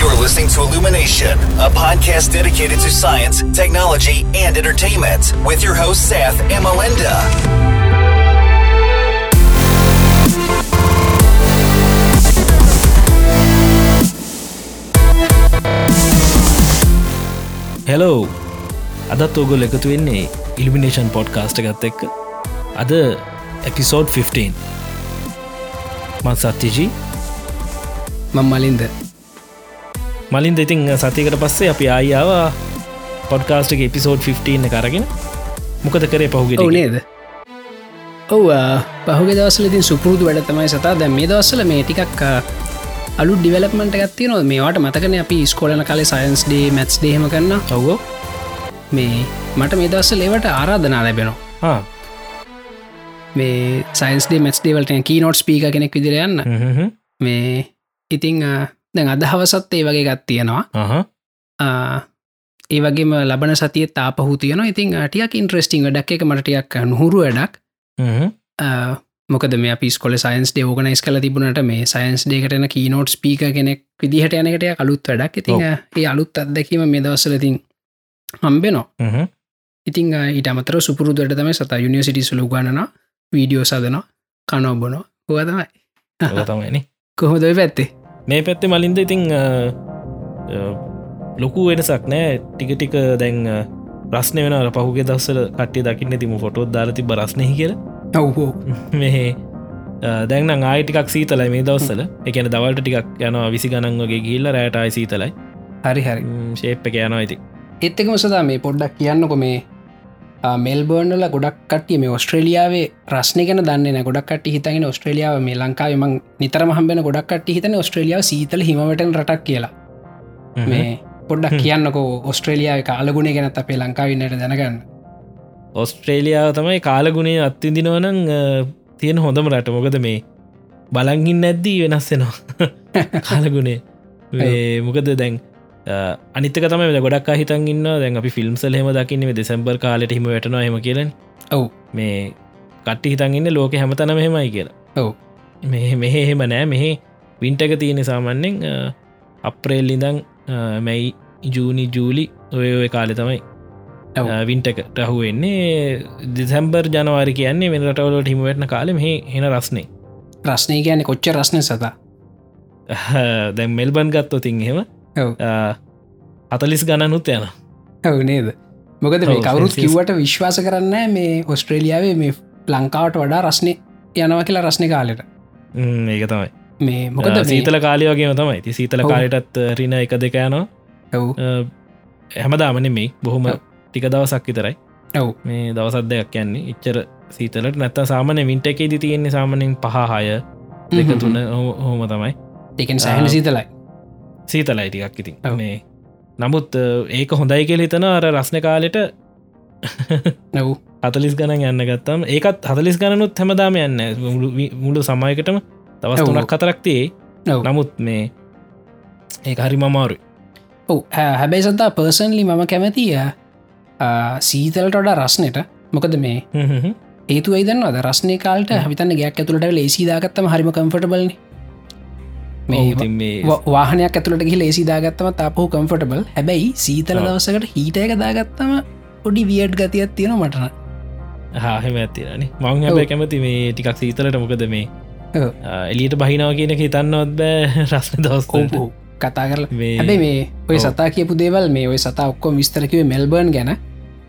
You're listening to Illumination, a podcast dedicated to science, technology, and entertainment with your host, Seth and Melinda. Hello අදත් ඔගොල් එකතු වෙන්නේ elimination podcast ගත් එක්ක අද episode 15 මන් සත්‍යජී මං මලින්ද මලින් දෙතින් සතිකට පස්සේ අපි ආයාව පොඩ්කාස්ටක එපිසෝඩ් 15 කරගෙන මොකද කරේ ඔව පහුගෙන නේද? ඔව පහුගේ දවසල ඉතින් සුපුරුදු වැඩ තමයි සතා. දැ මේ දවස්සල මේ ටිකක් අලු ඩිවලපමට ගත්ති නො මේවාට මතකන අපි ස්කෝලන කලේ සයින්ස් ඩේ මැත්ස් ඩේම කරන්න ඔව්ගෝ මේ මට මේ දවස්ස ලේවට ආරාධනා ලැබෙනවා. මේ සයින්ස්ඩේ මැස් ඩේවලට කී නොට් පීක කෙනෙක් විදිරයන්න මේ ඉතිං දැන් අදහවසත් ඒ වගේ ගත් තියෙනවා. ඒ වගේම ලබන සතිය තාපහු තියන ඉතින් ටියක් ඉන්ට්‍රස්ටිං ඩක් එක මටටියක් නොහුරු වැඩක්. මොකද මේ පිස්කොල සයින්ස් ඩේ ඕගනයිස් කල තිබුණට මේ සයින්ස් ඩේකටන කීනෝට් ස්පීක කෙනෙක් විදිහට යනකට අලුත් වැඩක්. ඉතින් ඒ අලුත් අත්දැකීම මේ දවස්සලතින් හම්බෙනවා. ඉතිං ඊට අමතර සුපුරුදුවට තම සත යුනිසිටි සුළු ගණන වීඩියෝ සදන කනෝ බොනො හොව තමයි තමයින කොහොද පැත්තේ මේ පැත්තේ මලින්ද ඉතිං ලොකු වෙනසක් නෑ. ටික ටික දැන් අ, ප්‍රශ්නය වෙන පහුගේ දස්සල කට්ටිය දකින්න තිම ෆොටෝත් දාරති බරස්නය කියල. ඔව්හෝ මෙහේ දැන්න ආයිටිකක් සීතලයි මේ දවස්සල එකන දවල්ට ටිකක් යන විසි ගණන් වගේ ගිල්ල රෑටයි සීතලයි. හරි හරි. ශේප්ප එක යනවා ඇති එත්තකම සදා මේ පොඩ්ඩක් කියන්නකො මේ මෙල්බර්නල ගොඩක් කටිය මේ ඔස්ට්‍රලියාවේ රස්න ගෙන දන්න ගොඩක් කට හිතගෙන ඔස්ට්‍රලියාව මේ ලංකාව ම නිතරම හම්බෙන ගොඩක් කට හිතන ඔස්ට්‍රලියාව සීතල හිමට රටක් කියලා. මේ පොඩ්ඩක් කියන්නකෝ ඔස්ට්‍රලියාව කාලගුණේ ගැනත් අපේ ලංකාවන්නට දැනගන්න. ඔස්ට්‍රේලියාව තමයි කාලගුණේ අත්තිදිනවනං තියෙන හොඳම රට. මොකද මේ බලංගින් නැද්දී වෙනස්සෙනවා කාලගුණේ. මොකද දැන් අනිතක තම ගොඩක් හිතන් ඉන්න දැන් අපි ෆිල්ම්සල් හෙම දකින්නේ දෙසැම්බර් කාලට හිම වැටනවා හෙම කියලන් ඔව්. මේ කට්ටි හිතන්ඉන්න ලෝක හැමතනම හෙමයි කියලා. ඔව්. මෙහ මෙහ එහෙම නෑ. මෙහෙ වින්ටක තියෙන සාමන්‍යෙන් අප්‍රේල් ඉඳං මැයි ජූනි ජූලි ඔය ඔය කාලෙ තමයි. ඔව්. වින්ටක රහුවෙන්නේ දෙසැම්බර් ජනවාරි කියන්නේ වෙන රටවලට හිමවැටන කාලෙම හෙ හෙන රස්නේ. රස්නය කියන කොච්ච රස්න සතා? දැම් මෙල්බන් ගත්තෝ තින් ඔව් අතලිස් ගණනුත් යන. ඔව නේද? මොකද මේ කවරුත්. කිව්වට විශ්වාස කරන්න මේ ඔස්ට්‍රේලියාවේ මේ ලංකාවට වඩා රස්නය යනවා කියලා රස්නය කාලෙට. ඒක තමයි. මේ මොකද සීතල කාලයෝගේම තමයි. ති සීතල ඔව්. කාලටත් රින එක දෙක යනවා. ඔව්. හැමදාමන මේ බොහොම. ටික දවසක් විතරයි. ඔව්. මේ දවසත් දෙයක් කියන්නේ ඉච්චර සීතලට. නැත්ත සාමන වින්ට එකේද තියෙන්නේ සාමනින් පහහය දෙක හ්ම්. තුන හෝ- හෝම තමයි. එකෙන් සහන සීතලයි සීතලයි ටිකක් ඉතින්. මේ නමුත් ඒක හොඳයි කියල හිතන අර රස්න කාලෙට නව් හතලිස් ගණන් යන්න ගත්තම් ඒකත් හතලිස් ගණනුත් හැමදාම යන්න මුළු සමයකටම ඔව්. තුනක් කතරක්තියේ නමුත් මේ ඒ හරි මමාරු ඔව්. හැබැයි සතා පර්සන්ලි මම කැමතිය සීතලට වඩා රස්නයට මොකද මේ ඒතු ඉදන්න අද රස්නය කාලට හිතන්න ගයක් ඇතුළට ලේසිදාගත්තම හරිම කම්ෆටබල්න මේ වාහනයක් ඇතුළට ගහි ලේසිදාගත්තම තාපහු කම්ෆටබල් හැබැයි සීතල. දවසකට හීට එක දාගත්තම පොඩි වියඩ් ගතියක් තියෙන මටන හාහෙම ඇතිරන මං හැබැ කැමති මේ ටිකක් සීතලට. මොකද මේ. එලියට බහිනාව කියන හිතන්නවත් බෑ රස්න දවස් ඔවු කතා කරල. හැබැයි මේ ඔය. සතා කියපු දේවල් මේ ඔය සතා ඔක්කොම විස්තරකිව මෙල්බර්න් ගැන.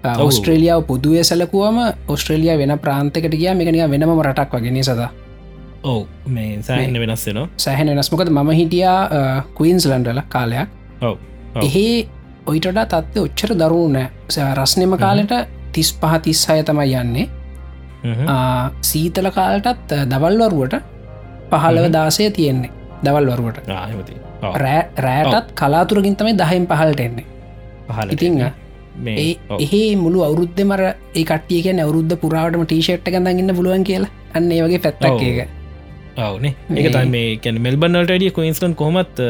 ඔස්ට්‍රේලියාව පුදුවේ සැලකුවම ඔස්ට්‍රේලිය වෙන ප්‍රාන්තකට කිය මේකනික වෙනම රටක් වගෙන සතා ඔව් මේ සෑහන්න වෙනස්සෙනවා සෑහන වෙනස්මකද මම හිටියා කයින්ස් ලන්ඩල කාලයක්. ඔව්. එහෙ ඔයිටඩ තත්ව ඔච්චර දරුණෑ රස්නෙම කාලෙට තිස් පහ තිස් අය තමයි යන්නේ සීතල කාලටත් දවල්වරුවට පහළව. දාසය තියෙන්නේ. දවල්වරුවට රෑටත් කලාතුරකින් තමයි දහයිම් පහලට එන්නේ. පහළට ඉතිං එන්නේ. මේ ඒ. එහේ මුළු අවුද්ධ මර ඒ කටිය කිය අවුද්ධ පුරාවටම ටීෂට් ගඳගන්න පුළුවන් කියලා. අන්න ඒ වගේ පැත්තක්. ඒක ඔවනේ ඒක මේ- තයි මේ කැන මෙල්බන්නට ඩිය කොයින්ස්ලන් කොමත්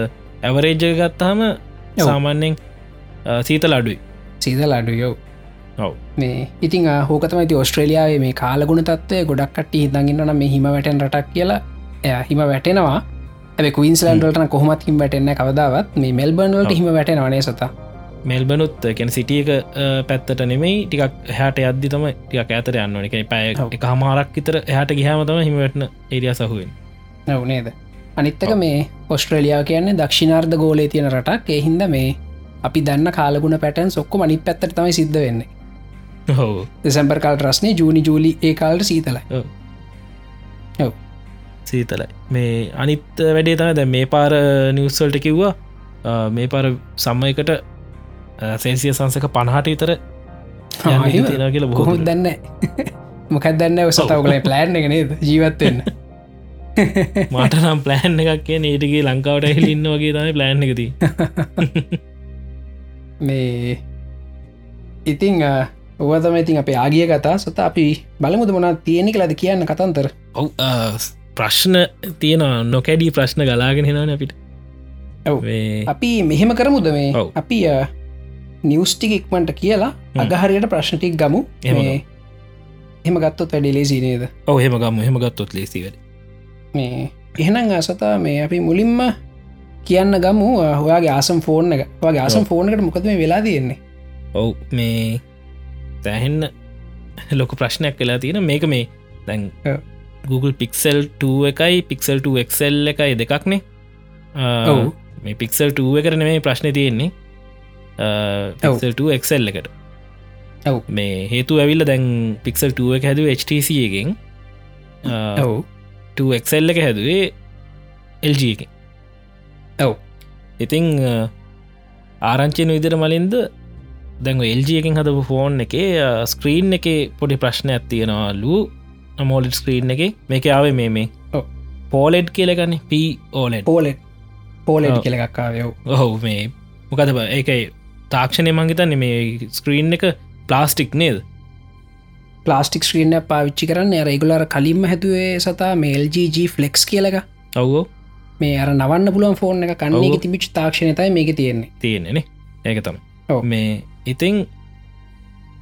ඇවරේජ ගත්තාම සාමාන්‍යෙන් සීතල අඩුයි. සීදල අඩුයෝ ඔව්. මේ ඉතින් හෝකතමති ඔස්ට්‍රේලියාවේ මේ කාලගුණ තත්වය ගොඩක් කට්ටි හිතගන්න නම් මේ හිම වැටෙන් රටක් කියලා. එය හිම වැටෙනවා. ඇ කවින්ස්ලන්ඩලට කොහොමත් හිම වැටෙන්න කවදාවත්. මේ මෙල්බර්න්වලට හිම වැටෙන වනේ සතා මෙල්බනුත් කැන සිටියක පැත්තට නෙමෙයි ටිකක් හැට අද්දි තම ටික ඇතර යන්න එක පැය එක හමාරක් ඉතර එහට ගහම තම හිමවැටන ඒරිය සහුවෙන් නවනේද අනිත්තක මේ ඔස්ට්‍රලියයා කියන්නේ දක්ෂිනාර්ධ ගෝලේ තියෙන රටක්. එහින්ද මේ අපි දන්න කාලගුණ පැටන් සොක්කො මනි පැත්තර තමයි සිද්ධ වෙන්නේ. හෝ දෙසැම්පර් කාල් රස්නේ ජූනි ජූලි ඒ කාල්ට සීතලයි. ඔව. සීතලයි. මේ අනිත් වැඩේ තම දැ මේ පාර නිවස්සල්ට කිව්වා. මේ පාර සම්මයකට සෙන්සිය සංසක පණහට ඉතර තියෙන කියල බොහොම දන්න? මොකක් දන්න? සතවකල ප්ලෑන් එක නේද? ජීවත්වන්න මට නම් ප්ලෑන් එකක් කිය ඒටගේ ලංකාවට එහිලින්න වගේ තම ප්ලෑන් එකති මේ ඉතිං ඔවතම ඉතින් අපේ ආගිය කතා සත අපි බලමුද මොනා තියෙනෙ කලද කියන්න කතන්තර ඔව ප්‍රශ්න තියෙන නොකැඩී ප්‍රශ්න ගලාගෙන හෙනන අපිට. අපි මෙහෙම කරමුද මේ? අපි නිවස්ටික ඉක්මට කියලා අගහරියට ප්‍රශ්නටික් ගමු. එහෙම ගත්තොත් වැඩි ලේසි නේද? ඔහ හෙම ගම. හෙම ගත්තොත් ලේසිවට මේ එහෙනම් අසතා මේ අපි මුලින්ම කියන්න ගමු. හොයාගේ ආසම් ෆෝර්න එක. වගේ ආසම් ෆෝර්නකට මොකද මේ වෙලා තියෙන්නේ? ඔව් මේ තැහෙන්න ලොක ප්‍රශ්නයක් වෙලා තියෙන. මේක මේ දැන් Google පික්සල් 2 එකයි පික්සල් 2ක්සල් එකයි දෙකක්නේ. මේ පික්සල් 2 කරන මේ ප්‍රශ්න තියෙන්නේ ක්සල් එකට. මේ හේතු ඇවිල්ල දැන් පික්සල් 2 එක හැදුව HTC එකෙන්. ඔව් 2ක්සල් එක හැදුවේ LG එක ඔව් ඉතිං ආරංචයන විදිර මලින්ද දැන් එල්ජ එකින් හදපු ෆෝන් එක ස්ක්‍රීන් එක පොඩි ප්‍රශ්නයක් තියෙනවාලු මෝලිට් ස්ක්‍රීන් එක. මේක ආවේ මේ මේ පෝලෙඩ් කියලගන්න ප ඕලෙඩ් පෝලෙට් පෝලෙඩ් කියලක්කාවයෝ ඔහු මේ මොකද ඒකයි තාක්ෂණය මංගිතන්න මේ ස්ක්‍රීන් එක ප්ලාස්ටික් නේද? ප්ලාස්ටික් ස්ක්‍රීන්න පාවිච්චි කරන්න රෙගුලර කලින්ම හැතුවේ සතා මේල්ජG ෆලෙක්ස් කියලක ඔව්ෝ මේ අර නවන්න පුළුවන් ෆෝන් එක කන්නේ තිමිච් තාක්ෂණතයි මේක තියෙන්නේ. තියෙන්නේ ඒක තම මේ ඉතිං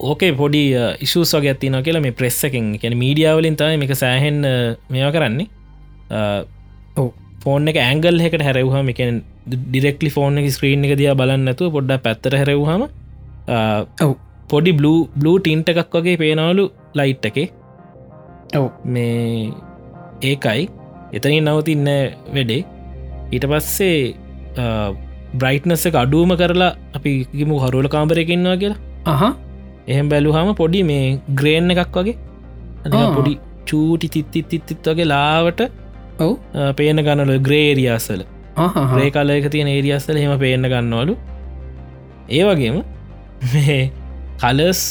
ඕකේ පොඩි ඉශූස් වගේ ඇතින කියලා මේ ප්‍රෙස්සකින් කියන මීඩියාවලින් තයි එක සෑහෙන් මේවා කරන්නේ. ෆෝන් එක ඇංගල් එකට හැරවහම එකෙන් ඩිරෙක්ලි ෆෝන් එක ස්ක්‍රීන් එක දිය බලන්නතු පොඩ්ඩ පැත්තර හැරවහම පොඩි බ්ලූ බ්ලූ ටින්ට එකක් වගේ පේනවලු ලයිට් එක. මේ ඒකයි. එතනින් නවතින්න වැඩේ. ඊට පස්සේ බ්‍රයිට්නස්ස එක අඩුවම කරලා අපි ගිමු හරුවල කාම්බරයකින්වා කියලා. අහ එහෙම බැලුහම පොඩි මේ ග්‍රේන් එකක් වගේ. පොඩි චූටි තිත්තිත් තිත්තිත් වගේ ලාවට ඔව්. පේන ගන්නල ග්‍රේරියස්සල රේ කලයක තියෙන ඒරියස්සල හෙම පේන්න ගන්නවලු. ඒ වගේම මේ කලස්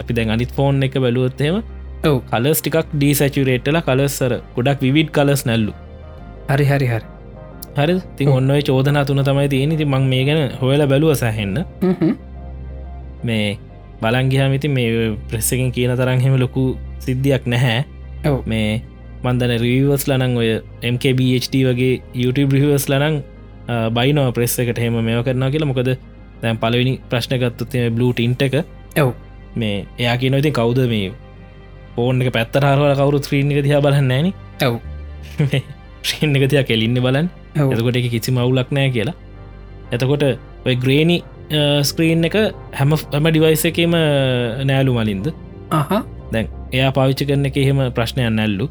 අපි දැන් අනිත් ෆෝන් එක බැලුවොත්තෙම ඔව්. කලස් ටිකක් ඩීසැචුරේට්ල කලස්සර ගොඩක් විවිඩ් කලස් නැල්ලු. හරි හරි හරි. හරි තින් ඔන්න චෝදනා තුන තමයි තියෙන ති මං මේ ගැන හොයල බැලුව සැහෙන්න මේ බලංගිහමිති මේ ප්‍රෙස්සකින් කියන තරන් හෙම ලොකු සිද්ධියක් නැහැ. මේ මන්දන රීවස් ලනං ඔය MKBHD වගේ YouTube රිවස් ලනං බයිනෝ ප්‍රෙස් එකට හෙම මෙෝ කරනා කියලා. මොකද දැන් පලවෙනි ප්‍රශ්නගත්තුත් බ්ලට ඉන්ට එක. ඔව්. මේ එයා කියන ඉතින් කවුද මේ ඕෝන් එක පැත්තරහරවල කවරු ත්‍රීණ එක දිහා බලන්න ෑන. ඔව්. ශ්‍රීන් එක තියා කෙලින්න බලන්න. ඔව්. එතකොට එක කිසි මවුලක් නෑ කියලා. එතකොට ඔය ග්‍රේණි ස්ක්‍රීන් එක හැම හැම ඩිවයිස එකම නෑලු මලින්ද? අහ. දැන් එයා පාවිච්චි කරන එක එහෙම ප්‍රශ්නයන් නැල්ලු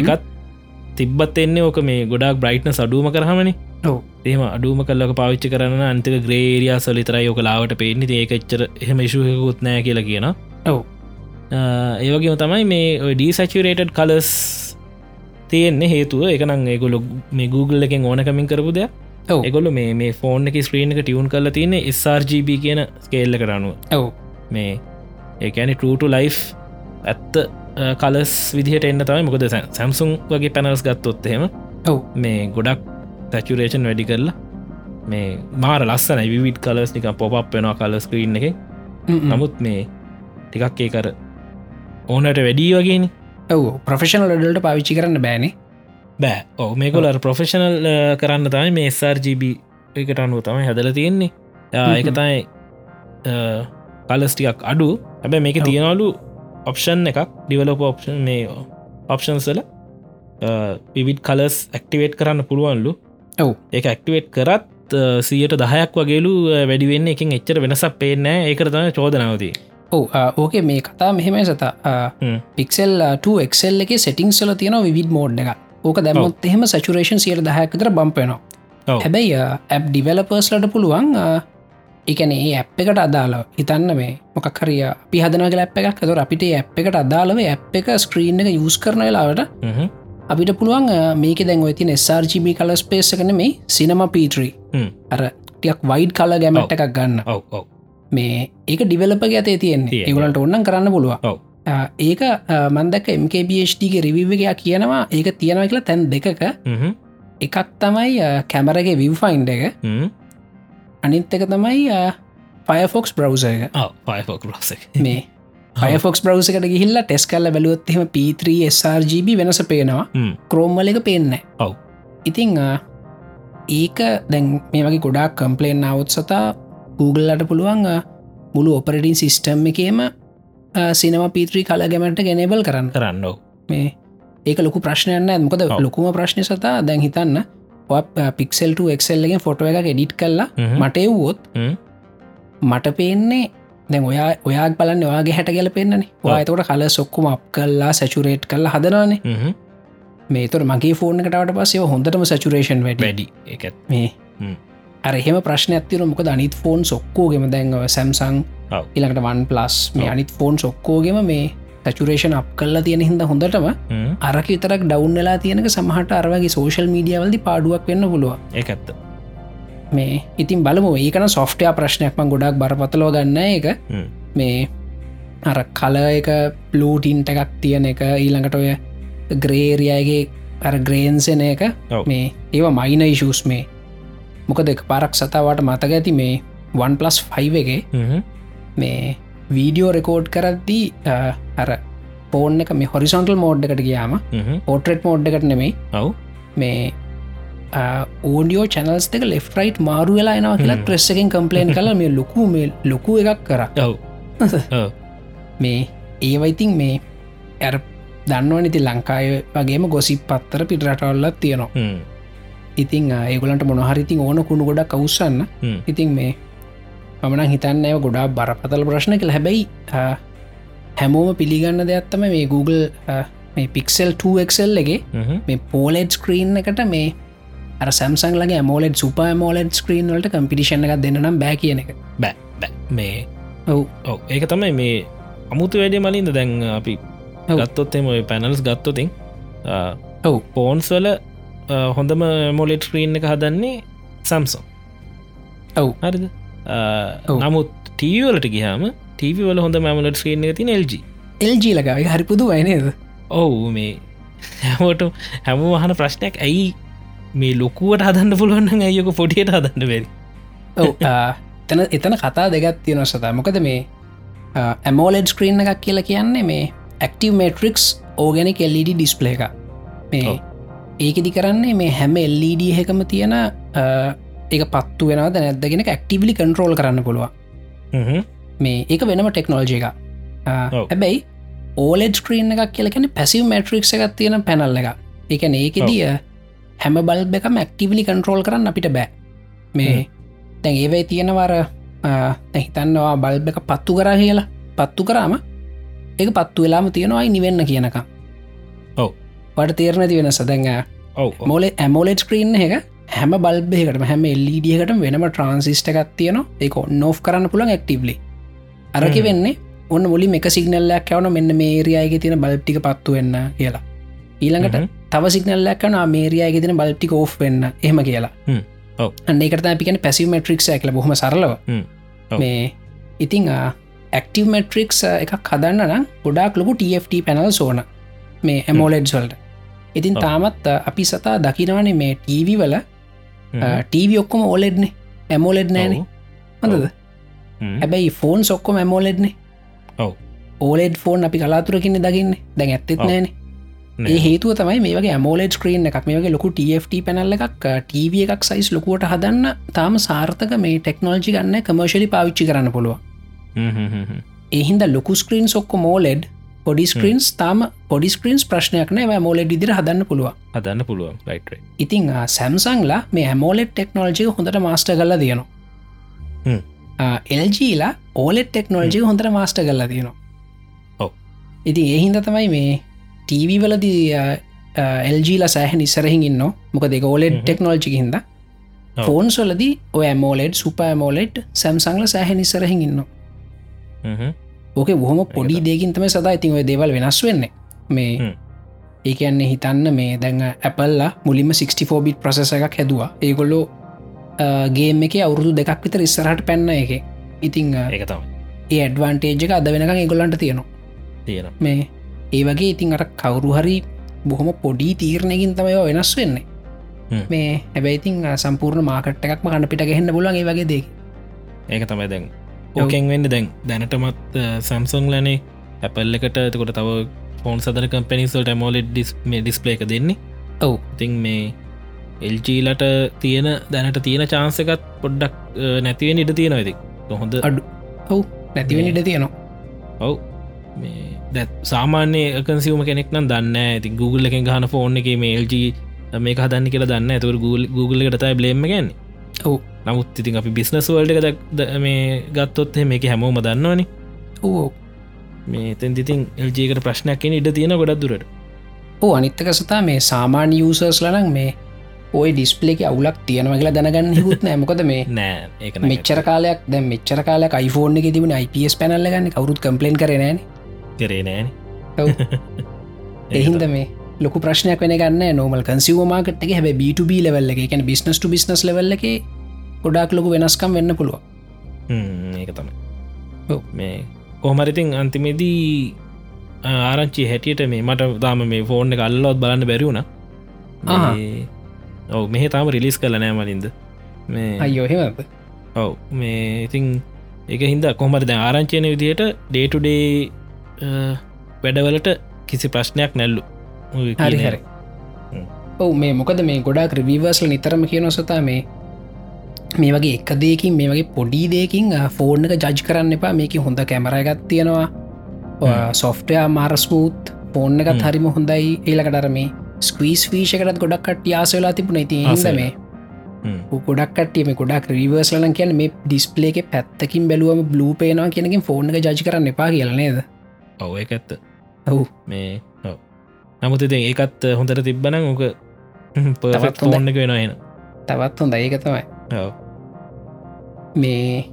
එකත් තිබ්බත් එන්නේ ඕක මේ ගොඩක් බ්‍රයිට්න සඩුවම කරහමනි ඒම අඩුවම කල්ලක පාවිච්චි කරන්න අන්තික ග්‍රේරියා සලිතරයි ඕක ලාවට පේන්නේ. ඒකච්චර එහෙම ඉශුහකුත් නෑ කියලා කියන ඔව්. ඒවගේම තමයි මේ ඩීසචරේටඩ් කලස් තියෙන්නේ හේතුව. එකනම් ඒගොලො මේ Google එකෙන් ඕනකමින් කරපු දෙයක්. ඔව්. එගොල්ල මේ මේ ෆෝන් එක ස්ක්‍රීන් එක ටියවන් කල තියන්නේ ස්RGB කියන ස්කේල්ල කරනුව ඔව්. මේ ඒකැන ටට ලයි් ඇත්ත කලස් විදිහට එන්න තමයි. මොකද සැම්සුන් වගේ පැනල්ස් ගත්තොත් එහෙම ඔව්. මේ ගොඩක් තැචුරේෂන් වැඩි කරලා මේ මාර ලස්සන විවිට කලස් නික පොප් වෙනවා කල ස්ක්‍රීන් එක නමුත් මේ ටිකක් ඒකර ඕනට වැඩී වගේනි. ඔව ප්‍රෆෙෂනල් ඩල්ට පාවිච්චි කරන්න බෑනේ. බෑ. ඕ මේකොල ප්‍රොෆෙෂනල් කරන්න තමයි මේ SRGB එකට අනුව තමයි හැදල තියෙන්නේ. එක තමයි කලස්ටිකක් අඩු හැබැ මේක තියෙනවලු ඔප්ෂන් එකක් ඩිවලප ඔප්ෂන් මේ ඔප්ෂන්සල පිවිට් කලස් ඇක්ටිවේට් කරන්න පුළුවන්ලු. ඔව්. එක ඇක්ටිවේට් කරත් සියට දහයක් වගේලු වැඩිවෙන්න එකින් එච්චර වෙනසක් පේන්න ඒකට තම චෝදනාවදී ඕකේ මේ කතා මෙහෙමයි සතා. පික්සෙල් එක්සෙල් එක සෙටිංසල තියෙන විවිධ මෝඩ් එක ඕක දැමොත් එහෙම සචුරේෂන් සියට දහයකතර බම්පයනවා හැබැයි ඇප් ඩිවලපර්ස්ලට පුළුවන් එකන ඒ ඇප් එකට අදාල හිතන්න මේ මොකක්හරිය පිහදනගල ඇප් එකක්. තොර අපිට ඇප් එකට අදාලව ඇප් එක ස්ක්‍රීන් එක යස් කරන වෙලාවට අපිට පුළුවන් මේක දැන් ඔති SRGB කල ස්පේස කන මේ සිනම පීට්‍රී අර ටියක් වයිඩ් කල ගැමට එකක් ගන්න. මේ ඒක ඩිවලපගේ ඇතේ තියෙන්නේ. ඒගලට ඔන්නන් කරන්න පුළුව ඒක මන්දක MKBHDගේ රිවිවගයා කියනවා ඒක තියෙනව කියලා තැන් දෙකක එකක් තමයි කැමරගේ විව්ෆයින්් එක අනිත් එක තමයි ෆයෆොක්ස් බ්‍රවස එක. ෆයෆොක් බ්‍රස මේ ෆයෆොක්ස් බ්‍රවසකට ගිහිල්ල ටෙස් කල්ල බැලුවත්හෙම P3 SRGB වෙනස පේනවා. ක්‍රෝම්වල එක පේන්න ඔව. ඉතිං ඒක දැන් මේ වගේ ගොඩක් කම්පලේන් නවත් සතා Googleලට පුළුවන් මුළු ඔපරටින් සිිස්ටම් එකේම සිනම පිත්‍රී කල ගැමට ගෙනබල් කරන්න. කරන්න මේ ඒක ලොකු ප්‍රශ්නයන්න ඇමකද ලොකුම ප්‍රශ්න සතා දැන් හිතන්න පික්සෙල්ට එක්සෙල්ලගෙන් ෆොටෝ එක එඩිට් කල්ලා මට එව්වොත් මට පේන්නේ දැන් ඔයා ඔයා බලන්න ඔයාගේ හැට ගැල පෙන්න්නන වා තකොට කල සොක්කුම අප කල්ලා සැචුරේට් කල්ල හදනවානේ. මේතර මගේ ෆෝර්න කටට පස්සේ හොඳටම සචුරේෂන් වැඩ. වැඩි එක මේ. අරහෙම ප්‍රශ්න ඇතිර මොක අනිත් ෆෝන් සොක්කෝගෙම දැන්ව සැම්සං ඉලකට වන් ප්ලස් මේ අනිත් ෆෝන් සොක්කෝගෙම මේ සචුරේෂන් අප කල්ලා තියෙන හිද හොඳටම අරක විතරක් ඩවන්්ලා තියෙනක සමහට අරවගේ සෝශල් මීඩියවල්දි පාඩුවක් වෙන්න පුළුව ඒඇත්ත මේ ඉතින් බලමු ඒකන සොෆ්ටයා ප්‍රශ්නයක්ම ගොඩක් බරපතලෝ ගන්න එක මේ අර කල එක පලූටින්ට එකක් තියෙන එක ඊළඟට ඔය ග්‍රේරියගේ අර ග්‍රේන්සෙන එක. මේ ඒවා මයින ඉශූස් මේ. මොක දෙක පරක් සතාවට මතක ඇති මේ 1+5 එක. මේ වීඩියෝ රෙකෝඩ් කරද්දී අර පෝර්න එක මේ හොරිසන්ටල් මෝඩ් එකට ගියාම පෝට්‍රෙට් මෝඩ් එකට නෙමෙයි. ඔව්. මේ ඕඩියෝ චැනල්ස් දෙක ලෙෆ්රයිට් මාරු වෙලා එනවා කියලා ප්‍රෙස් එකෙන් කම්පලේන් කල මේ ලොකු මේ ලොකු එකක් කර. ඔව්. මේ ඒවයිතින් මේ ඇර දන්නවන ඉති ලංකාය වගේම ගොසිප් පත්තර පිටරටවල්ලත් තියෙනවා. ඉතිං ඒගොලන්ට මොනහරිතින් ඕන කුණු ගොඩක් කවුසන්න ඉතින් මේ මමන හිතන්න ඇව ගොඩා බරපතල ප්‍රශ්න කළ හැබැයි හැමෝම පිළිගන්න දෙයක්ත්තම මේ Google මේ පික්සෙල් 2ක්සල් එක මේ පෝලෙඩ් ස්ක්‍රීන් එකට මේ අර සැම්සංලගේ මෝලෙඩ් සුප මෝලෙඩ් ස්ක්‍රීන් වලට කම්පිටිෂන් එකක් දෙන්නම් බෑ කියන එක. බෑ මේ ඔව්. ඔව ඒක තමයි මේ අමුතු වැඩේ මලින්ද දැන් අපි ගත්තොත්තෙම පැනල්ස් ගත්තොතින් ඔව්. පෝන්ස්වල හොඳම මොලෙට් ස්ක්‍රීන් එක හදන්නේ සම්සෝ ඔව්. හරිද නමුත් ටීවලට ගහම ටීවල හොඳ මමලට ස්ක්‍රීන් එක තින එල්ජ එල්ජ ලගයි හරිපුදු අයනේද ඔවු මේ හැමෝට හැම වහන ප්‍රශ්නයක්. ඇයි මේ ලොකුවට හදන්න පුළුවන්න ඇයක පොටියට හදන්න බැරි? තන එතන කතා දෙගත් තියෙන සතා. මොකද මේ ඇමෝලෙඩ් ස්ක්‍රීන් එකක් කියලා කියන්නේ මේ active matrix organic LED display එක මේ ඒකෙදි කරන්නේ මේ හැම එල්ඩ එකම තියෙන ඒක පත්තු වෙනද නැදගෙන ඇක්ටිවිලි කන්ට්‍රෝල් කරන්න පුළුව මේ ඒක වෙනම ටෙක්නෝජි එක හැබැයි ඕලෙඩ් ස්ක්‍රීන් එකක් කියලකෙන පැසිව මට්‍රික් එකක් තියෙන පැනල් එක එකන ඒක දිය හැම බල් එකම ඇක්ටිවිලි කන්ට්‍රෝල් කරන්න අපිට බෑ. මේ තැන් ඒවයි තියෙනවර හිතන්නවා බල්බ එක පත්තු කරා කියලා. පත්තු කරාම ඒක පත්තු වෙලාම තියෙනවායි නිවෙන්න කියනක ඔව. වට තේරණති වෙන සදැඟ මෝලෙ ඇමෝලෙඩ් ස්ක්‍රීන් එක හැම බල්බයකට හැම එල්ලිඩියකට වෙනම ට්‍රන්සිස්ට එකක් තියන එක නොෆ් කරන්න පුළන් ඇක්ටිබ්ලි අරකි වෙන්නේ ඔන්න මුලි එක සිගනල්ලයක් යවන මෙන්න මේරයාගේ තියෙන බල්ටික පත්තු වෙන්න කියලා. ඊළඟට තව සිගනල්ලක් කන මේරයාගේ තින බල්ටික ඕ් වෙන්න. එහෙම කියලා. අන්නේකට අපිකන පැසිව මට්‍රික්ෂ ඇකල බොහම සරලව. මේ ඉතිං ඇක්ටව මට්‍රික්ස් එකක් හදන්න නම් ගොඩක් ලොකු TFT පැනල් සෝන මේ ඇමෝලෙඩ් සොල්ට ඉතින් තාමත් අපි සතා දකිනවනේ මේ ටීවි වල ටීවි ඔක්කොම ඕලෙඩ්නේ ඇමෝලෙඩ් නෑන හොඳද හැබැයි ෆෝන් සොක්කොම ඇමෝලෙඩ්නේ ඔව ඕලෙඩ් ෆෝන් අපි කලාතුරකින්න දකින්න දැන් ඇත්තෙත් නෑන ඒ හේතුව තමයි මේ වගේ මෝලෙඩ් ස්ක්‍රීන් එකක් මේ වගේ ලොකු TFT පැනල්ල එකක් ටව එකක් සයිස් ලොකුවට හදන්න තාම සාර්ථක මේ ටෙක්නෝජි ගන්න කමර්ශලි පාවිච්චි කරන්න පුළුව එහින්ද ලොකු ස්ක්‍රීන් සොක්කො මෝලෙඩ් පොඩි ස්ක්‍රීන්ස් තාම පොඩි ස්ක්‍රීන්ස් ප්‍රශ්නයක් නෑ. මෝලෙ ඉදිර හදන්න පුළුව හදන්න පුළුවන්. ලයිට ඉතිං සැම්සංලා මේ හැමෝලෙට් ටෙක්නෝජි හොඳට මාස්ට කල්ලා තියෙනවා. එල්ජීලා ඕලෙට් ටෙක්නෝජි හොඳට මාස්ට කල්ලා තියෙනවා. ඉතින් එහින්ද තමයි මේ ටීවී වලදී එල්ජීලා සෑහ නිසරහින් ඉන්න මොක දෙක ඕලෙඩ් ටෙක්නෝජි හිද ඔව්. ෆෝන්සොලදී ඔය මෝලෙඩ් සුපෑමෝලෙට් සැම්සංල සෑහ නිසරහින් ඉන්න ඕක බොහොම පොඩි දෙකින්තම සදා ඉතින් ඔය දෙවල් වෙනස් වෙන්නේ. මේ. ඒකන්නේ හිතන්න මේ දැන් ඇපල්ලා මුලින්ම 64 බිට් ප්‍රසෙස එකක් හැදවා. ඒගොල්ලෝ ගේම එක අවුරුදු දෙකක් විතර ඉස්සරහට පැන්න එක. ඉතිං ඒක තමයි. ඒ ඇඩ්වාන්ටේජ් එක අද වෙනකම් ඒගොල්ලන්ට තියෙනවා. තියෙන මේ ඒ වගේ ඉතින් අට කවුරු හරි බොහොම පොඩි තීරණයකින් තමයි වෙනස් වෙන්නේ. මේ හැබැයිතින් සම්පූර්ණ මාකට් එකක්ම කන්න පිට ගහෙන්න පුලන් ඒ වගේ දෙක ඒක තමයි දැන් ඕකෙන් වෙන්න දැන්. දැනටමත් සැම්සං ලනේ ඇපල් එකට. එතකොට තව ෆෝන් සදර කම්පනිස්වල්ට මෝලෙඩ් ඩිස් මේ ඩිස්පලේ එක දෙන්නේ. ඔව්. ඉතින් මේ එල්ජීලට තියෙන දැනට තියෙන චාන්සකත් පොඩ්ඩක් නැතිවෙන් ඉට තියෙන ඇති හොඳ අඩු. ඔව්. නැතිවෙන ඉට තියෙනවා. ඔව්. මේ දැ සාමාන්‍ය කන්සිවම කෙනෙක් නම් දන්න ඇති Google එකෙන් ගහන ෆෝන් එක මේ LG මේ හදන්න කියලා දන්න ඇතුර Google එකටතයි බ්ලේම ගැන්නේ ඔව් නමුත් ඉතින් අපි බිස්නස් වල්ට එක මේ ගත්තොත් මේක හැමෝම දන්නවනේ. ඕ මේ තැන් ඉතින් එල්ජීකට ප්‍රශ්නයක් ඉඩ තියෙන ගොඩක් දුරට. ඕ අනිත්තක සතා මේ සාමාන්‍ය යසර්ස් ලනක් මේ ඔය ඩිස්පලේක අවුලක් තියෙනව කියලා දැනගන්න හිකුත් නෑමකොද මේ නෑ මෙච්චර කාලයක් දැ මෙච්චර කාලයක් iPhoneෆෝන් එක තිබුණ IPS පැනල්ල ගන්න. කවරුත් කම්පලේන් කරනෑන කරේ නෑන. එහින්ද මේ ලොක ප්‍රශ්නයක් වෙන ගන්න නොමල් කන්සිව මාකට එක හැබ B2B ලෙවල්ල එක එකැන බිස්නස් බිස්නස් ලෙවල්ල එක ගොඩක් ලොකු වෙනස්කම් වෙන්න පුළුව ඒක ඔව්. මේ කොහමරිතින් අන්තිමේදී ආරංචි හැටියට මේ මට තාම මේ ෆෝර්න එක අල්ලොත් බලන්න බැරිවුණ. ඔව මෙහ තාම රිලිස් කල නෑ මලින්ද. මේ අයෝහෙමද ඔව් මේ ඉතින් එක හින්ද කොහමට දැ ආරංචයන විදිහට ඩේටුඩේ වැඩවලට කිසි ප්‍රශ්නයක් නැල්ලු. හරි. හරි. ඔවු මේ මොකද මේ ගොඩක් ක්‍රවීවර්ස්ල නිතරම කියන සතා මේ මේ වගේ එක දේකින් මේ වගේ පොඩි දේකින් ෆෝර්න එක ජජ් කරන්න එපා මේක හොඳ කැමරගත් තියෙනවා සොෆ්ටයා මාරස්මූත් ෆෝර්න එකත්. හරිම හොඳයි ඒලකටර මේ ස්ක්‍රීස් වීෂකටත් ගොඩක්ට යාසවෙලා තිබුණ ති හිද මේ හ්ම්. ගොඩක්ටේ මේ ගොඩක් රීවර්ස්ලන කියන මේ ඩිස්පලේක පැත්තකින් බැලුවම බ්ලූ පේනවා කියනකින් ෆෝර්න එක ජජ් කරන්න එපා කියලනේද ඔව එක ඇත්ත ඔවු මේ. නමුත් ඒකත් හොඳට තිබ්බන ඕක පත්. ෆෝන් එක වෙන එන තවත් හොඳ ඒක තමයි ඔව්. මේ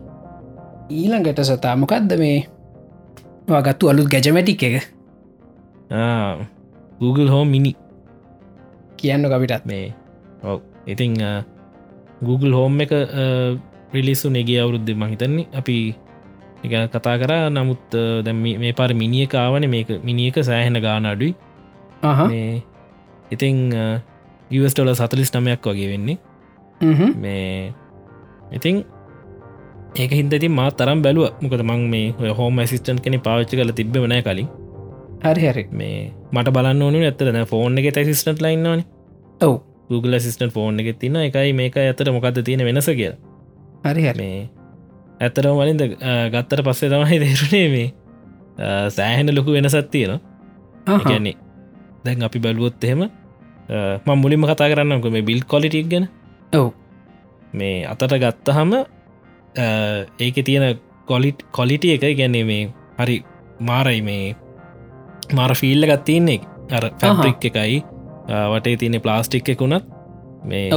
ඊළඟට සතා මොකක්ද මේ? වගත්තු අලුත් ගැජමැටික් එක. Google හෝ මිනි කියන්න කවිටත් මේ ඔව්. ඉතිං Google හෝම් එක පිලිස්සු නෙගේ අවුරුද්ධ මහිතන්නේ අපි එක කතා කරා. නමුත් දැන් මේ- මේ පර මිනිිය කාවන මේක මිනිියක සෑහෙන ගාන අඩුයි. මේ ඉතිං ටොල සතලිස් නමයක් වගේ වෙන්නේ. මේ ඉතිං ඒක හින්ද ති මා තරම් බැලුව. මොකද මං මේ හෝම සිස්ටන් කෙනෙ පාච්චි කල තිබෙන කලින්. හරි හරි. මේ මට බලන්න ඕනු ඇතර ෆෝන් එක සිස්ටට ලයින්නවන ඔව්. Google සිස්ටන් ෆෝන් එක තින්න එකයි මේක ඇතර මොකක්ද තියෙන වෙනස කිය හරි හරි. මේ ඇත්තරම වලින්ද ගත්තර පස්සේ තමයි දේරුණේ මේ සෑහෙන ලොකු වෙනසත් තියෙන අහහ. කියන්නේ දැන් අපි බැලුවොත් එහෙම ම මුලින්ම කතා කරන්නක මේ බිල් කොලිටික් ගැන? ඔව්. මේ අතට ගත්තහම ඒක තියෙන කොලිට් කොලිටිය එක ගැන්නේ මේ හරි මාරයි මේ මාර ෆිල්ල ගත් තියන්නේ. අර ෆැම්ප්‍රික් එකයි. වටේ තියෙන ප්ලාස්ටික් එකුණත් මේ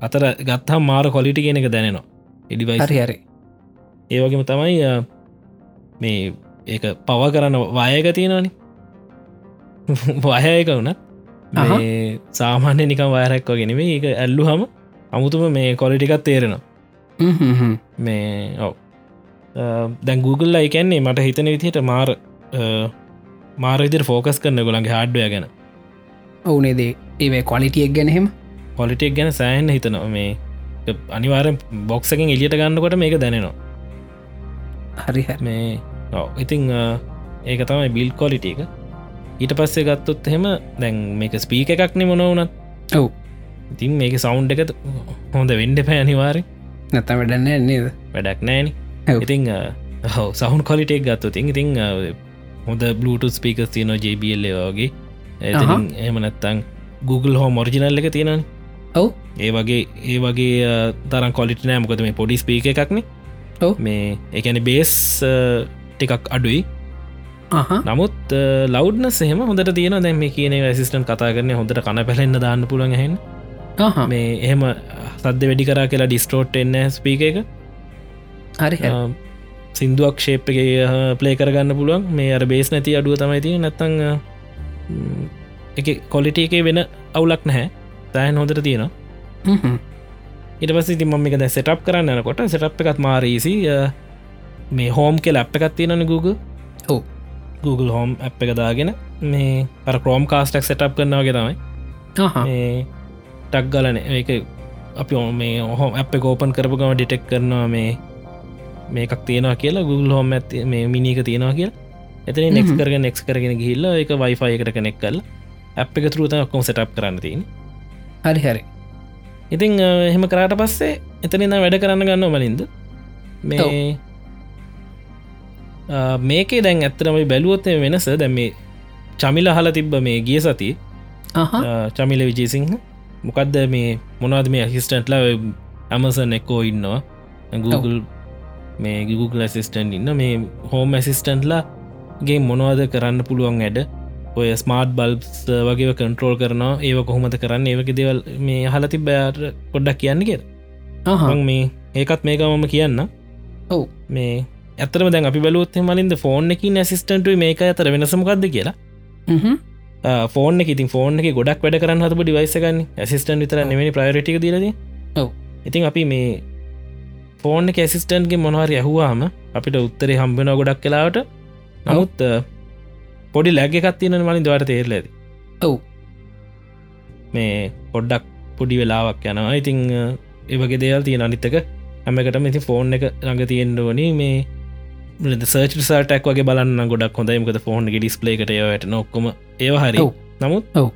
අතර ගත්හම් මාර කොලිටි කියෙන එක දැනෙනවා. එඩිවයි හරි ඒවගේම තමයි මේ ඒක පව කරන්න වායක තියෙනවානි. වයයක වුණත් සාමාන්‍ය නිකම් වයරැක්ව ගෙනවේ ඒක ඇල්ලු හම අමුතුම මේ කොලිටිකත් තේරෙනවා. මේ ඔව. දැන් Google අයිකැන්නේ මට හිතන විදිහට මාර මාරවිදිර ෆෝකස් කරන ගොළන්ගේ හාඩ්ඩය ගැන. ඔවුනේදේ ඒවේ කොලිටියක් ගැනහෙම පොලිටික් ගැන සෑන් හිතනවා. මේ අනිවාරෙන් බොක්සකින් එලියට ගන්නකොට මේක දැනෙනවා. හරි මේ ඔව්. ඉතිං ඒක තමයි බිල් කොලිට එක. ඊට පස්සේ ගත්තොත් එහෙම දැන් මේක ස්පීක එකක්නෙ මොනවනත් ඔව්. ඉතින් මේක සෞන්් එක හොඳ වෙන්ඩ පෑ අනිවාරය නැත වැඩන්න නේද? වැඩක් නෑන. ඉතිං සෞන් කොලිටෙක් ගත්තු තින් ඉතිං හොඳ බලුට ස්පිකස් තියන ජBL වගේ. එහම නැත්තං Google හෝ මොරිජිනල් එක තියෙනන ඔව්. ඒ වගේ ඒ වගේ තරන් කොලිට නෑ මොකද මේ පොඩි ස්පීක එකක්න ඔව්. මේ එකන බේස් ටිකක් අඩුයි. නමුත් ලෞඩ්න සහම හොඳට තියෙන දැම මේ කියන සිස්ටන් කතා කරන හොඳට කන පැලෙන්න්න දාන්න පුළන් හෙන් මේ එහෙම සද්‍ය වැඩි කරා කියලා ඩිස්ටෝට් එන්න ස්පීක එක. හරි සිින්දුවක් ශේප්ගේ පලේ කරගන්න පුළුවන්. මේ අර බේස් නැති අඩුව තමයි ති නැත්තං එක කොලිට එක වෙන අවුලක් නැහැ. තෑන් හොඳට තියෙනවා. ඉට පස ති මම එක දැ සෙටප් කරන්න යනකොට සෙටප් එකත් මාරීසි මේ හෝම් කෙ ලැප් එකත් තියෙනන Google. ඔව. Google හෝම් ඇ් එක දාගෙන මේ පර කරෝම් කාස්ටක් සටප් කරනවාගේ තමයි ටක් ගලන එක අපි මේ හෝම අප කෝපන් කරපුගම ඩිටෙක් කරනවා මේ මේකක් තියෙනවා කියලා Google හෝම ඇති මේ මිනික තියෙනවා කියලා. එතන නෙක් කරග නෙක් කරගෙන ගිල්ල එක වයිෆයි එකට කනෙක් කල් අප එක තුරත ඔක්කොම සටප් කරන්න තින් හරි හරි. ඉතිං එහෙම කරාට පස්සේ එතනින්න වැඩ කරන්න ගන්න මලින්ද මේ මේකේ දැන් ඇත්තරමයි බැලුවොත් වෙනස. දැ මේ චමිල හල තිබ්බ මේ ගිය සති චමිල විජේසිංහ මොකක්ද මේ මොනවද මේ ඇහිස්ටන්ට්ල ඇමසන් එක්කෝ ඉන්නවා. Google මේ Google ඇසිස්ටන් ඉන්න. මේ හෝම ඇසිස්ටන්ට්ලා ගේ මොනවද කරන්න පුළුවන් ඇඩ? ඔය ස්මාර්ට් බල්බ්ස් වගේ කන්ට්‍රෝල් කරනවා. ඒව කොහොමද කරන්න? ඒවක දෙවල් මේ හල තිබ්බයාට පොඩ්ඩක් කියන්න කිය මේ ඒකත් මේක මම කියන්න. ඔව්. මේ ඇතරම දැන් අපි බලුත් මලින්ද ෆෝන් එක නැසිස්ටන්ට මේක අතර වෙනසමකක්ද කියලා ෆෝන් ඉතින් ෆෝන් එක ගොඩක් වැඩ කරන්න හතු ඩිවයිසගන්න ඇසිස්ටන් විතර නෙමනි ප්‍රයරටික දීලද ඔව. ඉතින් අපි මේ ෆෝන් එක ඇසිස්ටන්ගේ මොනවාරි ඇහවාම අපිට උත්තරේ හම්බෙන ගොඩක් කලාවට නමුත් පොඩි läග එකත් තියෙන මලින් දවට තේරලද ඔව්. මේ පොඩ්ඩක් පොඩි වෙලාවක් යනවා. ඉතිං ඒවගේ දේවල් තියෙන අනිත්තක හැමකට ඉති ෆෝන් එක ළඟ තියෙන්ඩෝනි මේ සර්ච් සටක් වගේ බලන්න ගොඩක් හොඳයිමකද ෆෝන් ඩිස්පලේකට ඒවට නොක්කොම ඒව හරි. නමුත් ඔව්.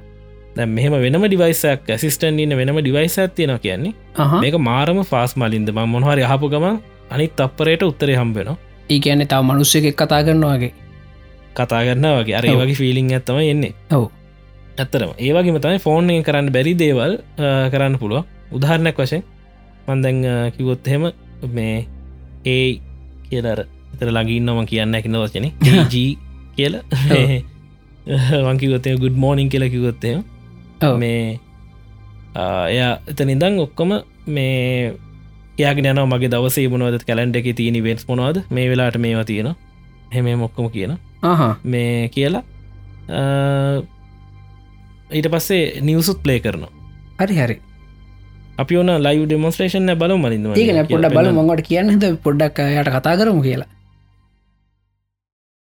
මෙහම වෙනම ඩිවයිසක් ඇසිස්ටන් ඉන්න වෙනම ඩිවයිස ඇතියෙන කියන්නේ. මේක මාරම ෆාස් මලින්ද. ම මොහරි හපු ගම අනිත් තප්පරයට උත්තරේ හම්බෙන ඒ කියන්නේ තව මනුස්්‍ය එකක් කතා කරනවාගේ කතා කරන්න වගේ. අර වගේ ෆිලිං ඇත්තම එන්නේ. ඔව්. ඇත්තරම ඒවගේ තමයි ෆෝන් කරන්න බැරි දේවල් කරන්න පුළුව උදාහරණයක් වශයෙන් මන්දැන් කිවොත් එහෙම මේ ඒ කියලර එතර ලඟින්නම කියන්න ඇකින වචන. ජී කියල වංකිවොත්තය ගුඩ් මෝනිින් කියල කිවොත්තය මේ එය එත නිදං ඔක්කොම මේ යාගෙන යන මගේ දවසේ මොනවද කැලන්ඩ එක තියනි වෙන්ස් මොනවද? මේ වෙලාට මේවා තියෙන හෙම මොක්කොම කියන. මේ කියලා ඊට පස්සේ නිවසුත් ප්ලේ කරනවා. හරි හරි. අපි ඕන ලයි ඩෙමොස්ට්‍රේෂන බල ඒකන පොඩ බල මඟට කියන්න පොඩ්ඩක් යට කතා කරමු කියලා.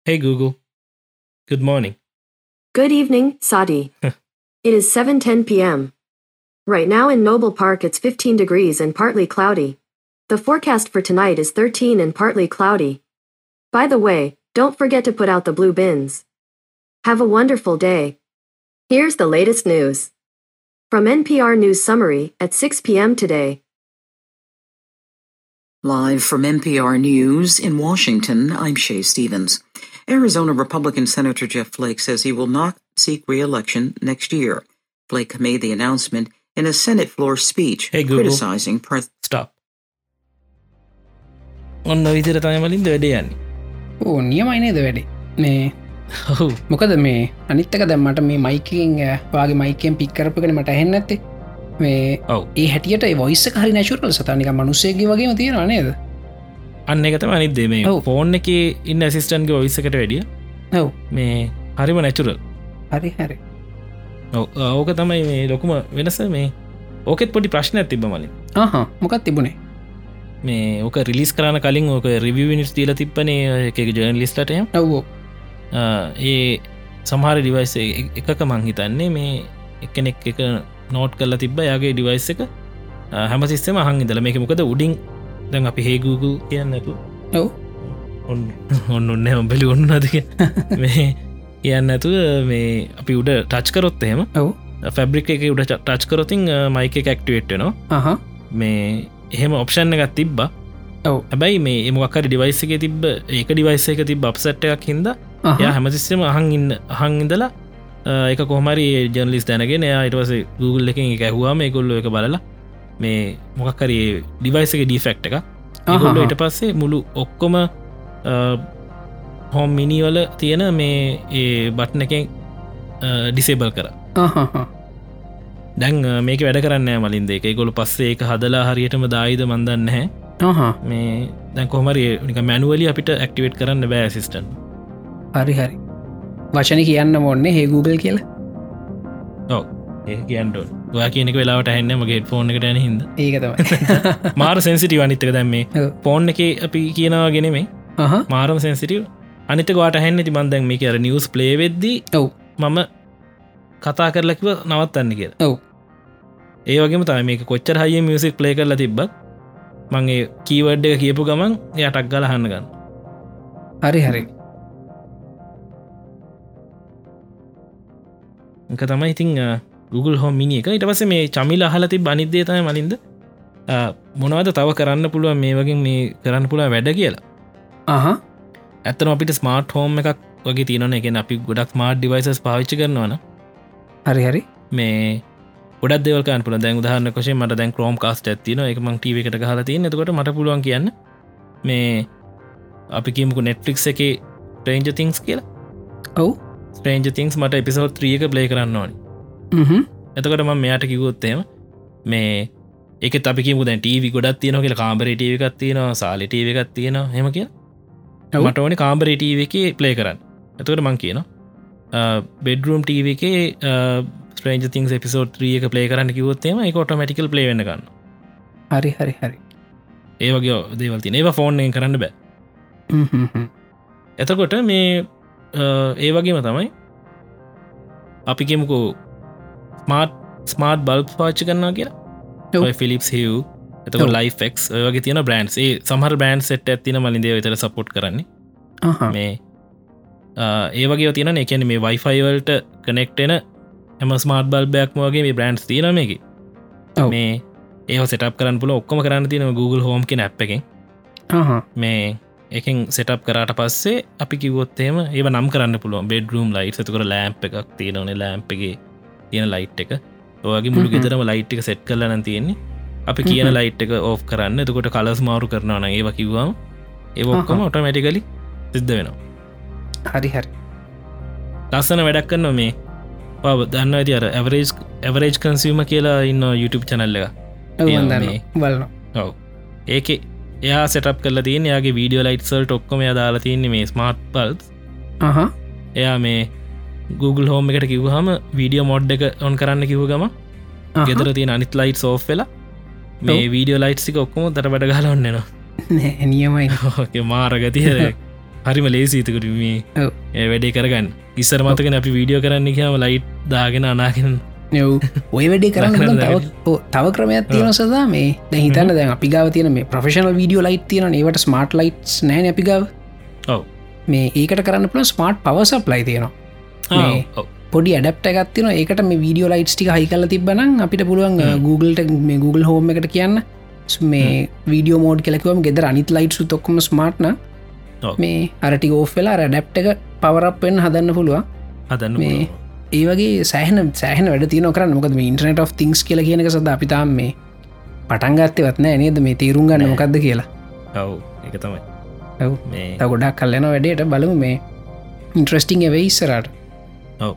Hey Google. Good morning. Good evening, Sadi. it is 7:10 p.m. Right now in Noble Park it's 15 degrees and partly cloudy. The forecast for tonight is 13 and partly cloudy. By the way, don't forget to put out the blue bins. Have a wonderful day. Here's the latest news. From NPR News Summary at 6 p.m. today. Live from NPR News in Washington, I'm Shay Stevens. Arizona Republican Senator Jeff Flake says he will not seek re-election next year. Flake made the announcement in a Senate floor speech hey, Google. criticizing President. Stop. ඔන්න විතර තමලින්ද වැඩේ යන්නේ ඕ නියමයිනේද වැඩේ මේ මොකද මේ අනිත්තක දැම්මට මේ මයිකින් වගේ මයිකෙන් පික්කරපගෙන මට හෙන්න ඇත්තේ මේ ඔව ඒ හැටියට වොයිස හරි නැචුරල් සතනික මනුස්සේගේ වගේ තියෙන නේද අන්න එකතම අනිදේ මේ. ෆෝන් එක ඉන්න ඇසිස්ටන්ගේ ඔයිසකට වැඩිය. ඔව්. මේ හරිම නැචුරල් හරි හරි. ඕක තමයි මේ ලොකුම වෙනස. මේ ඕකෙත් පොඩි ප්‍රශ්න ඇතිබ මලින්. ආහ මොකත් තිබුණේ? මේ ඕක රිලිස් කරන කලින් ඕක රිවිනිස් දීල තිප්පනේ එක ජර්න ලිස්ටට ඔව්ෝ ඒ සමහර ඩිවයිස එකක මං හිතන්නේ මේ එකනෙක් එක නෝට් කල්ල තිබ්බ. යාගේ ඩිවයිස් එක හැම සිස්සම හං ඉදල මේක මොකද උඩින් දැන් අපි හේගූගු කියන්නතු ඔව්. ඔන්න ඔන්න ඔන්න ඔබලි ඔන්න අදක මේ කියන්න ඇතුව මේ අපි උඩ ටච් කරොත් එහෙම. ඔව්. ෆැබ්‍රික් එක උඩ ටච් කරොතින් මයික ඇක්ටිවේට්නවා අහ. මේ එහෙම ඔප්ෂන් එකත් තිබ්බ. ඔව්. හැබැයි මේ එමක්කර ඩිවයිස එක තිබ ඒක ඩිවයිස එක තිබ අප්සට් එකක් හිද ය හැමතිස්සම අහන් ඉන්න අහන් ඉඳලා එක කොහමරි ජනලිස් දැනගෙන අයිටවස Google එකින් එක ඇහවාම එකොල්ල එක බලලා මේ මොකක්කරේ ඩිවයිසක ඩිෆෙක්් එක ඊට පස්සේ මුළු ඔක්කොම හොම් මිනිවල තියෙන මේ ඒ බට්න එකෙන් ඩිසේබල් කර. දැන් මේක වැඩ කරන්න මලින්ද එක. ගොලු පස්සේ එක හදලා හරියටම දායිද මන්දන්න හැ මේ දැන් කොමරි නික මැනුවලි අපිට ඇක්ටිවේට් කරන්න බෑ සිිස්ටන් හරි හරි. වචන කියන්න මොන්නේ හේ Google කියල? ඔව ඒ කියන්ට වා කියනෙක වෙලාට හැන්න මගේ ෆෝන් එකට යන හිද ඒකතම මාර සැන්සිටි වනිත්තක දැම්මේ ෆෝන් එක අපි කියනවා ගෙනෙමේ මාරම සැන්සිටව අනිත වාට හැන්න ති මන්දැන් මේ කර නිියස් ප්ලේවෙද්දී ඔව්. මම කතා කරලකිව නවත්තන්න කිය ඔව්. ඒ වගේම තම මේක කොච්චර හය මියසික් ප්ලේ කරල තිබ්බත් මගේ කීවඩ් එක කියපු ගමන් යටක් ගල හන්න ගන්න හරි හරි. එක තමයි ඉතිං Google හෝම මිනි එක. ඉට පස මේ චමිල අහලති බනිද්දේ තයි මලින්ද මොනවද තව කරන්න පුළුව මේ වගේ මේ කරන්න පුළුව වැඩ කියලා. අහ. ඇත්තන අපිට ස්මාර්ට් හෝම එකක් වගේ තියන එක අපි ගොඩක් මාර්ට් ඩිවයිසස් පාවිච්චි කරනවන හරි හරි. මේ ගොඩ දෙවල්කන් පුළ දැන් උදාහන්න කොෂේ මට දැන් ක්‍රෝම් කාස්ට ඇතින එක මං ටව එකට හලා තිය එතකොට මට පුළුවන් කියන්න මේ අපි කිමකු නෙට්ෆලික්ස් එක ට්‍රේන්ජ තිංස් කියලා. ඔව්. ස්ට්‍රේන්ජ තිංස් මට එපිසෝඩ් ත්‍රියක ප්ලේ කරන්න ඕනි එතකොට ම මෙයාට කිවොත්තේම මේ එක අපිකි මුද ටීවි ගොඩත් තියන කියල කාම්බර ටව එකක් තියෙනවා සාලි ටව එකක් තියෙනවා හෙම කිය මට ඕනි කාම්බර ටව එක ප්ලේ කරන්න. එතකට මං කියනවා බෙඩරුම් ටව එක ස්ට්‍රේන්ජ තිං පිසෝඩ් ්‍රියක ප්ලේ කරන්න කිවොත්තේම එක ඔටමටිකල් ප්ලේ වෙන්න ගන්න හරි හරි හරි. ඒ වගේ දේවල්ති ඒවා ෆෝන් කරන්න බෑ. එතකොට මේ ඒ වගේම තමයි අපි කෙමුකෝ ස්මාර්ට් ස්මාර්ට් බල්බ් පාච්චි කරන්නා කියලා. ෆිලිප්ස් හිව් එතක ලයිෆෙක් වගේ තියෙන බ්‍රන්ස් ඒ සහර බෑන්් සෙට් ඇතින මලින්දේ විතර සපොට් කරන්නේ. මේ ඒ වගේ තියන එකන මේ වයිෆයිවල්ට කනෙක්ටෙන එම ස්මාර්ට් බල්බයක් වගේ මේ බ්‍රන්ඩ්ස් තියනම එක මේ ඒ සටප් කරන්න පුල ඔක්කොම කරන්න තියෙන Google හෝම් කියෙන ඇ් එකෙන්. මේ එකින් සෙටප් කරට පස්සේ අපි කිවොත්තේම ඒ නම් කරන්න පුළුව බෙඩරුම් ලයිට් සතුකර ලෑම්ප එකක් තියෙනවන ලෑම්පගේ තියෙන ලයිට් එක. ඔගේ මුළු ගෙතරම ලයිට් එක සෙට් කරලන තියෙන්නේ. අපි කියන ලයිට් එක ඕෆ් කරන්න. එතකොට කලස් මාරු කරනවන ඒව කිව්වාම ඒවක්කොම ඔටමැටිකලි සිද්ධ වෙනවා. හරි හරි. ලස්සන වැඩක් කන්න මේ. පව දන්න ඇති අර ඇවරේජ් ඇවරේජ් කන්සිීම කියලා ඉන්න YouTube චැනල්ල ඔව ඒක එයා සටප් කල තියන යාගේ වීඩියෝ ලයිට්සල්ට ඔක්කොම දාලා තියන්නේ මේ ස්මාර්ට් පල්ස් එයා මේ Google හෝම එකට කිවහම වීඩියෝ මොඩ් එක ඔන් කරන්න කිව ගම ගෙදර තියෙන අනිත් ලයිට් සෝෆ් වෙලා මේ වීඩියෝ ලයිට්සික ඔක්කොම තර බඩ ගලොන්නවා නියමයි. මාරගතිය හරිම ලේසිතකට මේ ඒ වැඩේ කරගන්න. ඉස්සර මතකන අපි වීඩියෝ කරන්න කියම ලයිට් දාගෙන අනාගෙන ඔය වැඩේ කරන්න තව ක්‍රමයක් තියෙන සදා මේ. දැ හිතන්න දැන් අපි ගාව තියෙන මේ ප්‍රෆෙෂනල් වීඩියෝ ලයිට් තියෙන ඒවට ස්මාර්ට් ලයිට්ස් නෑන අපි ගාව. ඔව. මේ ඒකට කරන්න පුළ ස්මාර්ට් පවසප් ලයි තියෙනවා පොඩි ඇඩප්ට එකත්තින ඒකට මේ වීඩියෝ ලයිට්ස් ටික හයි කල තිබන අපිට පුළුවන් Googleට මේ Google හෝම එකට කියන්න. මේ වීඩියෝ මෝඩ් කෙලෙකවම ගෙදර අනිත් ලයිට්සු තොක්කම ස්මාර්ට්න මේ අරටි ඕෆ් වෙලා රැඩප් එක පවරප්ෙන් හදන්න පුළුවන්. හදන්න මේ ඒ වගේ සෑහන සෑහන වැඩ තියන කරන්න. මොකද ඉන්ටනට of තිංස් කියල කියනක සද අපිතාම් මේ පටන්ගත්තවත්න නේද? මේ තේරුම් ගන්න මොකක්ද කියලා. ඔව් එක තමයි. ත ගොඩක් කල්ලන වැඩේට. බලමු මේ ඉන්ට්‍රස්ටිං එවෙයි ඉස්සරට ඔව.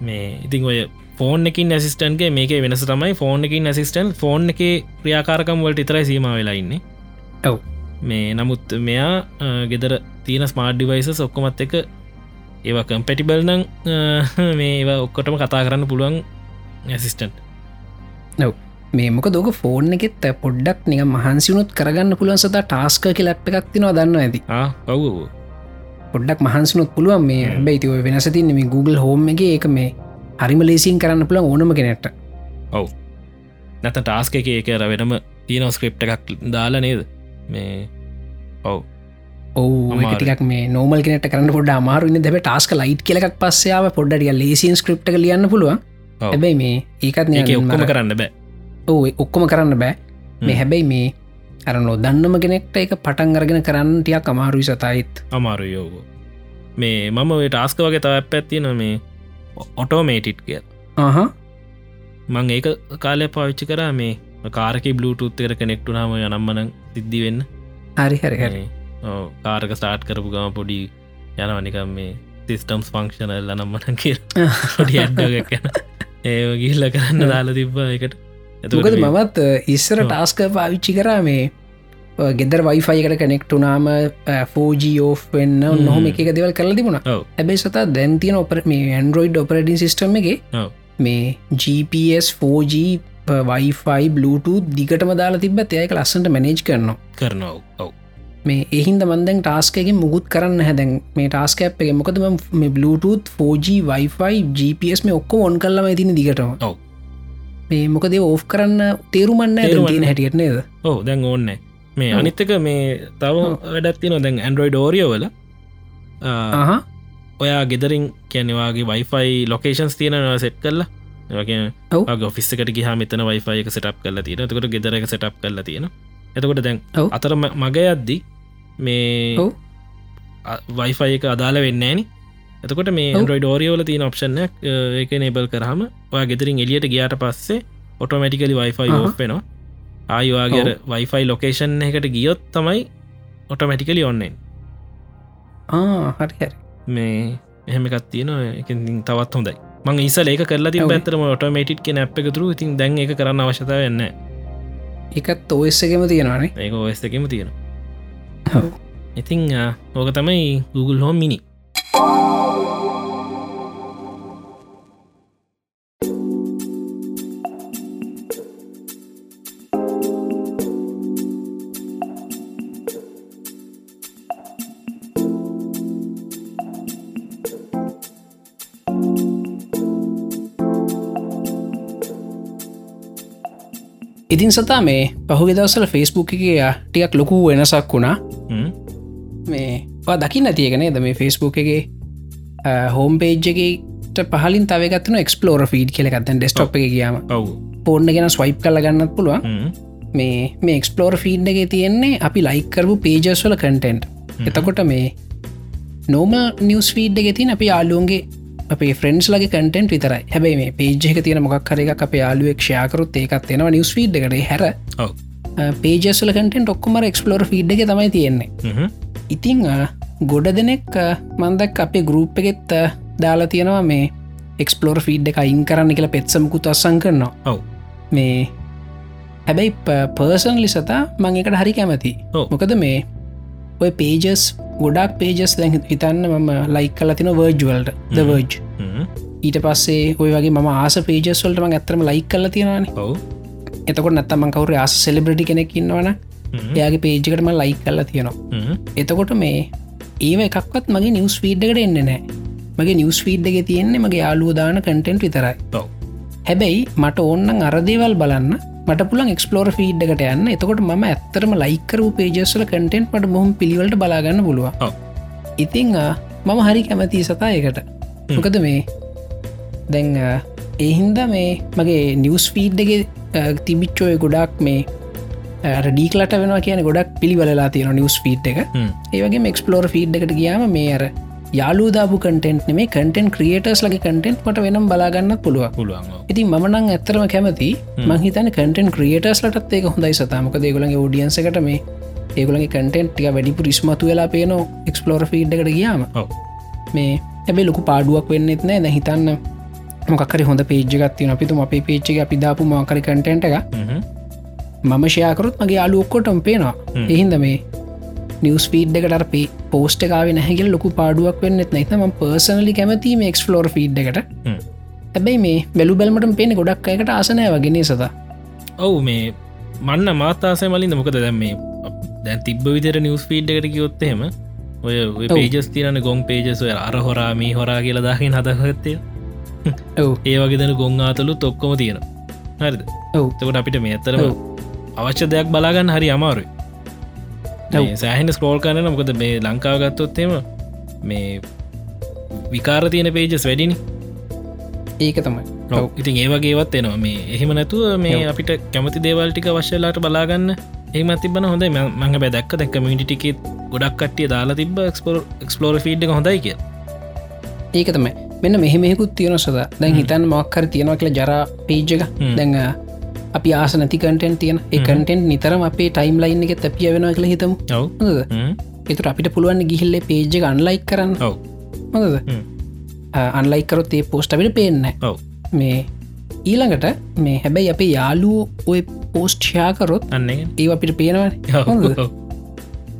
මේ ඉතින් ඔය ෆෝන් එකින් ඇසිස්ටන්ගේ මේක වෙනස තමයි ෆෝන් එකින් ඇසිස්ටන් ෆෝන් එක ක්‍රියාකාරකම් වලට ඉතරයි සීම වෙලා ඉන්න. ඔව්. මේ නමුත් මෙයා ගෙදර තියෙන ස්මාර්ඩ් ඩිවයිස ඔක්කොමත් එක ඒවා කම්පැටිබල් නං මේ ඒවා ඔක්කොටම කතා කරන්න පුළුවන් ඇසිස්ටන්් නව මේ මොක දෝක ෆෝන් එකෙත් පොඩ්ඩක් නික මහන්සිවුණුත් කරගන්න පුළුවන් සතා ටාස්ක කියලප් එකක් තිනවා දන්න ඇති ඔව් පොඩ්ඩක් මහන්සනුත් පුළුවන් මේ බැයිතිව වෙනස තින්න මේ Google හෝම එක ඒක මේ හරිම ලේසින් කරන්න පුළන් ඕනම කෙනෙට ඔව්. නැත ටාස්ක එක එක අර වෙනම තියනෝ ස්ක්‍රප් එකක් දාලා නේද? මේ ඔව්. ඕ ටික් මේ නෝමල් කෙනට කරන්න පොඩ අමාරුන්න දැබ ටාස්ක ලයිට් කෙලක් පස්සයාව පොඩ්ඩිය ලේසින් ස්ක්‍රප්ට ලියන්න පුළුවන්. හැබැයි මේ ඒකත් ඔක්කොම කරන්න බෑ. ඕ ඔක්කොම කරන්න බෑ. මේ හැබැයි මේ අරනෝ දන්නම කෙනෙක්ට එක පටන් අරගෙන කරන්න ටියක් අමාරුයි සතයිත්. අමාරු යෝගෝ මේ මම ටාස්ක වගේ තව පැත්තින මේ ඔටෝමේටිට් කිය ආහ. මං ඒක කාලය පාවිච්චි කරා මේ කාරක බ්ලුටුත් එර කනෙක්ටුනාම යනම්මන සිද්ධි වෙන්න. හරි හරි හරි. කාරක ස්ටාර්ට් කරපු ගම පොඩි යනවනිකම් මේ සිිස්ටම්ස් ෆංක්ෂනල් නම්මන කිය ොඩි අඩ්ඩගක් ඒ ගිල්ල කරන්න දාලා තිබ්බ එකට එතුකද මමත් ඉස්සර ටාස්ක පාවිච්චි කරා මේ ගෙදර වයිෆයිකට කනෙක්ටුනාම ෆෝජෝ වෙන්න නොහම එක දෙවල් කරල තිබුණ. ඇබයි සතා දැන්තියන ඔපර මේ ඇන්ඩරෝයිඩ් ඔපරඩින් සිිටම එක මේ GPS 4G වයිෆයි Bluetooth දිගටම දාලා තිබත් ඒක ලස්සට මැනේජ් කරනවා. කරනවා ඔව. මේ එහින්ද මන්දැන් ටාස්කගේ මුකුත් කරන්න හැදැන් මේ ටාස්කප් එක මොකද මේ Bluetooth 4G වයිෆයි GPS මේ ඔක්කො ඔන් කල්ලම ඇතින දිගටම. ඔව. මේ මොකද ඕෆ් කරන්න තේරුමන්න හැටියට නේද? ඕ දැන් ඕන්න මේ අනිත්තක මේ තව වැඩත්ති නො දැන් ඇන්ඩරෝයිඩ් ෝරියෝවල ආහ ඔයා ගෙදරින් කියනවාගේ වයිෆයි ලොකේෂන්ස් තියෙනවා සෙට් ඔව්. ඔෆිස්සකට ගහ මෙතන වයිෆයි එක සටප් කරලා තියෙන තකට ගෙදර එක සටප් කරලා තියෙන එතකොට දැන්. අතර මග යද්දි මේ. වයිෆයි එක අදාල වෙන්නේන එතකොට මේ ඔව්. ඩ ෝරියෝල තියන ඔප්ෂන්න එක නේබල් කරහම ඔය ගෙදරින් එලියට ගියාට පස්සේ ඔටෝමටිකලි වයිෆයි අහහ. ඕපෙනවා ආයවාගේ වයිෆයි ලොකේෂන් එකට ගියොත් තමයි ඔටෝමැටිකලි ඔන්නෙන් හරි මේ එහෙමකත් තියෙන එකින් තවත් හොඳයි. මං ඉසල ඒක කරලා ති. පැතරම ඔටෝමේටික් කිය නැප් එකතුරු ඉතින් දැන් එක කරන්න අවශ්‍යතාව වෙන්න එකත් ඔස්සගෙම තියෙනවානේ. ඒක ඔස්තකම තියෙන. ඉතිං ඕක තමයි Google හෝම් මිනි ඉතින් සතා මේ පහුගෙ දවසල ෆෙස්බුක් එක ටිකක් ලොකු වෙනසක් වුණා? මේ දකි නැතියකනේ ද මේ ෆෙස්බුක් එක? හෝම් පේජ්ජකට පහලින් තවගත්න එක්ස්පලෝර ෆීඩ් කෙලෙකත්තන් ඩෙස්ටප් එක කියම පෝර්ණ ගෙන ස්වයිප් කල ගන්නත් පුළුවන්? මේ මේ එක්ස්පලෝර් ෆීඩ් එක තියෙන්නේ අපි ලයිකරපු පේජස්වල කටෙන්ට් එතකොට මේ නෝම නිවස් ෆීඩ් එක තින් අපි යාලුවන්ගේ අපේ ෆ්‍රෙන්න්ස් ලගේ කටෙන්ට් විතරයි. හැබයි මේ පේජ් එක තියෙන මොක් කර එක අප යාලුවක් ෂයාකරුත් ඒකත් තියෙනවා නිවස් ෆීඩ් එකට. හැර පේජස්ල කටෙන්ට ඔක්කොමර එක්ස්පලෝර් ෆීඩ් එක තමයි තියෙන්නේ? ඉතිං ගොඩ දෙනෙක් මන්දක් අපේ ගරුප් එකෙත් දාලා තියෙනවා මේ එක්ස්පලෝර් ෆීඩ් එක අයින් කරන්න කියලා පෙත්සමකුත් අස්සං කරනවා. ඔව්. මේ හැබැයි පර්සන් ලිසතා මං එකට හරි කැමති. මොකද මේ ඔය පේජස් ගොඩක් පේජස් දැන් හිතන්න මම ලයික් කල තින වර්ජුවල්ට දවර්ජ්? ඊට පස්සේ ඔය වගේ ම ආස පේජස්වල්ට මං ඇතරම ලයික් කල තියෙනවාන. ඔව්. එතකොට නැත්තම කවර ආස සෙලිබ්‍රටි කෙනෙක් ඉන්නවන හ්ම්? එයාගේ පේජකටම ලයික් කල්ල තියෙනවා? එතකොට මේ ඒව එකක්වත් මගේ නිවස් ෆීඩ්ඩකට එන්න නෑ මගේ නිවස් ෆීඩ් එක තියෙන්නේ මගේ යාලුවදාන කටෙන්ට් විතරයි. හැබැයි මට ඔන්න අරදේවල් බලන්න මට පුළන් එක්ස්පලෝර ෆීඩ්ඩකට යන්න. එතකොට ම ඇත්තරම ලයිකරු පේජස්වල කටෙන්ට් මට බොහම පිළිවලට බලාගන්න පුළුව ඉතිං මම හරි කැමති සතා එකට මොකද මේ? දැන් එහින්ද මේ මගේ නිවස් ෆීඩ්ඩගේ තිබිච්චෝය ගොඩක් මේ ඩීකලට වෙන කියන ගොඩක් පිළිවලලා තියෙන නිවස් ෆීට් එක. ඒවගේ එක්ස්පලෝර ෆීඩ් එකට ගියාම මේ අර යාලුදාපු කටෙන්ට් මේ කටෙන් ක්‍රියටර්ස් ලගේ කටෙන්ට් මට වෙනම් බලාගන්න පුළුව පුළුවන්. ඉතින් මනං ඇත්තරම කැමති මහිතන කටෙන් ක්‍රියටර්ස් ලටත් ඒක හොඳයි සතාමක දේගුලගේ ෝඩියන්සකට මේ ඒගුලගේ කටෙන්ට් ටික වැඩිපු රිස්මතු වෙලා පේන එක්ස්පලෝර ෆීඩ් එකට ගියාම. මේ ඇබේ ලොකු පාඩුවක් වෙන්නෙත් නෑ. ද හිතන්න මොකර හොඳ පේජගත්තින අපිතු අපේ පේච්චක අපි දාපු මාකරි කටෙන්ට එක? මම ෂයාකරුත් මගේ යාලු ඔක්කොටම පේනවා. එහින්ද මේ නිවස් පීඩ් එකට පේ පෝස්ට කාව නැහැගල් ලොකු පාඩුවක් වෙන්නෙත් නැතම පර්සනලි කැමතිීම එක්ස්ලෝර් ෆීඩ් එකට. හැබැයි මේ බැලු බැල්මට පේන ගොඩක් අයකට ආසනය වගෙන සත? ඔව් මේ මන්න මාතාසය මලින් මොකද දැම් මේ දැන් තිබ්බ විතර නිවස් පීඩ් එකට කිවොත්තහෙම ඔය. පේජස් තිරන ගොන් පේජස් ඔය අර හොරා මේ හොරා කියලා දාහින් හදහත්තය ඔව්. ඒ වගේ දැන ගොන් ආතලු තොක්කොම තියෙන හරිද? ඔව්. තකට අපිට මේ ඇතරම. අවශ්‍ය දෙයක් බලාගන්න හරි අමාරුයි. සෑහන ස්කෝල් කරන මොකද මේ ලංකාව ගත්තොත්තෙම මේ විකාර තියෙන පේජස් වැඩිනි. ඒක තමයි. ඉතින් ඒවගේවත් එනවා. මේ එහෙම නැතුව මේ. අපිට කැමති දේවල්ටික වශ්‍යලාට බලාගන්න. ඒමත් තිබන හොඳ මඟ බැදක් දැක් මිටිකෙත් ගොඩක් කටිය දාලා තිබ ක්ස්පෝර් ෆීඩ් හොඳයි කිය ඒක තමයි. මෙන්න මෙහෙමෙකුත් තියෙන සද. දැන් හිතන් මොක්කර තියෙනවා කියල ජරා පේජ්ජක දැඟ අපි ආස නැති කටෙන් තියෙන. එකටෙන් නිතරම අපේ ටයිම් ලයින් එක තැපිය වෙන කළ හිතමු එතුර අපිට පුළුවන් ගිහිල්ලේ පේජ්ජ අන්ලයික් කරන්න. හොඳද? අන්ලයිකරොත් ඒ පෝස්ට අපිට පේන්න මේ ඊළඟට මේ හැබැයි අපේ යාලුවෝ ඔය පෝස්ට්ෂයාකරොත් අන්න ඒ අපිට පේනවා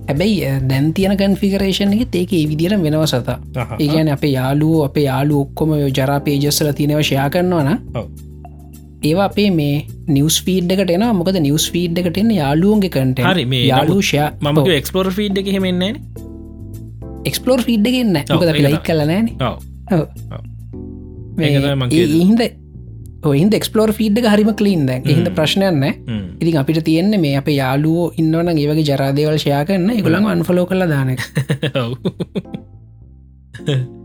හැබැයි දැන් තියන කන්ෆිකරේෂන් එක ඒක ඒ විදිර වෙනව සතා. ඒගැන අපේ යාලුවෝ අපේ යාලු ඔක්කොම ජරා පේජස්සල තියෙනව ෂයා කරනවන ඒවා අපේ මේ නිවස් ෆීඩ්ඩකට එන මොකද නිවස් ෆීඩ් එකට එන්න යාලුවන්ගේ කට හරි මේ යාලූෂය මම එක්ස්පලෝර් ෆීඩ් එක හෙමෙන්නේ එක්ස්පලෝර් ෆීඩ් එකන්න මොකද ලයික් කලනෑන හින්ද ඔහින්ද එක්ස්පලෝර් ෆීඩ් හරිම කලින් දැ හිද ප්‍රශ්නයන්න ඉතින් අපිට තියෙන්නේ මේ අප යාලුවෝ ඉන්නවන ඒවගේ ජරාදේවල් ෂයා කරන්න. එකළඟ අන්ෆලෝ කළ දාන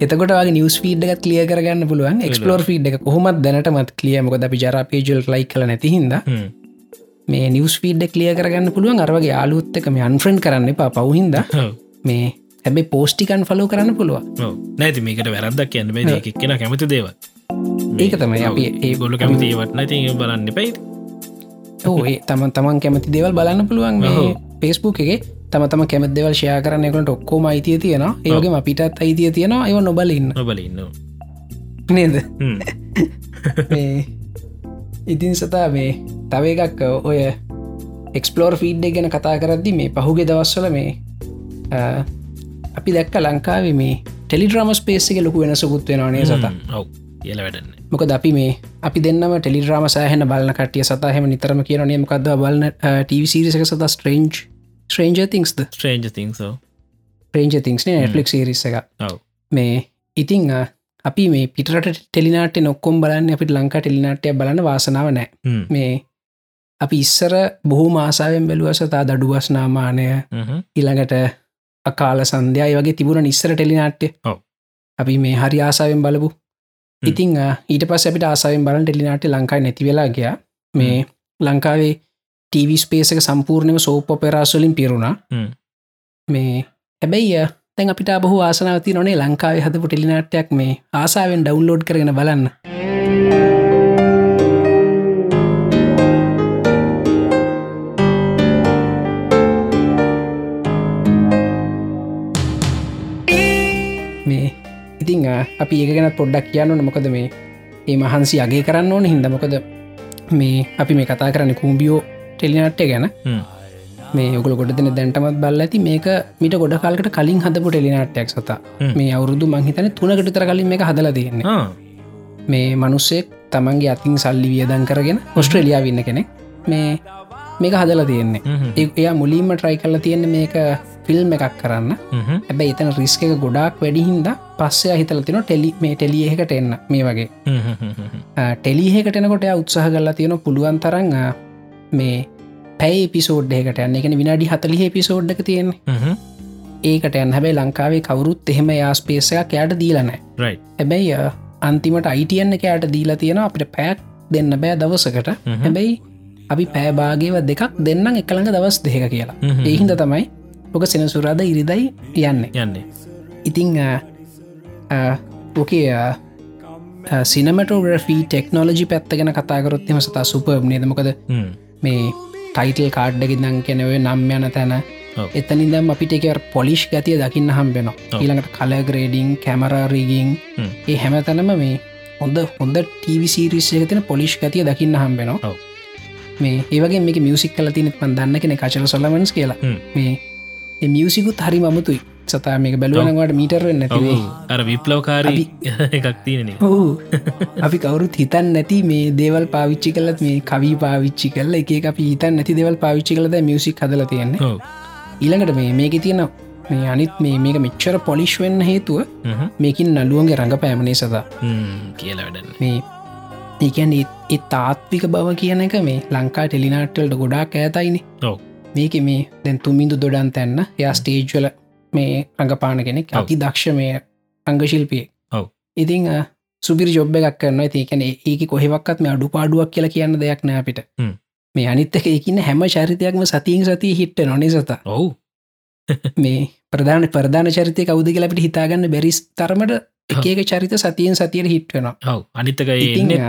එතකොට නිවස් ෆීඩ් එකත් කලිය කරගන්න පුළුවන් එක්ස්පලෝර් ෆීඩ් එක කොහොමත් දැනටමත් කලියමක අපි ජරාපේජල් ලයි කල නැති හිද මේ නිවස් ෆීඩ් කලිය කරගන්න පුළුවන් අරවගේ යාලුත්තක මේ අන්ෆ්‍රෙන්් කරන්න එපා පවහින්ද මේ හැබයි පෝස්ටිකන් ෆලෝ කරන්න පුළුව නැති මේකට වැරද්දක් කියන්න බේ. එකෙන කැමති දේව ඒක තමයි අපි ඒ ගොල්ල කැමති වටන ති බලන්න පයි ඒ තමන් තමන් කැමති දේවල් බලන්න පුළුවන් පේස්බුක් එක තම තම කැමත් දෙවල් ෂයා කරන්නකට ඔක්කෝම අයිතිය තියෙන ඒවගේ අපිටත් අයිතිය තියෙනවා ඒව නොබලඉන්න බලන්න නේද? ඉතින් සතා මේ තව එකක් ඔය එක්ස්පලෝර් ෆීඩ් ගැන කතා කරද්දි මේ පහුගේ දවස්වල මේ අපි දැක්ක ලංකාවේ මේ ටෙලිඩ්‍රම ස්පේසික ලොකු වෙනසකුත් වෙනවානේ සතා? ඔව. කියල වැඩන්න. මොකද අපි මේ අපි දෙන්නම ටෙලිඩ්‍රම සෑහන බලන කටිය සතහම නිතරම කියන නියමකක්ද බලන ටවිසිරිසක සත ස්ට්‍රේන්ජ් ස්ට්‍රේන්ජ තිංස්ද ස්ට්‍රේන්ජ තිංසෝ ප්‍රේන්ජ තිංස්න ෆලික් සිරිස එක මේ ඉතිං අපි මේ පිටට ටෙලිනාට නොක්කොම් බලන්න අපිට ලංකා ටෙලිනාටය බලන්න වාසනාව නෑ මේ අපි ඉස්සර බොහෝ මාසාවෙන් බැලුවසතා දඩුවස් නාමානය ඉළඟට අකාල සන්ධ්‍යය වගේ තිබුණ නිස්සර ටෙලිනාට්‍ය. අපි මේ හරි ආසාාවෙන් බලපු. ඉතිං ඊට පස් අපිට ආසාාවෙන් බලන් ටෙලිනාට ලංකායි නැති වෙලා ගිය. මේ ලංකාවේ ටීවි ස්පේසක සම්පූර්ණයම සෝප පෙරාස්වලින් පිරුණා. මේ හැබැයි තැන් අපිට බහු ආසනාවති නොනේ ලංකාවේ හදපු ටෙලිනාටයක් මේ ආසාාවෙන් ඩවන්ලෝඩ් කරගෙන බලන්න. ඉතිං අපි ඒක ගැන පොඩ්ඩක් කියන්නන මොකද මේ ඒ මහන්සි අගේ කරන්න ඕන. හිද මොකද මේ අපි මේ කතා කරන්න කූම්බියෝ ටෙලිනට්ය ගැන. මේ ඔගල ගොඩන දැන්ටමත් බල්ල ඇති මේක මිට ගොඩ කාල්කට කලින් හදපු ටෙලිනට්ටක් සත. මේ අවුරුදු මංහිතන තුනකට තර කලින් මේ හදල තියන්න. මේ මනුස්සෙක් තමන්ගේ අතින් සල්ලි වියදන් කරගෙන ඔස්ට්‍රලියයා වන්න කෙනෙක්. මේ මේක හදලා තියෙන්නේ. එයා මුලින්ම ට්‍රයි කරලා තියෙන මේක ෆිල්ම් එකක් කරන්න. හැබැ එතන රිස්ක එක ගොඩක් වැඩිහින්ද පස්සේ හිතල තින ටෙලි මේ ටෙලියකට එන්න. මේ වගේ. ටෙලිහෙකට එනකොට උත්සාහ කරලා තියෙන පුළුවන් තරං මේ පැයි පිසෝඩ්ඩයකට යන්න. එකන විනාඩි හතලිහ පිසෝඩ්ඩක තියෙන ඒකට යන්න. හැබැයි ලංකාවේ කවරුත් එහෙම යාස්පේසයක් යට දීලනෑ හැබැයි අන්තිමට අයිටයන්න එකයට දීලා තියෙන අපිට පැක් දෙන්න බෑ දවසකට. හැබැයි අපි පෑබාගේව දෙකක් දෙන්නම් එකළඟ දවස් දෙක කියලා. ඒහින්ද තමයි ඔක සෙනසුරාද ඉරිදයි යන්න. යන්න. ඉතිං ඕකේ සිනමටෝග්‍රෆී ටෙක්නෝලජි පැත්ත ගැන කතාකරොත්ම සතා සුපර් නේද? මොකද මේ ටයිටල් කාඩ්ඩකිදං කෙනවේ නම් යන තැන. එතනිදම් අපිට එක පොලිෂ් ගතිය දකින්න හම්බෙන ඊළඟට කලග්‍රේඩිං කැමරාරීගින් ඒ හැමතැනම මේ හොඳ හොඳ ටීවිසිරිස්සයකතින පොලිෂ් ගතිය දකින්න හම්බෙනවා මේ ඒවගේ මේක මියසික් කල තිනෙත් පන් දන්න කෙන කචල සොලමන්ස් කියලා. මේ මියසිකුත් හරි මමුතුයි සතා මේක බැලුවනවට මීටර නැතිවේ අර විප්ලවකාරී එකක් තියෙන ඔහු අපි කවුරුත් හිතන් නැති මේ දේවල් පාවිච්චි කලත් මේ කවී පාවිච්චි කල්ල එක අපි හිතන් නැති දෙවල් පාවිච්චි කලද මියසික් හදල තියෙන්නේ. ඊළඟට මේ මේක තියෙන මේ අනිත් මේ මේක මෙච්චර පොලිෂ් වෙන්න හේතුව මේකින් නලුවන්ගේ රඟ පෑමනේ සදා කියලවැඩන්න මේ ඒකැන් ඒ තාත්වික බව කියන එක මේ ලංකා ටෙලිනාට්ටල්ට ගොඩාක් ඇතයිනි මේක මේ දැන් තුමින්දු දොඩන් තැන්න එයා ස්ටේජ්වල මේ රඟපාන කෙනෙක් අති දක්ෂ මේ අංගශිල්පිය ඉතිං සුබිරි ජොබ් එකක් කරන්න තිකන ඒක කොහෙවක්ත් මේ අඩු පාඩුවක් කියලා කියන්න දෙයක් නෑ අපිට. මේ අනිත්තක එකන්න හැම චරිතයක්ම සතිීන් සතිය හිට්ට නොනේ සත ඔවු. මේ ප්‍රධාන ප්‍රධාන චරිතය කවුද කියලා අපිට හිතාගන්න බැරිස් තරමට එක චරිත සතියෙන් සතියට හිට්වෙන ඔව. අනිත්තක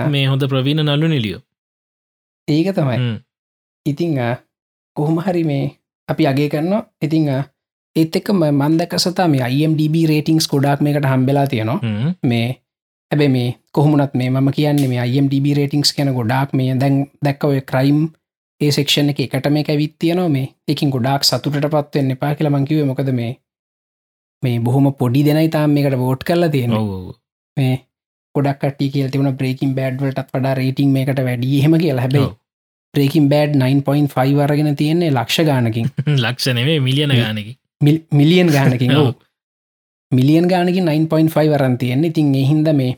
මේ හොඳ ප්‍රවීණ නල්ලු නිලියෝ ඒක තමයි. ඉතිං කොහොම හරි මේ අපි අගේ කරනවා. ඉතිං ඒත් එක්ක මන්දක සතා මේ IMDB රේටිංස් ගොඩක් මේකට හම්බෙලා තියෙනවා. මේ හැබැ මේ කොහොමනත් මේ මම කියන්නේ මේ IMDB රේටිංස් කියන ගොඩාක් මේ දැන් දැක්කව ක්‍රයිම් ඒ සෙක්ෂණ එක එකට මේ ඇවිත් තියනවා මේ. එකින් ගොඩක් සතුටට පත්වෙන්න එපා කියලා මංකිව මොකද මේ මේ බොහොම පොඩි දෙනයි තාම මේකට වෝට් කරලා තියෙන ඔව මේ ගොඩක් කට කියල තිබන බ්‍රේකින් බෑඩ්වලටත් වඩා රේටිං මේකට වැඩි හෙම කියලා. හැබයි. ප්‍රේකින් බෑඩ් 9.5 වරගෙන තියෙන්නේ ලක්ෂ ගානකින්. ලක්ෂණවේ මිලියන ගානකි මිලියන් ගානකින්. මිලියන් ගානකින් 9.5 වරන් තියෙන්නේ. ඉතින් එහින්ද මේ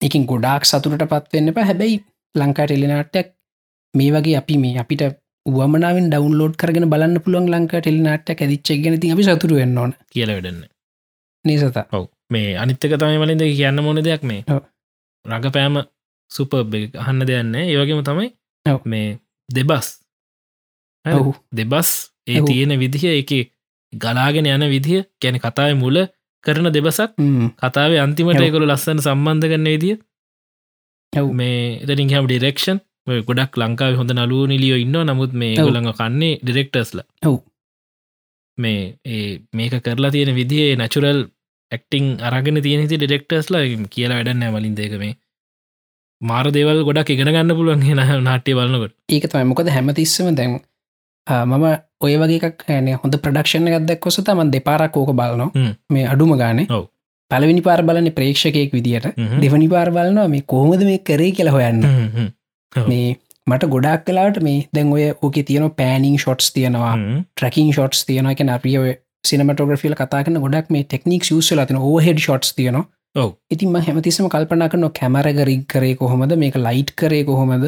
එකින් ගොඩාක් සතුරට පත්වෙන්න එප හැබැයි ලංකා ටෙලිනාට්ටයක් මේ වගේ අපි මේ අපිට වමනාවෙන් ඩවන්ලෝඩ් කරගෙන බලන්න පුළුවන් ලංකා ටෙලිනාට්ට ඇදිච්චක් ගැන ති අපි සතුරු වෙන්න ඕන. කියල වැඩන්න. නිසත. ඔව. මේ අනිත්තක තමයි මලින්ද කියන්න මොන දෙයක් මේ. රඟපෑම සුප අහන්න දෙයන්න ඒවගේම තමයි. මේ දෙබස්. දෙබස් ඒ. තියෙන විදිහ එක ගලාගෙන යන විදිහ කැන කතාව මුල කරන දෙබසක් කතාවේ අන්තිමට. එකකොල ලස්සන සම්බන්ධ කරන්න විදිිය ඔව්. මේ එතරින් හැම ඩිරෙක්ෂන් ගොඩක් ලංකාව හොඳ නලුව නිලියෝ ඉන්න නමුත් මේ. ගොළඟ කන්නේ ඩිරෙක්ටර්ස්ල ඔව්. මේ ඒ මේක කරලා තියෙන විදිේ නැචුරල් ඇක්ටිං අරගෙන තියෙන ති ඩෙක්ටර්ස්ලා කියලා වැඩන්න මලින් දෙක මේ මාර දේවල් ගොඩක් ඉගෙන ගන්න පුළුවන් හෙන නාට්‍ය බලන්නකට ඒක තමයි මොකද හැමතිස්සම දැන් මම ඔය වගේ එකක් න හොඳ ප්‍රඩක්ෂණ එකක්දක් කොස තමන් දෙපාරක් ඕක බලනවා. මේ අඩුම ගානේ. පලවිනි පාර බලන ප්‍රේක්ෂකයෙක් විදිට හ්ම්. දෙවනි පාර බලනවා මේ කොහොමද මේ කරේ කියලා හොයන්න. මේ මට ගොඩක් කලාට මේ දැන් ඔය ඕක තියන පෑනිං ෂොට්ස් තියෙනවා. ට්‍රකින් ෂොට්ස් තියන එක අපිය සිනමටෝග්‍රෆිල් කතා කන ගොඩක් මේ ටෙක්නික් ෂල තින ඕහෙඩ ෂොට්ස් තියනවා. ඉතින්ම හැමතිසම කල්පනා කරන කැමරග රික් කරේ කොහොමද? මේක ලයිට් කරේ කොහොමද?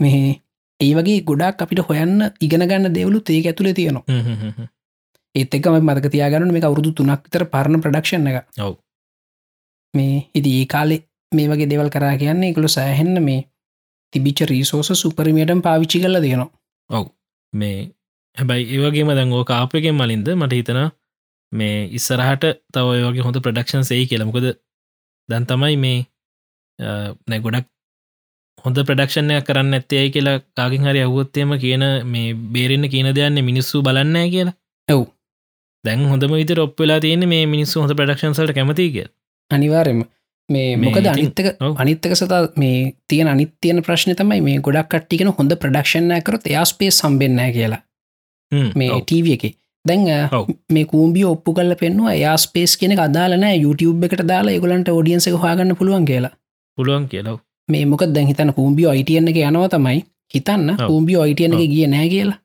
මේ ඒ වගේ ගොඩක් අපිට හොයන්න ඉගෙන ගන්න දෙවලු ඒක ඇතුළ තියෙනවා. ඒත් එකම මතක තියාගන්න මේ අවුරුදු තුනක් තර පරණ ප්‍රඩක්ෂණ එක ඔව්. මේ ඉති ඒ කාලෙ මේ වගේ දෙවල් කරා කියන්නේ එකළු සෑහෙන්න මේ තිබිච රීසෝස සුපරිමියටම් පාවිච්චි කල දෙනවා. ඔව්. මේ හැබැයි ඒවගේම ඕ කාපයකෙන් මලින්ද මට හිතන මේ ඉස්සරහට තව ඔය වගේ හොඳ ප්‍රඩක්ෂන් සයි කියලමකොද දැන් තමයි මේ නැ ගොඩක් හොඳ ප්‍රඩක්ෂණයක් කරන්න ඇත්තයයි කියලා කාගෙන් හරි අහුවත්තේම කියන මේ බේරෙන්න්න කියන දෙයන්න මිනිස්සු බලන්න කියලා. ඔව්. දැන් හොඳම විත ඔප්වෙලා තියෙන මේ මිනිස්සු හොඳ ප්‍රඩක්ෂන්සට කැමති කිය අනිවාරෙම මේ මොකද අනිත්තක. අනිත්තක සතා මේ තියෙන අනිත්‍යයන ප්‍රශ්න තමයි මේ ගොඩක් කට්ටිකෙන හොඳ ප්‍රඩක්ෂණ කරොත් එයාස්පේ සම්බෙන්න්න කියලා. මේ ටීව එක. දැන්. මේ කූම්බිය ඔප්පු කල පෙන්වා යාස්පේස් කියන අදාලන YouTube එකට දාලා ගොලන්ට ෝඩියන්ස හගන්න පුළුවන් කියලා. පුළුවන් කියලව මේ මොක දැන් හිතන කූම්බිය අයිටියන්න එක යනව තමයි හිතන්න. කූම්බිය අයිටියන එක. ගිය නෑ කියලා.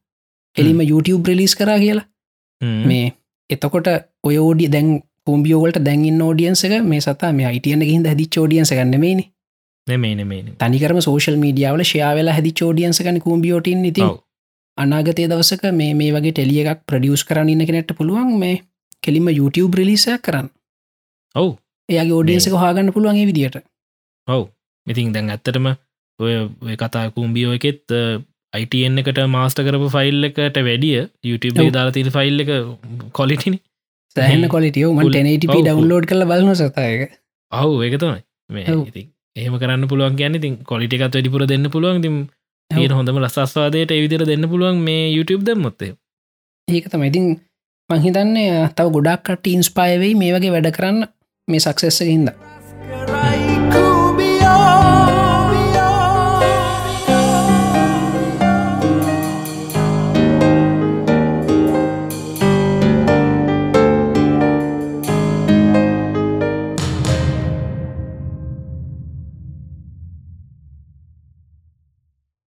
එලිම YouTube ප්‍රලිස් කරා කියලා. මේ එතකොට ඔය ෝඩිය දැන් කූම්බියෝවලට දැන්න්න ෝඩියන්සක මේ සතා මේ අයිටියන හිද හදි ෝඩියන්ස ගන්නමේනි නෙමේ නෙමේ තනිකරම සෝශල් මීඩියාවල ශයාවෙලා හැදි ෝඩියන්සකන කූම්බියෝටින් ඉති ඔව්. අනාගතය දවසක මේ මේ වගේ ටෙලිය එකක් ප්‍රඩියස් කරන්න කෙනෙට පුළුවන් මේ කෙලිම YouTube ප්‍රලිසයක් කරන්න. ඔව්. එයාගේ ෝඩියන්සක හාගන්න පුළුවන්ගේ විදිට ඔව් ඉතින් දැන් ඇත්තටම ඔය කතා කුම්බියෝ එකෙත් අයිටන් එකට මාස්ට කරපු ෆයිල් එකට වැඩිය YouTube දාලා තින ෆයිල් එක කොලිටිනි සෑහන මේ කොලිටියෝ full- මට ටප ඔව්, ඩවන්ලෝඩ් කල බලන සතායක ඔහු ඒක තමයි. මේ. ඉතින් එහෙම කරන්න පුළුවන් කියන්න ඉතින් කොලිටිකත් වැඩිපුර දෙන්න පුළුවන්. තිම්. තියෙන හොඳම ලස්සස්වාදයට එවිදිර දෙන්න පුළුවන් මේ YouTube දැම්මොත්තේ ඒක තමයිඉතින් මහිතන්නේ තව ගොඩක්ට ඉන්ස්පායවෙයි මේ වගේ වැඩ කරන්න මේ සක්සෙස්ස හින්ද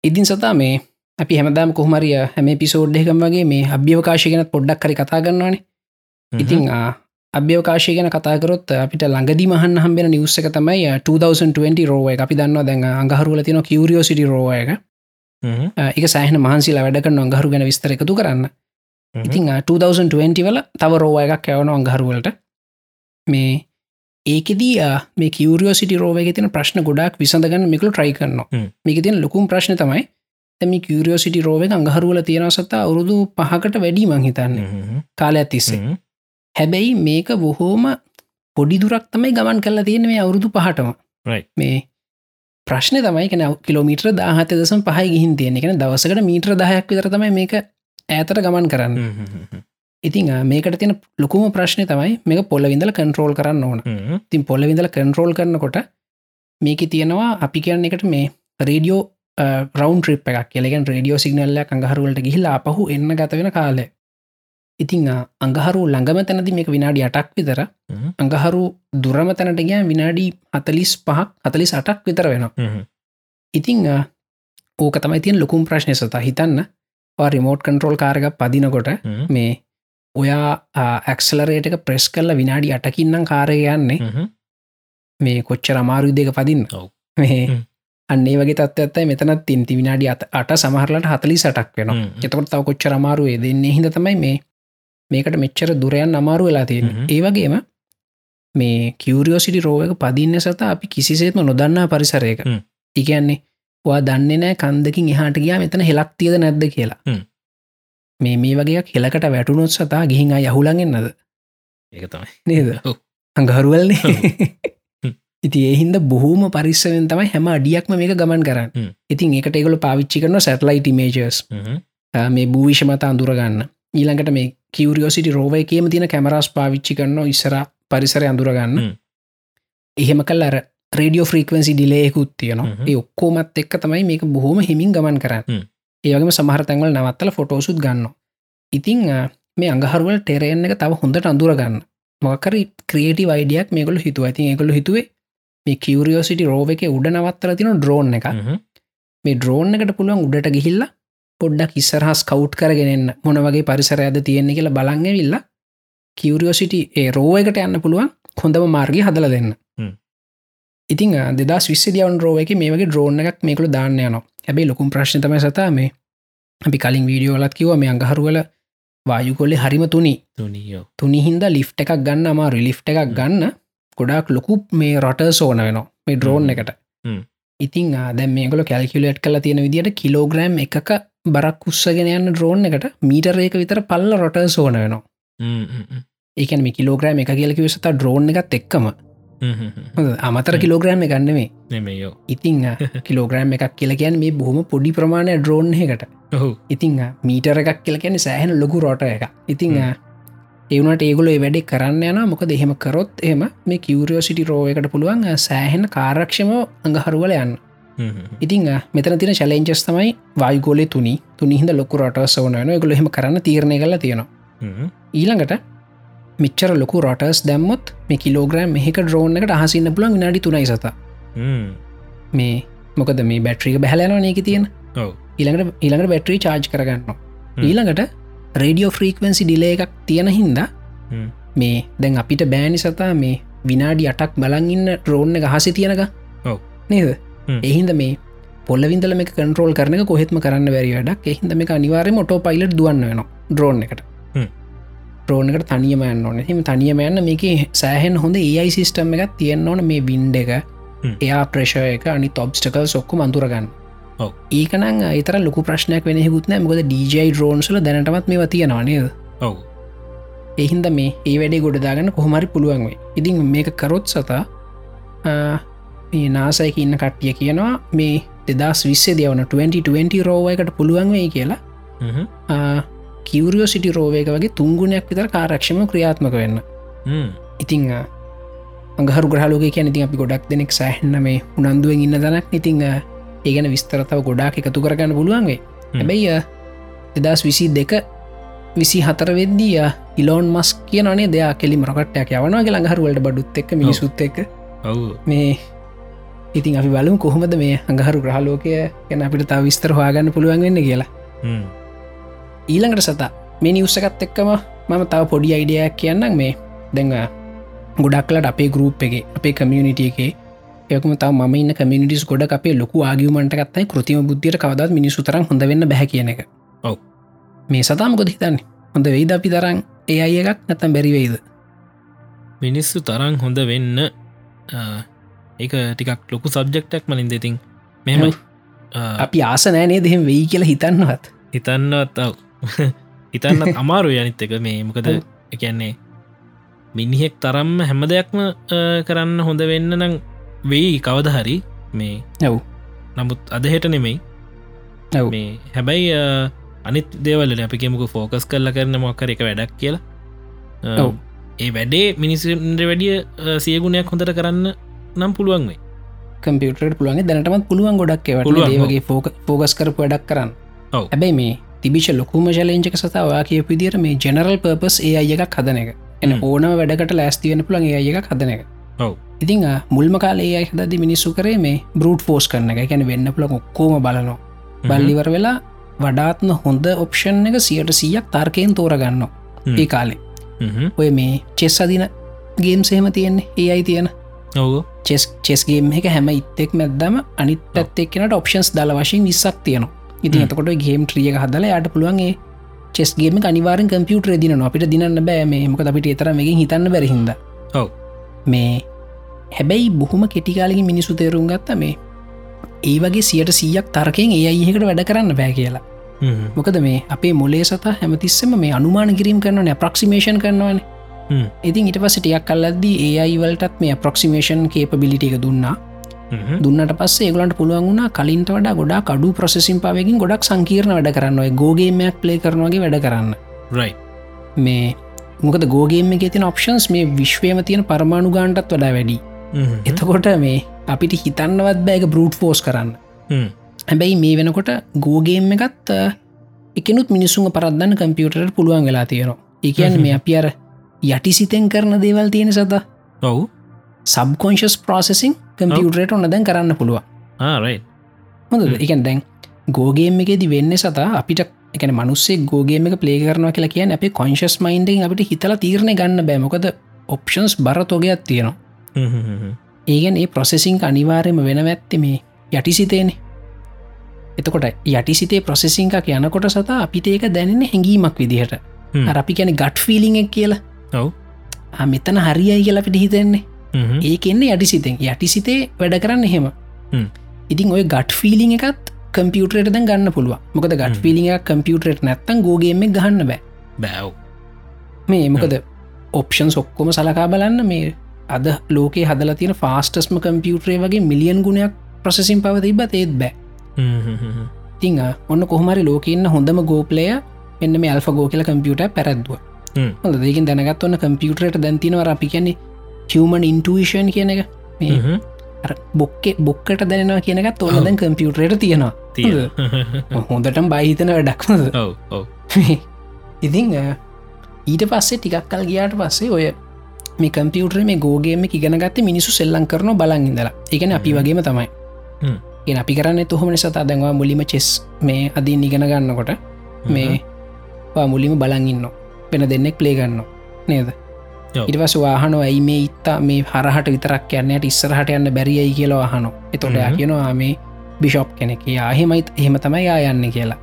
ඉදින් සතා මේ අපි හැමදාම කොහමරිය හැම පිසෝඩ්ඩකම වගේ මේ අභ්‍යවකාශය ගැන පොඩ්ඩක් කරි කතා කරන්නවානේ ඉතිං අභ්‍යවකාශය ගැන කතාකරොත් අපිට ළඟදි මහන් හම්බෙන නිවස්සක තමයි 2020 රෝව අපි දන්න දැන් අඟහරුල තින කිවරියෝසිටි රෝව එක. එක සෑහන මහන්සිලා වැඩ කරන අඟහරු ගැන විස්තර එකතු කරන්න. ඉතිං 2020 වල තව රෝව එකක් ඇවන අඟහරුවලට. මේ ඒකෙදී මේ කිවරියෝසිටි රෝවක තින ප්‍රශ්න ගොඩක් විසඳගන්න මිකල ට්‍රයි කරන්න හ්ම්. මේක තින ලොකුම් ප්‍රශ්න තමයි තැමි කිවරියෝසිටි රෝව අඟහරුවල තියෙන සතා අවුරුදු පහකට වැඩි මංහිතන්න කාලයක් තිස්සේ. හැබැයි මේක බොහෝම පොඩි දුරක් තමයි ගමන් කල්ලා තියෙන මේ අවුරුදු පහටම. මේ ප්‍රශ්න තමයි කෙන කිලෝමීට්‍ර දාහත දසම් පහයි ගිහින් තියෙන එකෙන දවසකට මීට්‍ර දහයක් විතර තමයි මේක ඇතට ගමන් කරන්න ඉතිං මේකට තියෙන ලොකුම ප්‍රශ්නය තමයි මේක පොල්ල විඳල කන්ට්‍රෝල් කරන්න ඕන. තින් පොල්ල විඳල කන්ට්‍රෝල් කරනකොට මේක තියෙනවා අපි කියන්න එකට මේ රේඩියෝ රවන්් ්‍රිප් එකක් කියලගෙන් රඩියෝ සිගනල්ල අඟහරුවලට ගහිලා පහු එන්න ගත වෙන කාලේ ඉතිං අඟහරු ළඟම තැනති මේක විනාඩි අටක් විතර අඟහරු දුරම තැනට ගෑ විනාඩි හතලිස් පහක් හතලිස් අටක් විතර වෙනවා. ඉතිං ඕක තමයි තියන් ලොකුම් ප්‍රශ්නය සතා හිතන්න. රිමෝට් කන්ට්‍රෝල් කාරක පදිනකොට මේ ඔයා ඇක්සලරේට එක ප්‍රෙස් කරල විනාඩි අටකින්නම් කාරය යන්නේ. මේ කොච්චර අමාරු දෙක පදින්න? මේ අන්නේ වගේ තත්වත්තයි මෙතනත් තින්ති විනාඩි අත අට සමහරලට හතලි සටක් වෙන එතකොට තව කොච්චර අමාරුවේ දෙන්නේ හිද තමයි මේ මේකට මෙච්චර දුරයන් අමාරු වෙලා තියෙන ඒවගේම මේ කිවරියෝසිටි රෝවක පදින්න සත අපි කිසිසේත්ම නොදන්නා පරිසරයක. ඉගැන්නේ වා දන්නේ නෑ කන්දකින් එහාට ගියා මෙතන හෙලක් තියද නැද්ද කියලා මේ මේ වගේ හෙලකට වැටුනොත් සතා ගිහින් අය යහුලඟෙන්න්නද ඒක තමයි. නේද? අඟහරුවල්න්නේ ඉති එහින්ද බොහෝම පරිස්සවෙන් තමයි හැම අඩියක්ම මේක ගමන් කරන්න. ඉතින් එකට ඒගොල පාවිච්චි කරන සැටලයිට මේජර්ස් මේ භූවිෂ මත අඳුරගන්න ඊළඟට මේ කිවරියෝසිටි රෝවය කියම තින කැමරස් පාවිච්චි කරන්න ඉස්සර පරිසර අඳුරගන්න එහෙම කල් අර රඩියෝ ෆ්‍රීකවන්සි ඩිලේකුත් තියනවා. ඒ ඔක්කෝමත් එක්ක තමයි මේක බොහොම හිමින් ගමන් කරන්න ඒවගේම සමහර තැන්වල නවත්තල ෆොටෝසුත් ගන්න ඉතිං මේ අඟහරුවල් ටෙරෙන් එක තව හොඳට අඳුරගන්න මොකරි ක්‍රේටි වයිඩියක් මේකොල හිතුව. ඇති ඒකොල හිතුවේ මේ කිවරියෝසිටි රෝව එක උඩ නවත්තර තින ඩ්‍රෝන් එක මේ ඩ්‍රෝන් එකට පුළුවන් උඩට ගිහිල්ලා පොඩ්ඩක් ඉස්සරහස් කවුට් කරගෙනන්න මොන වගේ පරිසරයද තියෙන්නේ කියලා බලංගවිල්ල කිවරියෝසිටි ඒ රෝයකට යන්න පුළුවන් හොඳම මාර්ගය හදල දෙන්න ඉතින් දෙදා විස්සදියවන් රෝව එක මේ වගේ ද්‍රෝන එකක් මේකළු දාන්න යන හැබයි ලොකුම් ප්‍රශ්නතම සතා මේ අපි කලින් වීඩියෝලත් කිව මේ අඟහරුවල වායුකොල්ලෙ හරිම තුනි. තුනිහින්ද ලිෆ් එකක් ගන්න අමාරු ලිෆ් එකක් ගන්න ගොඩක් ලොකු මේ රට සෝන වෙනවා මේ ඩ්‍රෝන් එකට. ඉතින් දැ මේකල කැල්කිලට් කල තියෙන විදිට කිලෝග්‍රම් එකක බරක් උත්සගෙන යන්න ඩ්‍රෝන් එකට මීටරේක විතර පල්ල රොට සෝන වෙනවා. ඒකන මේ කිලෝග්‍රෑම් එක කියලකි සත ඩ්‍රෝන් එකත් එක්කම අමතර කිලෝග්‍රෑම් ගන්නවේ නෙමයෝ. ඉතිං කිලෝග්‍රෑම් එකක් කියල කියන් මේ බොහොම පොඩි ප්‍රමාණය ඩ්‍රෝන් එකට ඉතිං මීටර එකක් කියල කියන සෑහන ලොකු රෝට එක ඉතිං ඒවනට ඒගොල වැඩි කරන්න යන මොක දෙහෙම කරොත් එම මේ කිවරියෝසිටි රෝ එකට පුළුවන් සෑහෙන කාරක්ෂම අඟහරුවල යන්න. ඉතිං මෙතන තින චලෙන්ජස් තමයි වායගෝලය තුනි. තුනිහිද ලොකු රටස් වනන ගොල හෙම කරන්න තීරණය කල තියෙනවා. ඊළඟට මිච්චර ලොකු රටස් දැම්මොත් මේ කිලෝග්‍රම් මෙහක ඩ්‍රෝන් එකට අහසින්න පුලන් විනාඩි තුනයි සත. මේ මොකද මේ බැට්‍රික බැහලයන නක තියෙන? ඊළඟට ඊළඟට බැට්‍රී චාර්ජ් කරගන්න ඊළඟට රඩියෝ ෆ්‍රීක්වන්සි ඩිලේ එකක් තියෙන හින්දා මේ දැන් අපිට බෑනි සතා මේ විනාඩි අටක් බලංඉන්න ඩ්‍රෝන්න එක හසි තියෙනක නේද? එහින්ද මේ පොල්ලවිදල මේ කන්ට්‍රෝල් කරන කොහෙත්ම කරන්න බැරි වැඩක්. එහින්ද මේ අනිවාරය මොටෝ පයිලට් දුවන්න වෙන ඩ්‍රෝන් එකට ්‍රෝනකට තනියම යන්න ඕන. එම තනියම යන්න මේක සෑහෙන් හොඳ ඒයි සිිස්ටම් එකක් තියෙන්න්න ඕන මේ බින්ඩ එක. එයා ප්‍රේෂය එක අනි තොබ්ස්ටකල් සොක්කු මන්තුරගන්න ඒකන අතර ලොක ප්‍රශ්නයක් වෙන හුත්න මොද DJ ඩ්‍රෝන්සල දැනටමත් මේ තියෙනවා නේද? ඔව. එහින්ද මේ ඒ වැඩේ ගොඩදාගන්න කොහොමරි පුළුවන්වේ ඉතින් මේක කරොත් සතා මේ නාසයක ඉන්න කට්ටිය කියනවා මේ දෙදස් විස්සේ දවන 2020 රෝවයකට පුළුවන් වෙයි කියලා කිවරියෝ සිටි රෝවයක වගේ තුංගුණයක් විතර කාරක්ෂම ක්‍රියාත්මක වෙන්න. ඉතිං අගහරු ග්‍රහලෝක කියන ඉතින් අපි ගොඩක් දෙනෙක් සෑහන්න මේ උනන්දුවෙන් ඉන්න දනක් ඉතිං ඒගැන විස්තරතාව ගොඩාක් එකතු කරගන්න පුළුවන්ගේ හැබැයි දෙදස් විසි දෙක විසි හතර වෙද්දිය ඉලෝන් මස් කියනේ දෙයා කෙලි මරකටයක් යවනගේ ළඟහරුවලට බඩුත් එක් මිනිසුත් එක මේ ඉතින් අපි බලමු කොහොමද මේ අඟහරු ග්‍රහලෝකය ගැන අපිට තා විස්තර හවාගන්න පුළුවන් වෙන්න කියලා ඊළඟට සතා මේ නිවස්සකත් එක්කම මම තව පොඩි අයිඩියක් කියන්නම් මේ. දෙඟ ගොඩක්ලට අපේ ගරුප් එක අපේ කමියනිිටිය එකේ යකම තව ම කමිනිිස් ගොඩ අපේ ලොකු ආගියමට කත්තයි කෘතිම බුද්ධියට කවදත් මිනිසු තරම් හොඳ වෙන්න බැ කියන එක. ඔව. මේ සතාම ගොද හිතන්නේ? හොඳ වෙයිද අපි තරම් ඒ අය එකක් නැතම් බැරිවෙයිද මිනිස්සු තරං හොඳ වෙන්න ඒක ටිකක් ලොකු සබ්ජෙක්ටක් මලින් දෙතින් මෙම අපි ආසනෑනේ දෙහෙම වෙයි කියලා හිතන්නවත්. හිතන්නත් හිතන්න අමාරු යනිත් එක. මේ මොකද එකන්නේ මිනිහෙක් තරම්ම හැම දෙයක්ම කරන්න හොඳ වෙන්න නම් වෙයි කවද හරි. මේ නැව් නමුත් අදහෙට නෙමෙයි. නැව් මේ හැබැයි අනිත් දේවල අපි කෙමුකු ෆෝකස් කරලා කරන මොක්කර එක වැඩක් කියලා. ඒ වැඩේ මිනිසන්ට වැඩිය සියගුණයක් හොඳට කරන්න නම් පුළුවන් වේ කම්පියුටරට පුළුවන්. දැනටමත් පුළුවන් ගොඩක් එවට පුළුවන්, ඒවගේ ෆෝක ෆෝගස් කරපු වැඩක් කරන්න. ඔව්. හැබැයි මේ තිබිෂ ලොකුම ජලෙන්ජක සතවා කිය විදිර මේ ජනරල් පර්පස් ඒ අය එකක් හදන එක. එන. ඕනම වැඩකට ලෑස්තිවෙන පුළන් ඒ අය එකක් හදන එක. ඉතිං මුල්ම කාලේ අයි හදදි මිනිස්සු කරේ මේ බරුට් ෆෝස් කරන එක. ගැන වෙන්න පුළ ඔක්කෝම බලනවා. බල්ලිවර වෙලා වඩාත්ම හොඳ ඔප්ෂන් එක සියට සීයක් තර්කයෙන් තෝරගන්න. ඒ කාලේ. ඔය මේ චෙස් අදින ගේම් සේම තියෙන්නේ ඒ අයි තියෙන. චෙස් චෙස්ගේම් එක හැම ඉත්තෙක් මැදම අනිත් පැත්තෙක්නට ඔප්ෂන්ස් දල වශයෙන් විස්සක් තියෙනවා හ්ම්. එතකොට ගේම් ත්‍රියක හදල යට පුළුවන්ගේ චෙස්ගේම අනිවාරෙන් කම්පියුටර දින අපිට දිනන්න බෑ මේ මොක අපිට එතර මේකින් හිතන්න බැරහිද ඔව් මේ හැබැයි බොහොම කෙටිකාලගින් මිනිසු තේරුම් ගත්ත මේ ඒ වගේ සියට සීයක් තර්කයෙන් ඒ අයිහකට වැඩ කරන්න බෑ කියලා. මොකද මේ අපේ මොලේ සතා හැමතිස්සම මේ අනුමාන කිරීම් කරනවන ප්‍රක්සිමේෂන් කරනවන. ඉතින් ඉට පස ටියක් කල්ලද්දී ඒ අයිවලටත් මේ ප්‍රක්සිමේෂන් කේපබිලිට එක දුන්නා. දුන්නට පස්සේ ඒගලන්ට පුළුවන් වුණා කලින්ට වඩා ගොඩා කඩු ප්‍රසෙසින් පාවකින් ගොඩක් සංකීර්ණ වැඩ කරන්න. ගෝගේමයක් ප්ලේ කරනවාගේ වැඩ කරන්න. Right. මේ මොකද ගෝගේම එක තින ඔප්ෂන්ස් මේ විශ්වයම තියෙන පරමාණු ගාන්ටත් වඩා වැඩි. හ්ම්. එතකොට මේ අපිට හිතන්නවත් බෑක බරුට් ෆෝස් කරන්න. හ්ම්. හැබැයි මේ වෙනකොට ගෝගේම් එකත් එකනුත් මිනිසුන් පරද්දන්න කම්පියුටරට පුළුවන් වෙලා තියෙනවා. එකන් මේ අපි අර යටිසිතෙන් කරන දේවල් තියෙන සත. ඔව් සබ්කොන්ශස් ප්‍රසෙසින් කම්පියුටරට ඔන්න දැන් කරන්න පුළුවන්. ආරයි හොඳ. එකන් දැන් ගෝගේම එකෙදි වෙන්න සතා අපිට එකන මනුස්සේ ගෝගේම එක ප්ලේ කරනවා කියලා කියන අපේ කොංශස් මයින්ඩෙන් අපිට හිතලා තීරණය ගන්න බෑමොකද ඔප්ෂන්ස් බර තොගයක් තියෙනවා. ඒගැන් ඒ ප්‍රොසෙසිං අනිවාර්යම වෙන ඇත්ති මේ යටිසිතේනේ. එතකොට යටිසිතේ ප්‍රොසෙසිංකක් යනකොට සතා අපිට ඒක දැනෙන හැඟීමක් විදිහට. අපි කැන ගට් ෆිලිං එක කියලා. ඔව් ආ, මෙතන හරියයි කියලා පිට හිතෙන්නේ හ්ම්. ඒක එන්නේ යටිසිතෙන්. යටිසිතේ වැඩ කරන්න එහෙම. හ්ම්. ඉතින් ඔය ගට් ෆිලිං එකත් කම්පියුටරට දැන් ගන්න පුළුව මොකද ගට්. ෆිලිං එක කම්පියුටරට නැත්තන් ගෝගේම ගහන්න බෑ. බෑව් මේ මොකද ඔප්ෂන් සොක්කොම සලකා බලන්න. මේ අද ලෝකේ හදල තියෙන ෆාස්ටස්ම කම්පියුටරේ වගේ මිලියන් ගුණයක් ප්‍රසෙසින් පවතිබත් ඒත් බෑ. තිං ඔන්න කොහමරි ලෝකඉන්න හොඳම ගෝපලය එන්න මේ අල්ෆ ගෝ කියල කම්පියුට පැරැද්දුව. හොඳ දෙකින් දැනගත් ඔන්න කම්පියුටරට දැන්තිනවර අපි කියන්නේ හමන් ඉන්ටෂන් කියන එක. බොක්කේ බොක්කට දැනවා කියනකත් ඔන්න දැන් කම්පියුටරට තියෙනවා. තිය හොඳටම් ඔව් ඔව්. ඉතිං ඊට පස්සේ ටිකක් කල් ගියාට පස්සේ ඔය මේ කම්පියුටර මේ ගෝගේම ඉගෙනගත්ත මිනිසු සෙල්ලං කරන බලන් ඉඳලා. එකන අපි. වගේම තමයි. එ අපි කරන්න තුහම සතා දැන්වා මුලිම චෙස් මේ අදින් ඉගෙන ගන්නකොට මේ මුලිම බලන් ඉන්න වෙන දෙන්නෙක් ප්ලේ ගන්න නේද. ඉටවස වාහන ඇයි මේ ඉත්තා මේ හරහට විතරක් යන්නට ඉස්සරහට යන්න බැරියයි කියලා අහනො එතොට. කියනවා මේ බිෂප් කෙනෙක. යාහෙමයිත් එහෙම තමයි යා යන්න කියලා.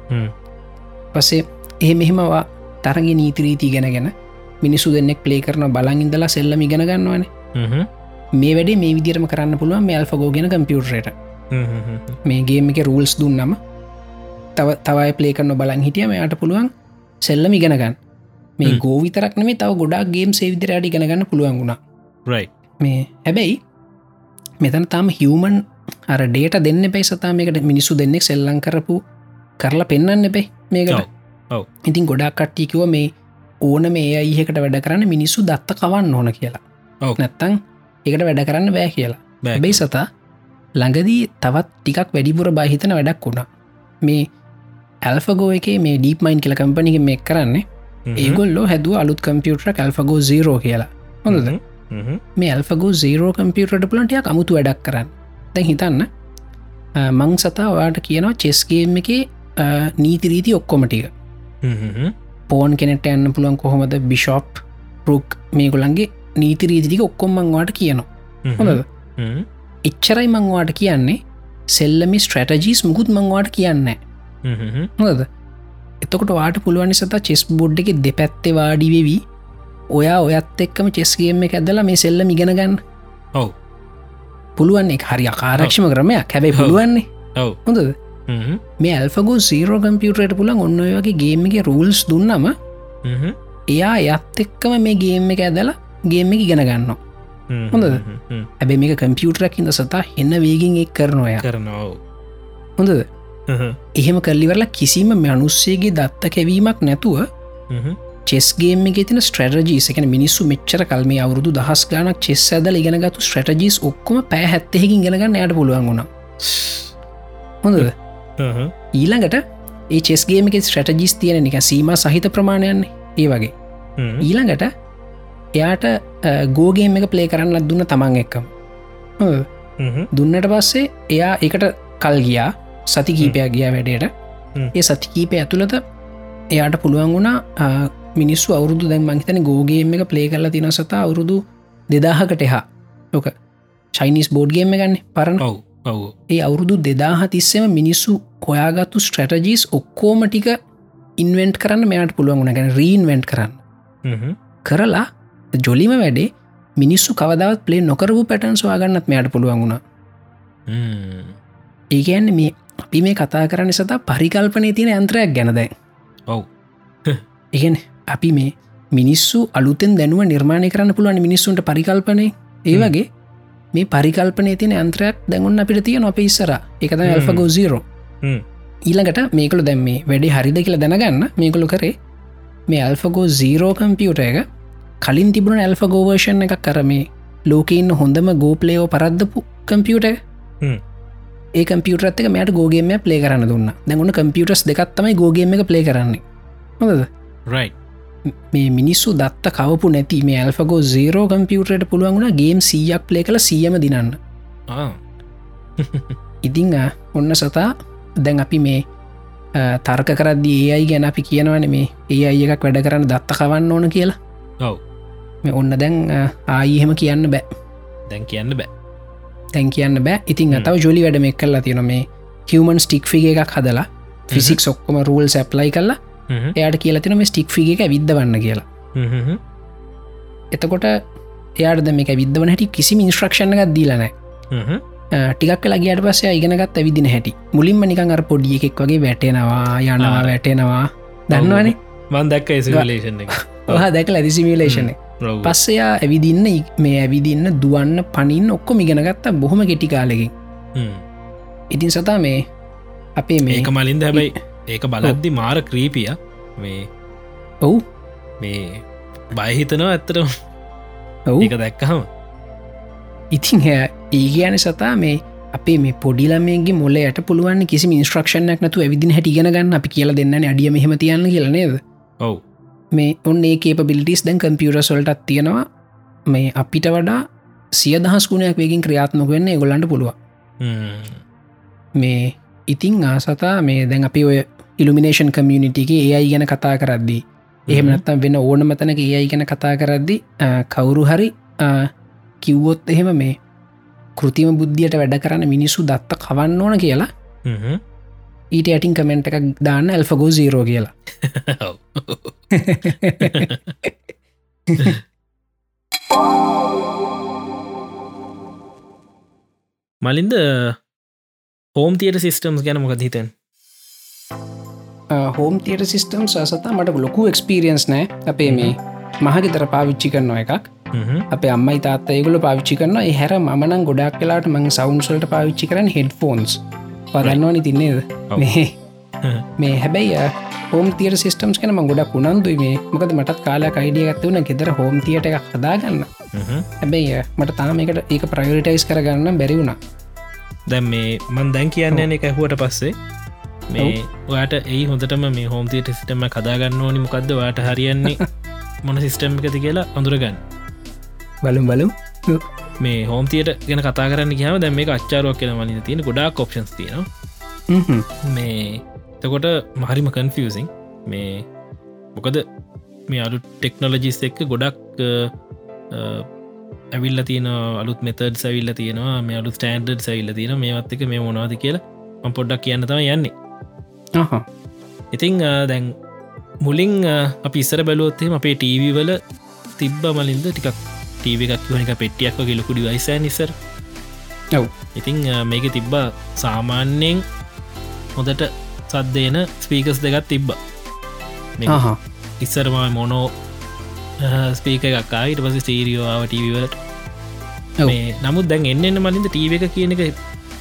පසේ ඒ මෙහෙමවා තරගේ නීතිරීති ගෙනගෙන මිනිසු දෙන්නෙක් ප්ලේ කරන බලන් ඉඳලා සෙල්ලම ඉගෙන ගන්නවන. මේ වැඩේ මේ විදිරම කරන්න පුළුවන් මේ අල්ෆගෝගෙන කම්පියුටරට. මේගේම එක රූල්ස් දුන්නම තව තවයි ප්ලේ කරන බලන් හිටියම යට පුළුවන් සෙල්ලම ඉගෙනගන්න මේ හ්ම්. ගෝවිතරක් නෙමේ තව ගොඩක් ගේම් සේවිදිරට ඉගෙනගන්න පුළුවන් වුණා right මේ හැබැයි මෙතන තාම හිවමන් අර ඩේට දෙන්න පැයි සතාමකට මිනිස්සු දෙන්නෙක් සෙල්ලං කරපු කරලා පෙන්න්න එපේ මේකට. ඉතින් ගොඩක් කට්ටිකිව මේ ඕන මේ අයිහකට වැඩ කරන්න මිනිස්සු දත්ත කවන්න ඕන කියලා. නැත්තං එකට වැඩ කරන්න බෑ කියලා බෑ හැබැයි සතා ළඟදී තවත් ටිකක් වැඩිපුර බහිතන වැඩක් වුණා මේ ඇල්ෆගෝ එක මේ ඩීප් මයින් කියල කම්පනික මේ කරන්නේ. ඒගොල්ලෝ හැදුව අලුත් කම්පියුටර කල්ෆගෝ සීරෝ කියලා හොඳද. මේ ඇල්ෆගෝ සීරෝ කම්පියුටරට පුලන්ටිය අමුතු වැඩක් කරන්න දැන් හිතන්න මං සතා වාට කියනවා චෙස්ගේම් එක නීතිරීති ඔක්කොමටික. පෝන් කෙනෙට යන්න පුළුවන් කොහොමද බිෂෝප් රුක් මේගොලන්ගේ නීතිරීතික ඔක්කොම්මංවාට කියනවා හ්ම්. හොඳද. එච්චරයි මංවාට කියන්නේ සෙල්ලමි ස්ට්‍රටජීස් මුකුත් මංවාට කියන්න. හොද එතකොට වාට පුළුවනි සත චෙස් බොඩ් එක දෙපැත්තේ වාඩිවෙවී ඔයා ඔයත් එක්කම චෙස්ගේම එක ඇදලා මේ සෙල්ලම ඉගෙන ගන්න. ඔව්. පුළුවන් එක හරි අකාරක්ෂම ක්‍රමයක්. හැබැයි. පුළුවන්නේ. ඔව්. හොඳද? හ්ම්. මේ ඇල්ෆගෝ සීරෝ කම්පියුටරට පුළන් ඔන්න ඔය වගේ ගේම එක රූල්ස් දුන්නම. එයා යත් එක්කම මේ ගේම් එක ඇදලා ගේම ඉගෙන ගන්න හොඳද? ඇබ මේක කම්පියුටරක් ඉද සතා එන්න වේගින් එක් කරනොය කරනවා හොඳද එහෙම කල්ලිවරලා කිසිම මනුස්සේගේ දත්ත කැවීමක් නැතුව චෙස්ගේම තින ස්ට්‍රටජී එකන මිනිස්සු මෙච්චර කල්ම අවුරුදු දහස් ගානක් චෙස් ඇදල ඉගෙනගතු ස්ට්‍රටජිස් ඔක්කොම පැ හැත්තෙකින් ගෙනගන්න යට පුළුවන් වුණ. හොඳද? ඊළඟට ඒ චෙස්ගේමක ස්ට්‍රටජිස් තියෙන නික සීම සහිත ප්‍රමාණයන් ඒ වගේ. ඊළඟට එයාට ගෝගේම එක ප්ලේ කරන්න දුන්න තමන් එක්කම්. දුන්නට පස්සේ එයා එකට කල් ගියා සති කීපයක් ගියා වැඩයට ඒ සති කීපය ඇතුළත එයාට පුළුවන් වුණා මිනිස්සු අවුරුදු දැන් මංහිතන ගෝගේම එක ප්ලේ කරලා තින සතා අවුරුදු දෙදාහකට එහා. ලොක චයිනිස් බෝඩ්ගේම ගන්න පරණ. ඔව් ඒ අවුරුදු දෙදාහ තිස්සෙම මිනිස්සු හොයාගත්තු ස්ට්‍රටජීස් ඔක්කෝම ටික ඉන්වෙන්ට් කරන්න මෙයාට පුළුවන් වුණ. ගැන රීන්වෙන්ට් කරන්න. කරලා ජොලිම වැඩේ මිනිස්සු කවදාවත් පලේ නොකරපු පැටන් ස්වාගන්නත් මෙයාට පුළුවන් වුණ. ඒකයන්න මේ අපි මේ කතා කරන්න සතා පරිකල්පනය තියෙන යන්ත්‍රයක් ගැනදයි ඔව්. ඉගෙන අපි මේ මිනිස්සු අලුතෙන් දැනුව නිර්මාණය කරන්න පුළුවන් මිනිස්සුන්ට පරිකල්පනය. ඒ වගේ මේ පරිකල්පනය තියෙන අන්ත්‍රයක් දැඟුන් අපිට තිය නොප ඉස්සර එකත ඇල්ෆගෝ සීරෝ ඊළඟට මේකළු දැම් මේ වැඩි හරිද කියලා දැනගන්න. මේකළු කරේ මේ ඇල්ෆගෝ සීරෝ කම්පියුට එක කලින් තිබුණ ඇල්ෆගෝවර්ෂන් එකක් කරමේ ලෝකඉන්න හොඳම ගෝපලේෝ පරද්දපු කම්පියුට ඒ කම්පියුටත් එක මට ගෝගේම ප්ලේ කරන්න දුන්න. දැගුණ කම්පියුටස් දෙකත්තමයි ගෝගේම එක ප්ලේ කරන්නේ. හොඳද? රයි මේ මිනිස්සු දත්ත කවපු නැති මේ ඇල්ෆගෝ සේරෝ කම්පියුටරට පුළුවන්ගුණ ගේම් සීයක් ප්ලේ කළ සියම දිනන්න. ඉතිං ඔන්න සතා දැන් අපි මේ තර්ක කරද්දී ඒ අයි ගැන අපි කියනවන මේ ඒ අය එකක් වැඩ කරන්න දත්ත කවන්න ඕන කියලා. ඔව් මේ ඔන්න දැන් ආයිහෙම කියන්න බෑ. දැන් කියන්න බෑ තැන් කියන්න බෑ. ඉතින් අතාව ජොලි වැඩ මෙක් කල්ලා තියෙන මේ හිවමන් ස්ටික් ෆිග එකක් හදලා ෆිසික් ඔක්කොම රූල් සැප්ලයි කරලා එයාට කියලා තින මේ ස්ටික් ෆිග එක විද්ධවන්න කියලා. එතකොට එයාට මේක විද්ධවන හැටි කිසි ඉන්ස්ට්‍රක්ෂණ එකක් දීලනෑ ටිකක් ලගේට පස්ස ඉගෙනගත් ඇවිදින හැටි. මුලින්ම නිකන් අර පොඩිය එකෙක් වගේ වැටෙනවා යනවා වැටෙනවා. දන්නවානේ? මන් දැක්ක සිලේෂන් එක. ඔහ දැක ඇදි සිමිලේෂන පස්සයා ඇවිදින්න මේ ඇවිදින්න දුවන්න පනින් ඔක්කොම ඉගෙනගත්තා බොහොම ගෙටි කාලෙකින්. ඉතින් සතා මේ අපේ මේක මලින්ද හැබැයි ඒක බලද්දි මාර ක්‍රීපිය මේ ඔවු. මේ බයහිතනවා ඇත්තට ඔවු. ඒක දැක්කහම. ඉතින් හැ ඒගෑන සතා මේ අපේ මේ පොඩිලමේගේ මොල යට පුළුවන් කිසි ඉන්ස්ට්‍රක්ෂණයක් නතු ඇවිදින හැටිගෙන ගන්න අපි කියල දෙන්න අඩිය මෙහම තියන්න කියලනේද ඔව් මේ ඔන්න ඒ කේපබිලිටිස් දැන් කම්පියුර සොල්ටත් තියෙනවා. මේ අපිට වඩා සිය දහස් ගුණයක් වේකින් ක්‍රියාත්මක වෙන්න ගොල්ලන්ට පුළුව මේ ඉතිං ආසතා මේ දැන් අපි ඔය ඉල්ිනේෂන් කමියනිිටිගේ ඒ අයි ගැන කතා කරද්දී එහෙම නත්තම් වෙන ඕන මතනක ඒ අයි ගැන කතා කරද්දි කවුරු හරි කිව්වොත් එහෙම මේ කෘතිම බුද්ධියට වැඩ කරන්න මිනිස්සු දත්ත කවන්න ඕන කියලා ඊට ඇටින් කමෙන්ට් එකක් දාන්න ඇල්ෆගෝ සීරෝ කියලා. මලින්ද හෝම් තියට සිිස්ටම්ස් ගැන මොකද හිතන්? හෝම් තියට සිිස්ටම් සසතා මට ලොකු එක්ස්පිරියන්ස් නෑ. අපේ මේ මහගෙතර පාවිච්චි කරනවා එකක්. අප අම්මයි තාත්ත ඒගුල පාවිච්චි කරන හැර මනන් ගොඩක් කලාට මං සවන්සල්ට පාවිච්චි කරන හෙඩ් ෆෝන්ස් පදන්නවානි තින්නේද මේ හැබැයි හෝම් තියට සිස්ටම්ස් කන ගොඩක් උනන්දුයි මේ. මොකද මටත් කාලා අයිඩිය ගත්වන ගෙදර හෝම් තියට එකක් හදාගන්න. හැබැයි මට තාම එකට ඒක ප්‍රයෝරිටයිස් කරගන්න බැරිවුණා දැම් මේ මන් දැන් කියන්න එක ඇහුවට පස්සේ මේ ඔයාට ඒ හොඳටම මේ හෝම්තියට සිටම කදාගන්න ඕනි. මොකක්ද වාට හරියන්නේ? මොන සිිස්ටම් එකති කියලා අඳුරගන්න. බලම් බලම් මේ හෝම්තියට ගෙන කතා කරන්න කියම දැම මේ අච්චාරුවක් කියන මලින් තියෙන ගොඩා කොප්ෂන්ස් තියෙන මේ තකොට මහරිම කන්ෆියසින් මේ මොකද මේ අලු ටෙක්නොලජිස් එක්ක ගොඩක් ඇවිල්ල තියෙන අලුත් මෙතඩ් සැවිල්ල තියෙනවා. මේ අලු ස්ටන්ඩඩ් සැවිල්ල තියෙන මේවත් එක මේ මොනවාද කියලා පොඩ්ඩක් කියන්න තම යන්නේ. ඉතිං දැන් මුලින් අපි ඉස්සර බැලුවොත්තේ අපේ ටීවී වල තිබ්බ මලින්ද ටිකක් ටීව එකක් වනික පෙටියක් වගේ ලොකුඩි වයිසෑ නිසර ඔව්. ඉතිං මේක තිබ්බා සාමාන්‍යයෙන් හොදට සද්දේන ස්පීකස් දෙකත් තිබ්බ. ඉස්සරම මොනෝ ස්පීක එකක්කා ඉට පස සීරියෝාව ටීවවලට නමුත් දැන් එන්න මලින්ද ටීව එක කියන එක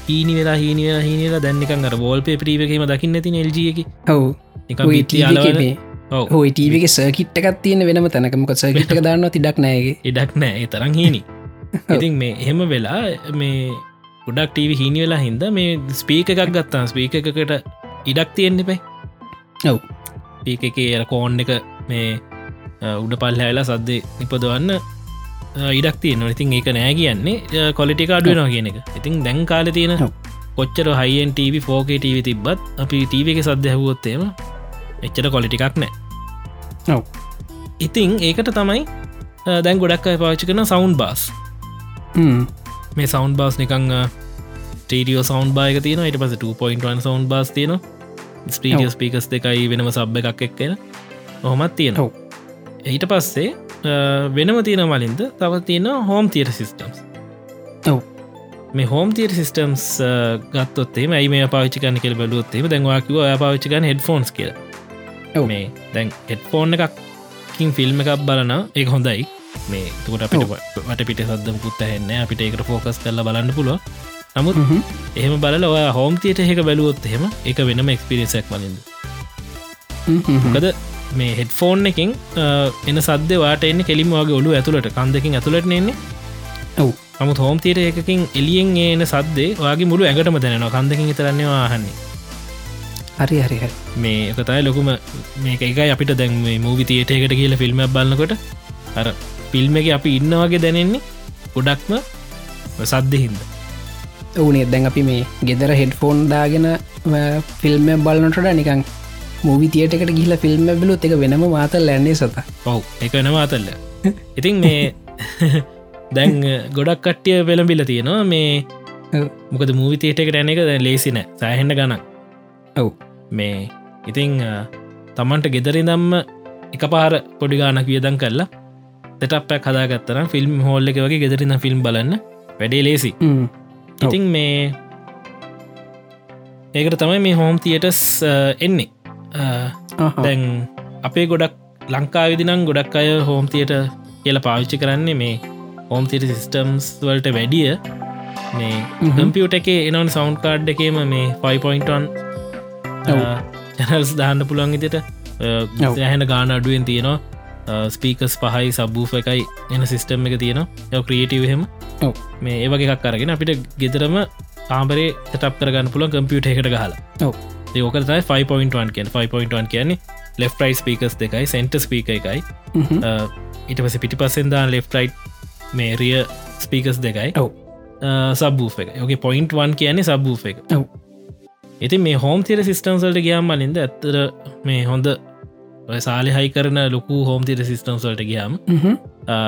හීනි වෙලා හීනිය හීනලා දැන්නිකන් අර බෝල්පේ ප්‍රීවකීම දකින්න ති එල්ජියකි ඔව්. එක හෝයි ටීවක සර්කිට් එකක් තියෙන වෙනම තැනකමක සර්කිට් එක දාන්න තිඩක් නෑගේ ඉඩක් නෑ. තරම් හීනි. ඉතින් මේ එහෙම වෙලා මේ ගොඩක් ටීව හිනි වෙලා හින්ද මේ ස්පීක එකක් ගත්තා ස්පීක එකකට ඉඩක් තියෙන්න්න පයි ඔව්. පීක එක එර කෝන් එක මේ උඩ පල් හැලා සද්ද නිපදවන්න ඉඩක් තියෙන ඉතින් ඒක නෑ කියන්නේ කොලිටික අඩුවනවා කියන එක. ඉතින් දැන් කාල තියෙන. කොච්චර හයින් TV 4K TV තිබ්බත් අපි TV එක සද්‍ය හැවොත්තේම එච්චර කොලිටිකක් නෑ ඔව්. ඉතිං ඒකට තමයි දැන් ගොඩක් අය පාච්චි කරන සවන්් බාස්. මේ සවන්් බාස් නිකං ටීඩියෝ සවන්් බායක තියෙන ඊට පස 2.1 සවන්් බාස් තියෙන ස්ටීඩිය ස්පිකස් දෙකයි වෙනම සබ් එකක් එක්කෙන ඔහොමත් තියෙන ඔව්. ඊට පස්සේ වෙනම තියෙන මලින්ද තව තියෙන හෝම් තිීර සිිස්ටම්ස් ඔව්. මේ හෝම් තිීර සිිස්ටම්ස් ගත්තොත්තේ ඇයි මේ පාචිකන කෙල් බලුත්තේ දැන්වාකිව පාචිකන හෙඩ ෆෝන්ස් කියල. මේ දැන් හෙඩ් ෆෝන් එකක්කින් ෆිල්ම් එකක් බලන ඒ හොඳයි. මේ තුකට අපිට වට පිට සද්දම පුත්ත හෙන්න අපිට ඒකට ෆෝකස් කරලා බලන්න පුළුව නමුත් හ්ම්. එහෙම බලල ඔය හෝම් තියට එක බැලුවොත් එහෙම එක වෙනම එක්ස්පිරිසක් හ්ම්. මොකද මේ හෙඩ් ෆෝන් එකින් එන සද්‍ය වාට එන්න කෙලිම වගේ ඔලු ඇතුළට කන්දකින් ඇතුළට එන්නේ. ඔව්. නමුත් හෝම් තීර එකකින් එලියෙන් ඒන සද්දේ වගේ මුළු ඇඟටම දැනවා කන්දකින් තරන්නේ වාහන්නේ හරි හරි මේ එකතයි ලොකුම මේක එකයි අපිට දැන් මූවි තියට එකට කියල ෆිල්ම් බලන්නකොට අර ෆිල්ම් එක අපි ඉන්නවගේ දැනෙන්නේ ගොඩක්ම සද්ද හින්ද ඕනේ දැන් අපි මේ ගෙදර හෙඩ් ෆෝන් දාගෙන ෆිල්ම් බලනටට නිකං මූවි තියට එකට ගිහිල ෆිල්ම් බැලුත් එක වෙනම මාතල් ලැන්නේ සත. ඔව් එක නවාතල්ල ඉතින් මේ දැන් ගොඩක් කට්ටිය වෙළඹිල තියෙනවා මේ. මොකද මූවිතයට එකට ඇන එක දැන් ලේසින සෑහෙන්ට ගණන්. ඔව් මේ ඉතිං තමන්ට ගෙදරි දම්ම එක පාර පොඩි ගානක් වියදන් කරලා දෙටප්පැක් හදාගත්තර ෆිල්ම් හෝල්ල එක වගේ ගෙදරන්න ෆිල්ම් බලන්න වැඩේ ලේසි. ඉතිං මේ ඒකට තමයි මේ හෝම් තියටස් එන්නේ. දැන් අපේ ගොඩක් ලංකාවිදිනම් ගොඩක් අය හෝම් තියට කියල පාවිච්චි කරන්නේ මේ හෝම් තිට සිිස්ටම්ස් වලට වැඩිය මේ. කම්පියුට එක එනවන් සවන්් කාඩ් එකේම මේ 5.1 ඔව්. චැනල්ස් දාන්න පුළුවන් ඉතිට ඔව්. ඇහෙන ගාන අඩුවෙන් තියෙනවා ස්පීකස් පහයි සබ්බූ එකයි එන සිිස්ටම් එක තියෙනවා යව ක්‍රියටවහෙම ඔව්. මේ ඒවගේ එකක් අරගෙන අපිට ගෙදරම කාම්බරේ ටප් කරගන්න පුළන් කම්පියුට එකට ගහලා. ඒකතයි 5.1 කිය 5.1 කියන්නේ ලෙෆ් රයි ස්පීකස් දෙකයි සෙන්ට ස්පීක එකයි හ්ම්. ඉට පස පිටි පස්සෙන්දා ලෙෆ් රයි් මේ රිය ස්පීකස් දෙකයි ඔව්. සබ්බූ එක යගේ පොයින්ට් වන් කියන්නේ සබ්බූ එක. ඉති මේ හෝම් තිර සිිස්ටම්සල්ට ගියාම් මලින්ද ඇත්තර මේ හොඳ සාලි හයි කරන ලොකු හෝම් තිර සිිස්ටම්සල්ට ගියාම්.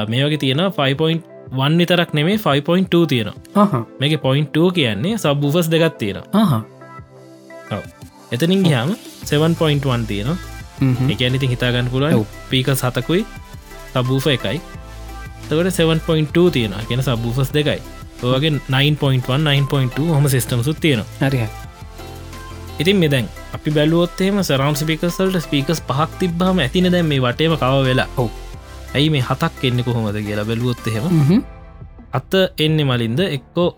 මේ වගේ තියෙන 5.1 විතරක් නෙමේ 5.2 තියෙන ආහා. මේක පොයින්ට් කියන සබ්බූෆස් දෙගත් තියෙන ආහා. එතනින් ගියාම 7.1 තියෙන හ්ම් හ්ම්. එක ඇනිති හිතාගන්න පුළුවන් ඔව්. පීක සතකුයි සබූෆ එකයි තකට 7.2 තියෙන කියෙන සබූෆස් දෙකයි ඔගේ 9.1 9.2 හොම සිිටම් සුත් තියෙනවා හරි ඉතින් මෙදැන් අපි බැලුවොත්තේම සරම් පිකසල්ට ස්පීකස් පහක් තිබ්බාම ඇතින දැන් මේ වටේම කව වෙලා ඔව්. ඇයි මේ හතක් එන්න කොහොමද කියලා බැලුවොත් එහෙම හ්ම් හ්ම්. අත්ත එන්නේ මලින්ද එක්කෝ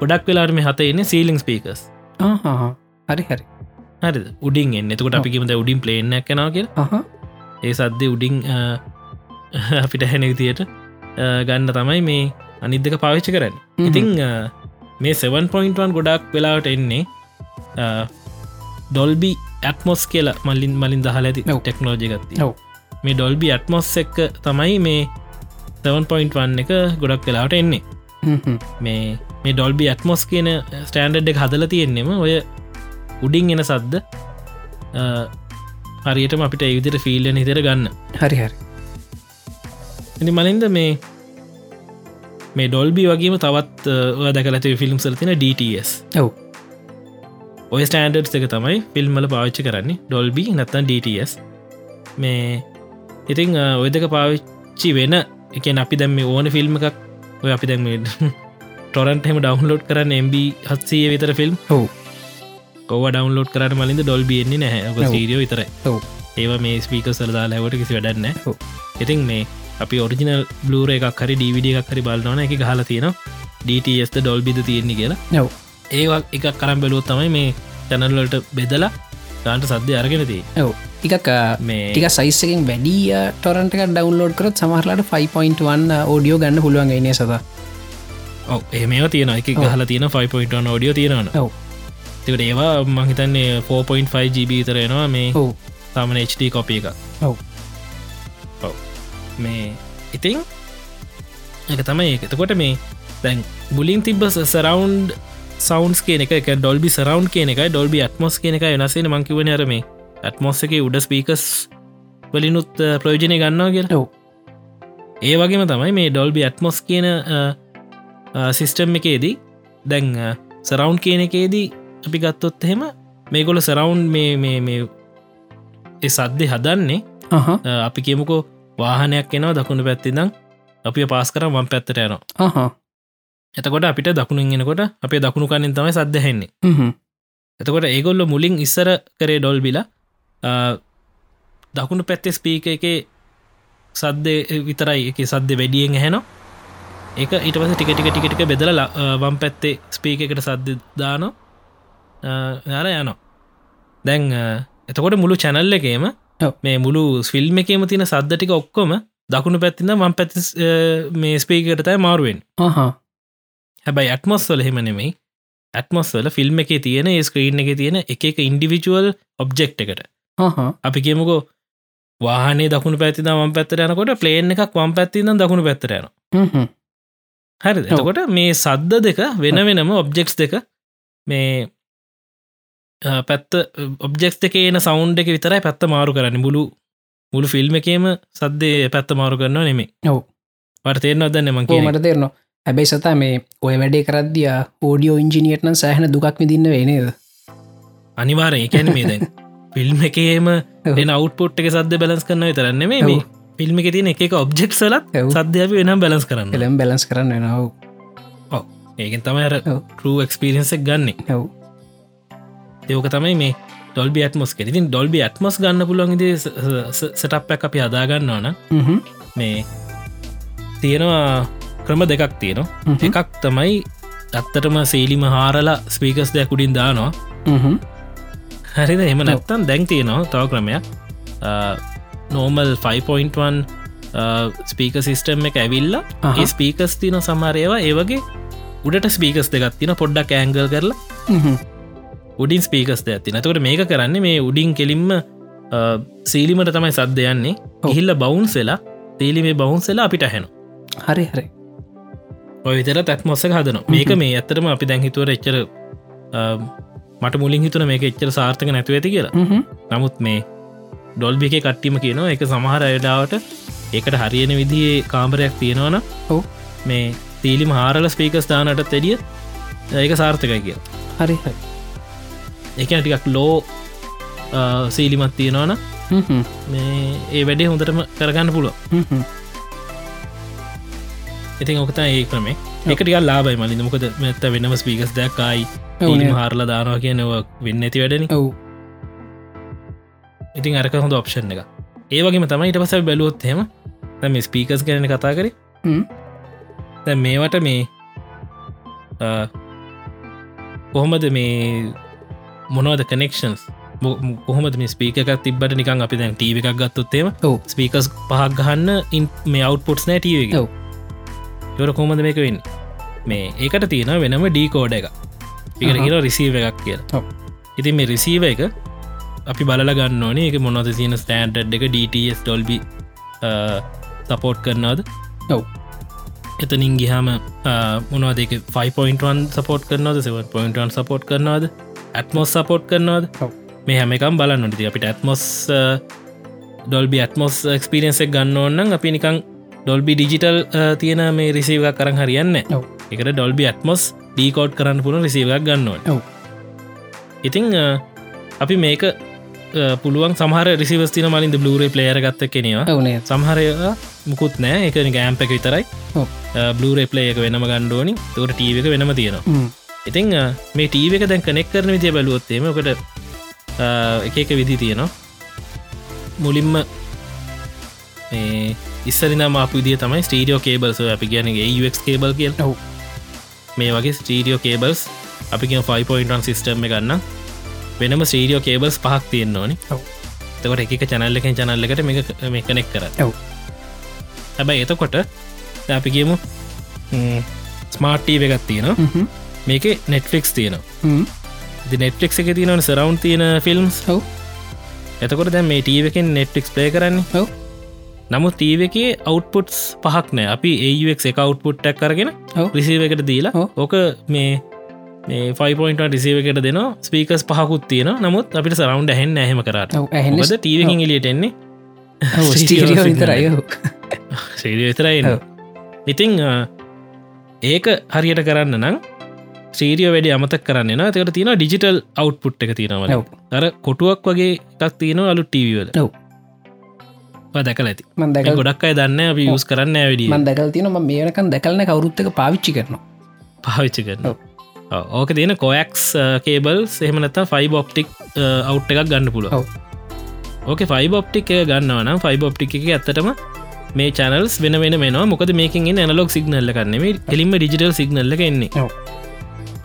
ගොඩක් වෙලාට මේ හත එන්නේ සීලිං ස්පීකස්. හරි හරි හරි උඩින් එන්න එතකොට අපිකිමද උඩින් ප්ලේන්න කෙනා කිය. ඒ සද්‍ය උඩින් අපිට හැනෙවිතියට ගන්න තමයි මේ අනිද්දක පාවිච්චි කරන්න. ඉතිං මේ 7.1 ගොඩක් වෙලාවට එන්නේ ඩොල්බි ඇත්මොස් කියලා මල්ලින් මලින් දහල ඇති. ටෙක්නෝජිගත්ති. මේ ඩොල්බි ඇත්මොස් එක්ක තමයි මේ 7.1 එක ගොඩක් වෙලාට එන්නේ. මේ මේ ඩොල්බි ඇත්මොස් කියන ස්ටන්ඩ් එක හදල තියෙන්නෙම ඔය උඩින් එන සද්ද හරියටම අපිට ඉවිදිර ෆිල්ලන හිතර ගන්න හරි හරි ඉනි මලින්ද මේ මේ ඩොල්බි වගේම තවත් දැකලත ෆිල්ම් සල්තින DTS ඔව් ඔය ස්ටන්ඩර්ස් එක තමයි ෆිල්ම්මල පාවිච්චි කරන්නේ. ඩොල්බි නැත්තන් DTS මේ ඉතිං අ, ඔය දෙක පාවිච්චි වෙන එක අපි දැම් මේ ඕන ෆිල්ම් එකක් ඔය අපි දැම් ටොරන්ට හෙම ඩවන්ලෝඩ් කරන්න MB හත්සය විතර ෆිල්ම් ඔව්. ඔව ඩවන්ලෝඩ් කරන්න මලින්ද ඩොල්බියෙන්නේ නැහැ. සීරියෝ විතර ඒව මේ ස්පීක සරදා ලැවට කිසි වැඩන්න. ඉතින් මේ අපි ඔරිජිනල් බ්ලූර එකක් හරි ඩවිඩ එකක් හරි බලන්නන එක හලා තියෙන DTS ඩොල්බිද තියෙන්නේ කියලා. නැව් ඒවා එකක් කරම් බැලුවත් තමයි මේ චැනල්ලට බෙදලා ගාන්ට සද්‍ය අරගෙනති ඇව් එකක් මේ ටික සයිස්සකින් වැඩිය ටොරන්ට එක ඩවන්ලෝඩ් කරත් සමහරලාට 5.1 ඕඩියෝ ගන්න පුළුවන් නේ සත? ඔව එමේ තියෙන එක හල තියෙන 5.1 ෝඩියෝ තියෙනවන ඔව්. තිකට ඒවා මහිතන්නේ 4.5 GB තරෙනවා මේ ඔව්. තමන HD කොපිය එක ඔව්. ඔව්. මේ ඉතිං එක තමයි එතකොට මේ දැන් බුලින් තිබ්බ සරවන්් සවන්ස් කියන එක ඩොල්බි සරවන්් කියන එක ඩොල්බි ඇත්මොස් කියන එක වෙනසේන මංකිවන අරම ඇත්මොස් එක උඩ ස්පීකස් වලිනුත් ප්‍රයෝජනය ගන්නවා කිය ඔව්. ඒ වගේම තමයි මේ ඩොල්බි ඇත්මොස් කියන සිිස්ටම් එකේදී දැන් සරවන්් කියන එකේදී අපි ගත්තොත් එහෙම මේගොල සරවන්් මේ සද්දෙ හදන්නේ අපි කියමුකෝ වාහනයක් එනවා දකුණු පැත්තිදම් අපි පාස් කර වම් පැත්තට යනවා එතකොට අපිට දකුණු එනකොට අපේ දකුණු කනින් තමයි සද්දහෙන්නේ එතකොට ඒගොල්ල මුලින් ඉස්සර කරේ ඩොල්බිලා දකුණු පැත්තේ ස්පීක එක සද්දය විතරයි එක සද්ද වැඩියෙන් හැනවා ඒක ඊට පස ටික ටික ටිකටික බෙදල වම් පැත්තේ ස්පීක එකට සද්ද දානො යාර යනවා. දැන් එතකොට මුළු චැනල්ල එකේම. මේ මුළු ස්ෆිල්ම් එකේම තියෙන සද්ද ටික ඔක්කොම දකුණු පැත්තින්න වම් පැත්ති මේ ස්පීකටතයි මාරුවෙන් අහ හැබැයි ඇත්මොස් වල හෙම නෙමෙයි. ඇත්මොස් වල ෆිල්ම් එක තියෙන ඒ ස්ක්‍රීන් එක තියෙන එක එක ඉන්ඩිවිචුවල් ඔබ්ජෙක්් එකට. අපි කියමුකෝ වාහනේ දකුණු පැත්ති වම් පැත්තර යනකොට පලේන් එකක් වම් පැත්තින්න දකුණු පැත්තරයන හරි එතකොට මේ සද්ද දෙක වෙන වෙනම ඔබ්ජෙක්ස් දෙක මේ පැත්ත ඔබ්ජෙක්ස් දෙක එන සෞන්් එක විතරයි පැත්ත මාරු කරන්න. මුළු මුළු ෆිල්ම් එකේම සද්දේ පැත්ත මාරු කරනවා නෙමේ ඔව්. වර්තයෙන්න්න අදන්න මං ඕ කියන මට තේරනවා හැබැයි සතා මේ ඔය වැඩේ කරද්දිය ඕඩියෝ ඉංජිනියට්න සෑහන දුකක් විදින්න වේනේද අනිවාරය එකැන මේ දැන් ෆිල්ම් එකේම එන අවට්පොට් එක සද්ද බලස් කරන්න විතරන්න මේ. ඔව්. ෆිල්ම් එක තියෙන එක ඔබ්ජෙක්් සලත් ඔව්. සද්‍යප වෙනම් බලස් කරන්න එලම් බැලස් කරන්න නව ඒකෙන් තමයිර ඔව්. ටරූ එක්ස්පිරියන්සක් ගන්නේ. ඇව් ඒක තමයි මේ ඩොල්බි ඇත්මස් කෙරතින් ඩොල්බි ඇත්මස් ගන්න පුළන්ගද සටප්පැක් අපි අදාගන්න ඕන හ්ම්. මේ තියෙනවා ක්‍රම දෙකක් තියෙනවා. එකක් තමයි ඇත්තටම සේලිම හාරලා ස්පීකස් දෙයක් උඩින් දානවා. හරිද? එම නැත්තන් දැන් තියෙනවා තව ක්‍රමයක්. නෝමල් 5.1 ස්පීක සිිස්ටම් එක ඇවිල්ලා. ඒ ස්පීකස් තින සමාරයවා ඒවගේ උඩට ස්පීකස් දෙගත් තින පොඩ්ඩක් ඇංගල් කරලා. උඩින් ස්පීකස් ඇති නතකට මේක කරන්නේ මේ උඩින් කෙලින්ම සීලිමට තමයි සද්දයන්නේ ඉහිල්ල බවුන් වෙලා තේලිමේ බවුන් වෙලා අපිට හැන හරි හරි ඔය විතර තැත්මොස්ස හදන මේක මේ ඇත්තරම අපි දැංහිතුවර එච්චර මට මුලින් හිතුන මේක එච්චර සාර්ථක නැතුව ඇති කියලා. නමුත් මේ ඩොල්බි එක කට්ටිම කියනවා එක සමහර අයඩාවට ඒකට හරියන විදිේ කාම්බරයක් තියෙනවන ඔව්. මේ තීලිම හාරල ස්පීකස් දානට තෙඩිය ඒක සාර්ථකයි කිය හරි එක ටිකක් ලෝ සීලිමත් තියෙනවන මේ ඒ වැඩේ හොඳටම කරගන්න පුළුව ඉතින් ඔකතා ඒ ක්‍රමේ. එකටික ලාබයි මලින් මොකද මෙත්ත වෙනම ස්පීකස් දැක්කයි. හාරලා දානවා කියනව වෙන්න ඇති වැඩන. ඔව්. ඉතින් අරක හොඳ ඔප්ෂන් එක ඒවගේම තමයි ඉට පස බැලුවොත් හෙම දැ මේ ස්පීකස් ගැන කතා කරේ. දැ මේවට මේ කොහොමද මේ මොනවද කනෙක්ෂන්ස් කොහොමද මේ ස්පීකක් තිබට නිකන් අපි දැන් ටීව එකක් ගත්තොත්තේම ස්පීකස් පහක් ගහන්න ඉන් මේ අවට්පොට්ස් නෑ ටීව ඔව්. යොර කොහොමද මේක වෙන්න? මේ ඒකට තියෙන වෙනම ඩීකෝඩ එක. කියෙන රිසීව එකක් කියලා. ඉතින් මේ රිසීව එක අපි බලල ගන්න ඕනේ එක මොනොද තියෙන ස්ටන්ඩ් එක DTS ඩොල්බි සපෝට් කරනවාද? ඔව්. එතනින් ගිහාම මොනවාද එක 5.1 සපෝට් කරනවද? 7.1 සපෝට් කරනවාද? ඇත්මොස් සපෝට් කරනවාද. මේ හැමකම් බලන්න ති අපිට ඇත්මොස් ඩොල්බි ඇත්මොස් එක්ස්පිරියන්සක් ගන්න ඕන්න අපි නිකං ඩොල්බි ඩිජිටල් තියෙන මේ රිසිවක් කරන්න හරියන්න. එකට ඩොල්බි ඇත්මොස් ඩීකෝඩ් කරන්න පුළ රිසිවක් ගන්න ඕන. ඔව්. ඉතිං අපි මේක අ, පුළුවන් සමහර රිසිවස්තින මලින්ද බ්ලූරේ ප්ලේයර ගත්ත කෙනවා ඔවනේ සමහරය මුකුත් නෑ එක ගෑම්ප එක විතරයි. බ්ලූරේ ප්ලේ එක වෙනම ගණ්ඩෝනි තොට ටීව එක වෙනම තියෙනවා. ඉතිං මේ ටීව එක දැන් කනෙක් කරන විදිය බැලුවොත්තේම කට එක එක විදි තියෙනවා. මුලින්ම මේ ඉස්සරිනම් අප විදිිය තමයි ස්ටීඩියෝ කේබල්ස අපි කියනගේ UX කේබල් ඔව්. මේ වගේ ස්ටීඩියෝ කේබල්ස් අපි කිය 5.1 සිිස්ටම් ගන්න වෙනම ස්ටීඩියෝ කේබල්ස් පහක් තියෙන්න්න ඕනි. තකට එක චැනල්ල එක චැනල්ලකට මේ කනෙක් කර. හැබැයි එතකොට අපි කියමු ස්මාර්ට්ටීව එකත් තියෙන හ්ම්. මේක නෙට්ෆික්ස් තියෙනවා. නෙට්ලික් එක තියනවන සරවන්් තියෙන ෆිල්ම්ස් ඔව්. එතකොට දැ මේ ටීවකෙන් නෙට්ලික්ස් පේ කරන්නේ ඔව්. නමුත් ටීව එක අවට්පුට්ස් පහක් නෑ. අපි ඒක් එක අවට්පුට්ටක් කරගෙන. රිසිව එකට දීලා. ඕක මේ මේ 5පොයින්ට රිසිව එකට දෙන ස්පීකස් පහකුත් තියෙන නමුත් අපිට සරවන්් හැන් ඇහෙම කරට. ඔව්, ඇහෙන්නේ ද ටීවකින් එලියටෙන්නේ ඔව්, ස්ටීරියෝ විතරයි. ඉතිං ඒක හරියට කරන්න නම් ශ්‍රීරිය වැඩි අමතක් කරන්න තකට තියෙන ඩිජිටල් අවට්පුට් එක තියෙනවල. අර කොටුවක් වගේ එකක් තියෙන අලු ටීවල. දැකල ඇති. මන් දැකල් ගොඩක් අය දන්න අපි යස් කරන්න ඇවිඩිය මන් දැකල් තියන ම මේනකන් දැකලන කවරුත්තක පාවිච්චි කරනවා. පාවිච්චි කරන. ඕක තියෙන කොයක්ස් කේබල් සෙහමනත්තා ෆයි බොප්ටික් අවට් එකක් ගන්න පුළුව. ඕක ෆයි බොප්ටික් එක ගන්නවනම් ෆයි බොප්ටික් එක ඇත්තටම මේ චනල්ස් වෙන වෙන මෙනවා මොකද මේකින් ඇනලොක් සිගනල්ල කන්නෙම එලින්ම ඩිජිටල් සිගනල්ල එන්නේ.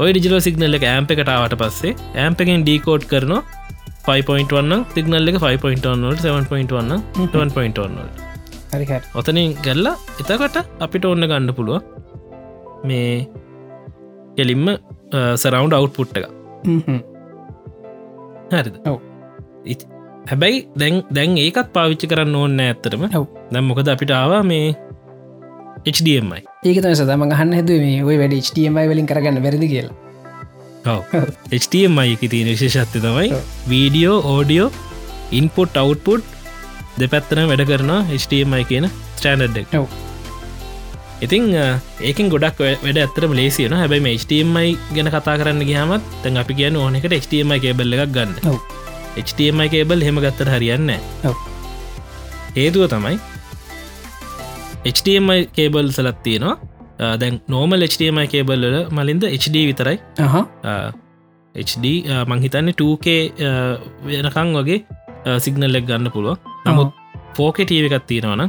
ඔය ඩිජිටල් සිගනල්ල ඇම්ප එකටාවට පස්සේ ඇම්පකෙන් ඩීකෝඩ් කරනවා 5.1 සිගනල්ල 5.1 7.1 7.1 හරි හරි. ඔතනින් ගැල්ලා එතකට අපිට ඔන්න ගන්න පුළුව මේ කෙලින්ම සරවන්් අවට්පුට් එක. හරිද? හැබැයි දැන් දැන් ඒකත් පාවිච්චි කරන්න ඕන්න ඇත්තටම. ඔව්. දැම් මොකද අපිට ආවා මේ HDMI ඒක තම සදම ගහන්න හැද මේ ඔය වැඩ ටමයි වලින් කරගන්න වැරදි කියලා HDMI එක තියෙන විශේෂත්ය තමයි. වීඩියෝ ඕඩියෝ ඉන්පොට් අවට්පුට් දෙපැත්තන වැඩ කරන HDMI කියන ස්ටෑන්ඩ් එක. ඉතිං ඒකින් ගොඩක් වැඩ ඇතරම ලේසියන හැබැයි HDMI ගැන කතා කරන්න ගහමත් තැන් අපි කියන්න ඕනෙකට HDMI කේබල් එකක් ගන්න. HDMI කේබල් හෙම ගත්තර හරියන්න. හේතුව තමයි HDMI කේබල් සලත් තියෙනවා දැන් නෝමල් HDMI කේබල්ල මලින්ද HD විතරයි. HD මංහිතන්නේ 2K ආ, වෙනකං වගේ සිගනල්ලෙක් ගන්න පුළුව නමුත් ෆෝක ටීව එකත් තියෙනවන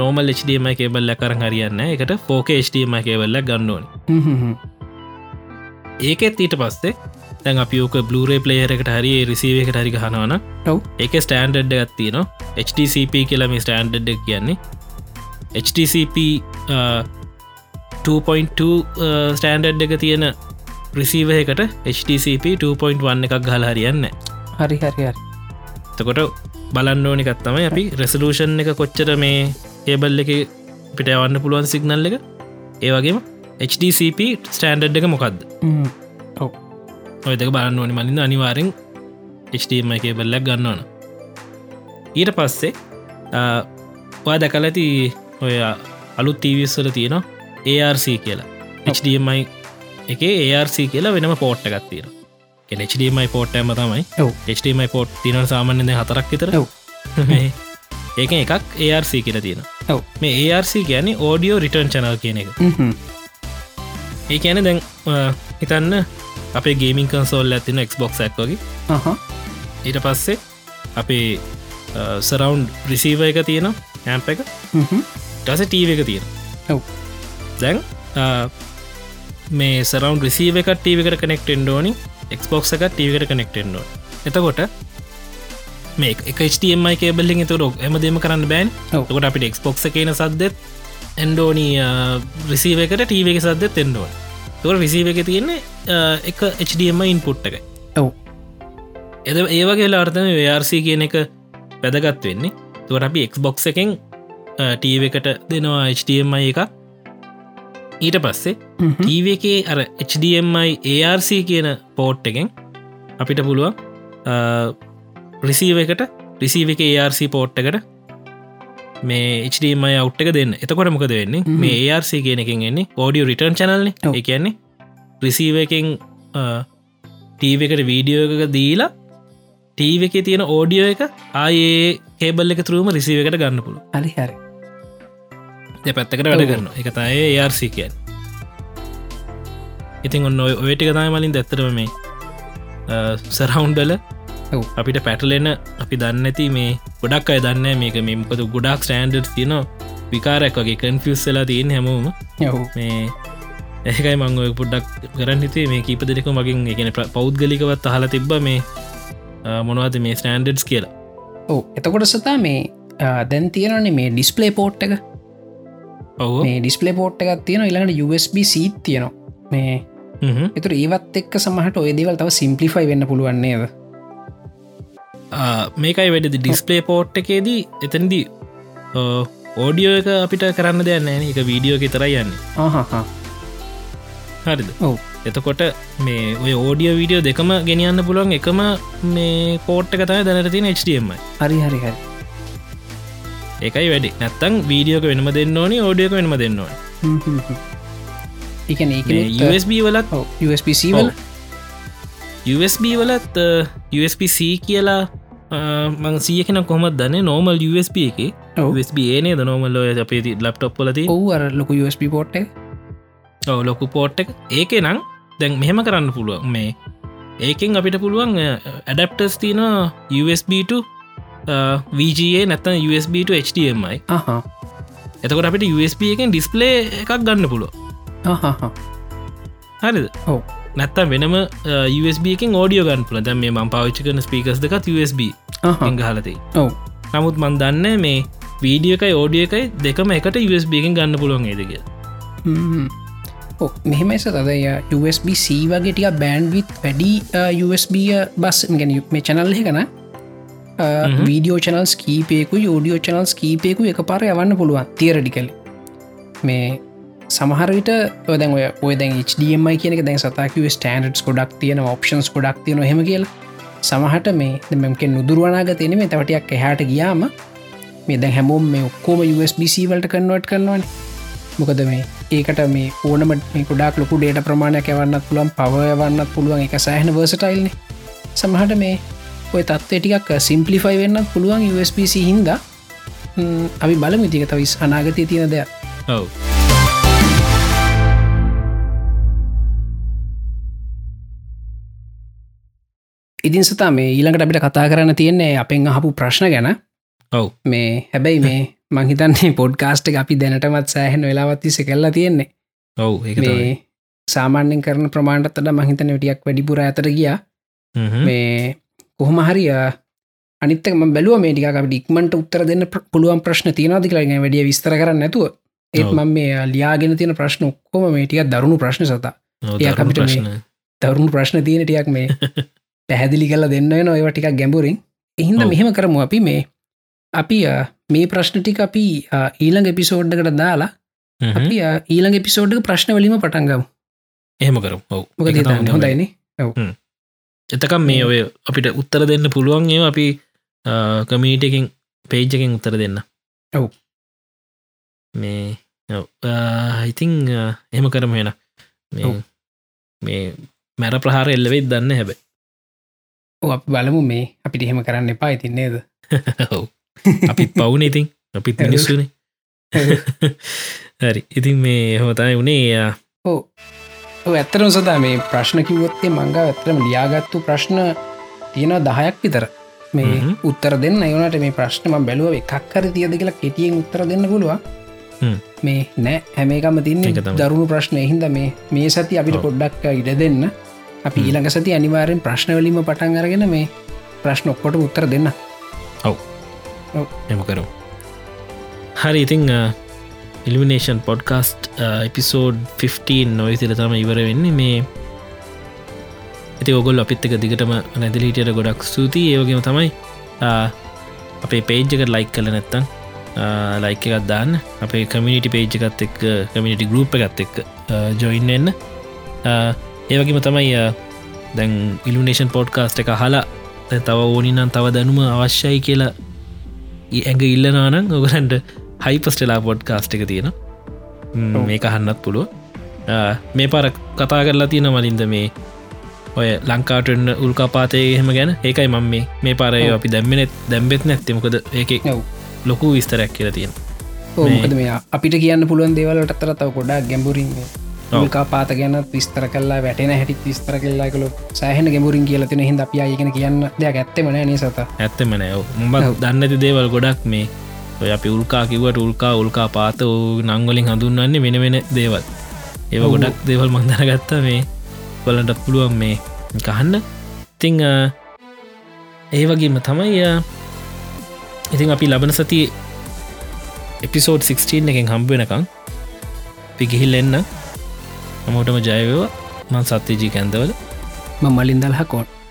නෝමල් HDMI කේබල්ල කරන් හරියන්න එකට ෆෝක HDMI කේබල්ල ගන්නඕන ඒකෙත් ඊට පස්සේ දැන් අපියෝක බ්ලරේ පලේයර එකට හරි රිසිව එකට හරි හනවන ඔව්. ඒක ස්ටන්ඩ් එකත් තියන HTCP කියලම ස්ටන්ඩ් එක කියන්නේ. HTCP 2.2 ස්ටන්ඩ් එක තියෙන ප්‍රසිීව එකට HTCP 2.1 එකක් ගහල හරියන්න හරි හරි හරි. තකොට බලන්න ඕනිකත් තමයි අපි රෙසලූෂන් එක කොච්චර මේ ඒබල් එක පිට යවන්න පුළුවන් සිගනල් එක. ඒවගේම HDCP ස්ටන්ඩ් එක මොකක්ද හ්ම්. ඔය දෙක බලන්න ඕනි මලින්ද අනිවාරෙන් HDMI කේබල්ලක් ගන්නවන ඊට පස්සේ ඔයා දැකල ඇති ඔය අලුත් තීවිස්වල තියෙන ARC කියලා HDMI එක ARC කියලා වෙනම පෝට්ට එකක් තියෙන HDMI පෝට් ඇම තමයි. HDMI පෝට් තින සාමාන්‍යද හතරක් විතර ඒක එකක් ARC කියල තියෙන. මේ ARC ගැන ඕඩියෝ රිටර්න් චනල් කියන එක. ඒ ඇන දැන් හිතන්න අපේ ගේමින් කන්සෝල් ඇතින එක්බොක් ඇක් වගේ. ඊට පස්සේ අපේ සරවන්් ප්‍රිසීව එක තියෙන ඇම්ප එක. ටස ටීව එක තියෙන. දැන් මේ සරවන්් රිසීව එක ටීවකට කනෙක්ටෙන් ෝනි එක්බොක් එක ටීවකට කනෙක්ටෙන්ඩෝ එතකොට මේ එක HTMI කේබල්ලින් තුර එම දෙම කරන්න බෑන්. ඔව්. කොට අපිට එක්ස්පොක් කියන සද්දෙත් එන්ඩෝනී රිසීව එකට ටීව එක සද්දෙත් එන්ඩුව තුර රිසීව එක තියෙන්නේ එක HDMI ඉන්පුට් එක ඔව්. එද ඒවගේ ලාර්තම වRC කියන එක වැදගත් වෙන්නේ. තුවට අපි එක්බොක් එකෙන් ටීව එකට දෙනවා HDMI එක ඊට පස්සේ. ටීව එකේ අර HDMI ARC කියන පෝට් එකෙන් අපිට පුළුවන් රිසීව එකට රිසීව එක ARC පෝට් එකට මේ HDMI අවට් එක දෙන්න එතකොට මොකද වෙන්නේ. මේ ARC කියන එකෙන් එන්නේ ඕඩියෝ රිටර්න් චනල්න. එකන්නේ රිසීව එකෙන් ටීව එකට වීඩියෝ එකක දීලා ටීව එක තියෙන ඕඩියෝ එක ආයේ කේබල් එක තුරුම රිසීව එකට ගන්න පුළුව හරි දෙ පැත්තකට වැඩ. කරන එක තයි ARC කියන් ඉතින් ඔන්න ඔය ඔයටික තයි මලින් දැත්තරම මේ සරවුන්්ඩල ඔව්. අපිට පැටලෙන අපි දන්න ඇති මේ ගොඩක් අය දන්න මේක මෙමකද ගොඩක් ස්ටන්ඩර් තියන විකාරයක් වගේ කන්ෆියස්ලා තියෙන් හැමෝම. මේ ඒකයි මංග පුඩක් කරන්න හිතේ මේ කීප දෙක මගින් එකන පෞද්ගලිකවත් අහලා තිබ්බ මේ මොනවද මේ ස්ටන්ඩඩ්ස් කියලා. ඕ එතකොට සතා මේ දැන් තියෙනනේ මේ ඩිස්පලේ පෝට් එක මේ ඩිස්පලේ පෝට් එකක් තියෙන ඉළඟට USB සීත් තියෙනවා. මේ එතුර ඒවත් එක් සමහට ඔය දෙවල් තව සිම්පලිෆයි වෙන්න පුළුවන්නේද මේකයි වැඩ ඩිස්පලේ පෝට් එකේදී එතැන්දී ඕඩියෝ එක අපිට කරන්න දෙයන්න එක වීඩියෝ තරයි යන්න හරිද? ඔව්. එතකොට මේ ඔය ඕඩියෝ වීඩියෝ දෙකම ගෙනියන්න පුළුවන්. එකම මේ පෝට් එක තයි දැනට තින HDMI හරි හරි හරි එකයි වැඩි. නැත්තං වීඩියෝක වෙනම දෙන්න ඕනි ෝඩියක වෙනම දෙන්න ඕන. USB වලත් USBC වල? USB වලත් USBC කියලා මං සියකෙන කොම දන්න? නෝමල් USB එක. USB ඒනේ නොමල් ඔය අපේ ලප්ටොප් පලති ඔවර ලොකු USB පෝට් ඔව ලොකු පෝට් එක. ඒක නම් දැන් මෙහෙම කරන්න පුළුවන්. මේ ඒකෙන් අපිට පුළුවන් ඇඩප්ටස් තින USB2 වGA නැත්තන් USBට HDMI එතකොට අපට USB එකෙන් ඩිස්පලේ එකක් ගන්න පුළුව හරිද? ඔව. නැත්තම් වෙනම USB එකෙන් ෝඩියෝ ගන්න පුල දැම් මේ මං පාවිච්චි කරන ස්පිකස් දෙකත් USB ගහලතේ ඔව. නමුත් මන් දන්න මේ වීඩිය එකයි ෝඩිය එකයි දෙකම එකට USB එකෙන් ගන්න පුළුවන් ඒදක මෙහෙමස තදය USBC වගේටිය බෑන්විත් වැඩි USB බස් ගැන මේ චනල්හ කන වීඩියෝ චනල්ස් කීපයකු යෝඩියෝ චනල්ස් කීපයකු එක පාර යවන්න පුළුවන් තියරඩිකල මේ සමහරවිට ඔදැන් ඔය දැන් HDMI කියනක දැන් සතාකිව ස්ටන්ඩස් ගොඩක් තියෙන ඔප්ෂන්ස් ගොඩක් තියෙන හෙම කියල. සමහට මේ දෙමක නුදුරුවනාග තියෙන මේ තවටයක් එහට ගියාම මේ දැන් හැමෝම් මේ ඔක්කෝම USBC වලට කන්නවට කරනවන. මොකද මේ ඒකට මේ ඕනමට මේ කුඩක් ලොකු ඩේට ප්‍රමාණයක් යවන්නත් පුළුවන් පවයවන්නත් පුළුවන් එක සෑහන වර්සටයිල්න සමහට මේ ඔය තත්වේ ටිකක් සිම්පලිෆයි වෙන්නත් පුළුවන් USBC හින්දා. අපි බලමු තික තවිස් අනාගතය තියෙන දෙයක්. ඔව. ඉදින් සතා මේ ඊළඟට අපිට කතා කරන්න තියෙන්නේ අපෙන් අහපු ප්‍රශ්න ගැන. ඔව්. මේ හැබැයි මේ මංහිතන්නේ පොඩ්කාස්ට් අපි දැනටමත් සෑහෙන වෙලාවත්තිස කෙල්ලා තියෙන්නේ. ඔව් මේ සාමාන්‍යෙන් කරන ප්‍රමාණටතට මහිතන ටියක් වැඩිපුර ඇතර ගියා. මේ කොහොම හරි අනිත්තක බැලුව මේටික අප ඉක්මට උත්තර දෙන්න පුළුවන් ප්‍රශ්න තියනදිකලගෙන වැඩිය විස්තර කරන්න නැතුව. ඒත් ඔව්. මම මේ ලියාගෙන තියෙන ප්‍රශ්න ඔක්කොම මේ ටික දරුණු ප්‍රශ්න සතා. ප්‍රශ්න. දරුණු ප්‍රශ්න තියෙන ටියක් මේ පැහැදිලි කල දෙන්න වෙන ඒව ටිකක් ගැඹුරින්. එහින්ද ඔව්. මෙහෙම කරමු අපි මේ අපි මේ ප්‍රශ්න ටික අපි ඊළඟ එපිසෝඩ්ඩකට දාලා. අපි ඊළඟ එපිසෝඩ්ක ප්‍රශ්න වලීම පටන්ගම් එහෙම කරු ඔව්. හොඳයින එතකම් මේ ඔය අපිට උත්තර දෙන්න පුළුවන් ඒ අපි කමීටකින් පේජ්ජකින් උත්තර දෙන්න. ඔව්. මේ ඉතිං එහෙම කරම වෙන මේ මැර ප්‍රහාර එල්ලවෙත් දන්න හැබ අප බලමු මේ. අපිට එහෙම කරන්න එපා ඉතින්නේද ඔව්. අපිත් පවුන ඉතින්. අපිත් මිනිස්සුනේ. හරි. ඉතින් මේ හොතයි වනේ ඕ ඇත්තරම සදා මේ ප්‍රශ්න කිවොත්තේ මංගා ඇත්තරම ලියාගත්තු ප්‍රශ්න තියෙන දහයක් විතර මේ. උත්තර දෙන්න යනට මේ ප්‍රශ්නම බැලුව එකක්කර තියද කියලා කෙටියෙන් උත්තර දෙන්න පුළුවන්. මේ නෑ හැමේකම තින්න. දරුණු ප්‍රශ්න එහින්ද මේ මේ සති අපිට ඔව්. පොඩ්ඩක් ඉඩ දෙන්න අපි. ඊළඟ සති අනිවාරෙන් ප්‍රශ්නවලීම පටන් අරගෙන මේ ප්‍රශ්න ඔක්කොට උත්තර දෙන්න එම කරු හරි ඉතිං ඉල්ිනේෂන් පොඩ්කාස්ට් එපිසෝඩ් 15 නොයිසිල තම ඉවර වෙන්නේ. මේ ඇති ඔගොල් අපිත්තක දිගටම නැදිලිටියට ගොඩක් සූතියි ඒවගේම තමයි ආ, අපේ පේජ්ජකට ලයික් කල නැත්තන් ලයික uh, එකත් දාන්න. අපේ කමිනිටි පේජ්ජකත් එක් කමිනිටි ගරුප් එකත් එක් ජොයින්න එන්න ඒවගේම තමයි ආ, දැන් ඉල්ිනේෂන් පොඩ්කාස්ට් එක හලා තව ඕනිනම් තව දැනුම අවශ්‍යයි කියලා ඊ ඇඟ ඉල්ලනානං ඔගලන්ට හයිපස්ටලා පොඩ්කාස්ට් එක තියෙන. ම්, ඔව්. මේක හන්නත් පුළුව මේ පර කතා කරලා තියෙන මලින්ද මේ ඔය ලංකාටන්න උල්කාපාතය එහෙම ගැන. ඒකයි මම මේ මේ පාරය. අපි දැම්මනෙත් දැම්බෙත් නැත්තමකද ඒක ලොකු විස්තරයක් කියලා තියෙන ඕමකද මේ අපිට කියන්න පුළුවන් දේවලට අතර තව ගොඩා ගැඹුරින් උල්කා පාත ගැන විස්තර කල්ලා වැටෙන හැටි විස්තර කල්ලා කළු සෑහන ගෙමුරින් කියලතින හිද අපි අයගෙන කියන්න දෙයක් ඇත්තෙමන නිසත ඇත්තම නෑ. උඹ දන්නති දේවල් ගොඩක් මේ ඔය අපි උල්කා කිවට උල්කා උල්කා පාත නංගලින් හඳුන්වන්නේ වෙන වෙන දේවල්. ඒව ගොඩක් දේවල් මන්දර ගත්තා මේ කොලට පුළුවන් මේ කහන්න ඉතිං ඒ වගේම තමයි ඉතින් අපි ලබන සති එපිසෝඩ් 16 එකෙන් හම්බෙනකං පිගිහිල් එන්න. හැමෝටම ජයවවා මන් සත්‍යජී කැන්දවල. මලින්දල් හකෝට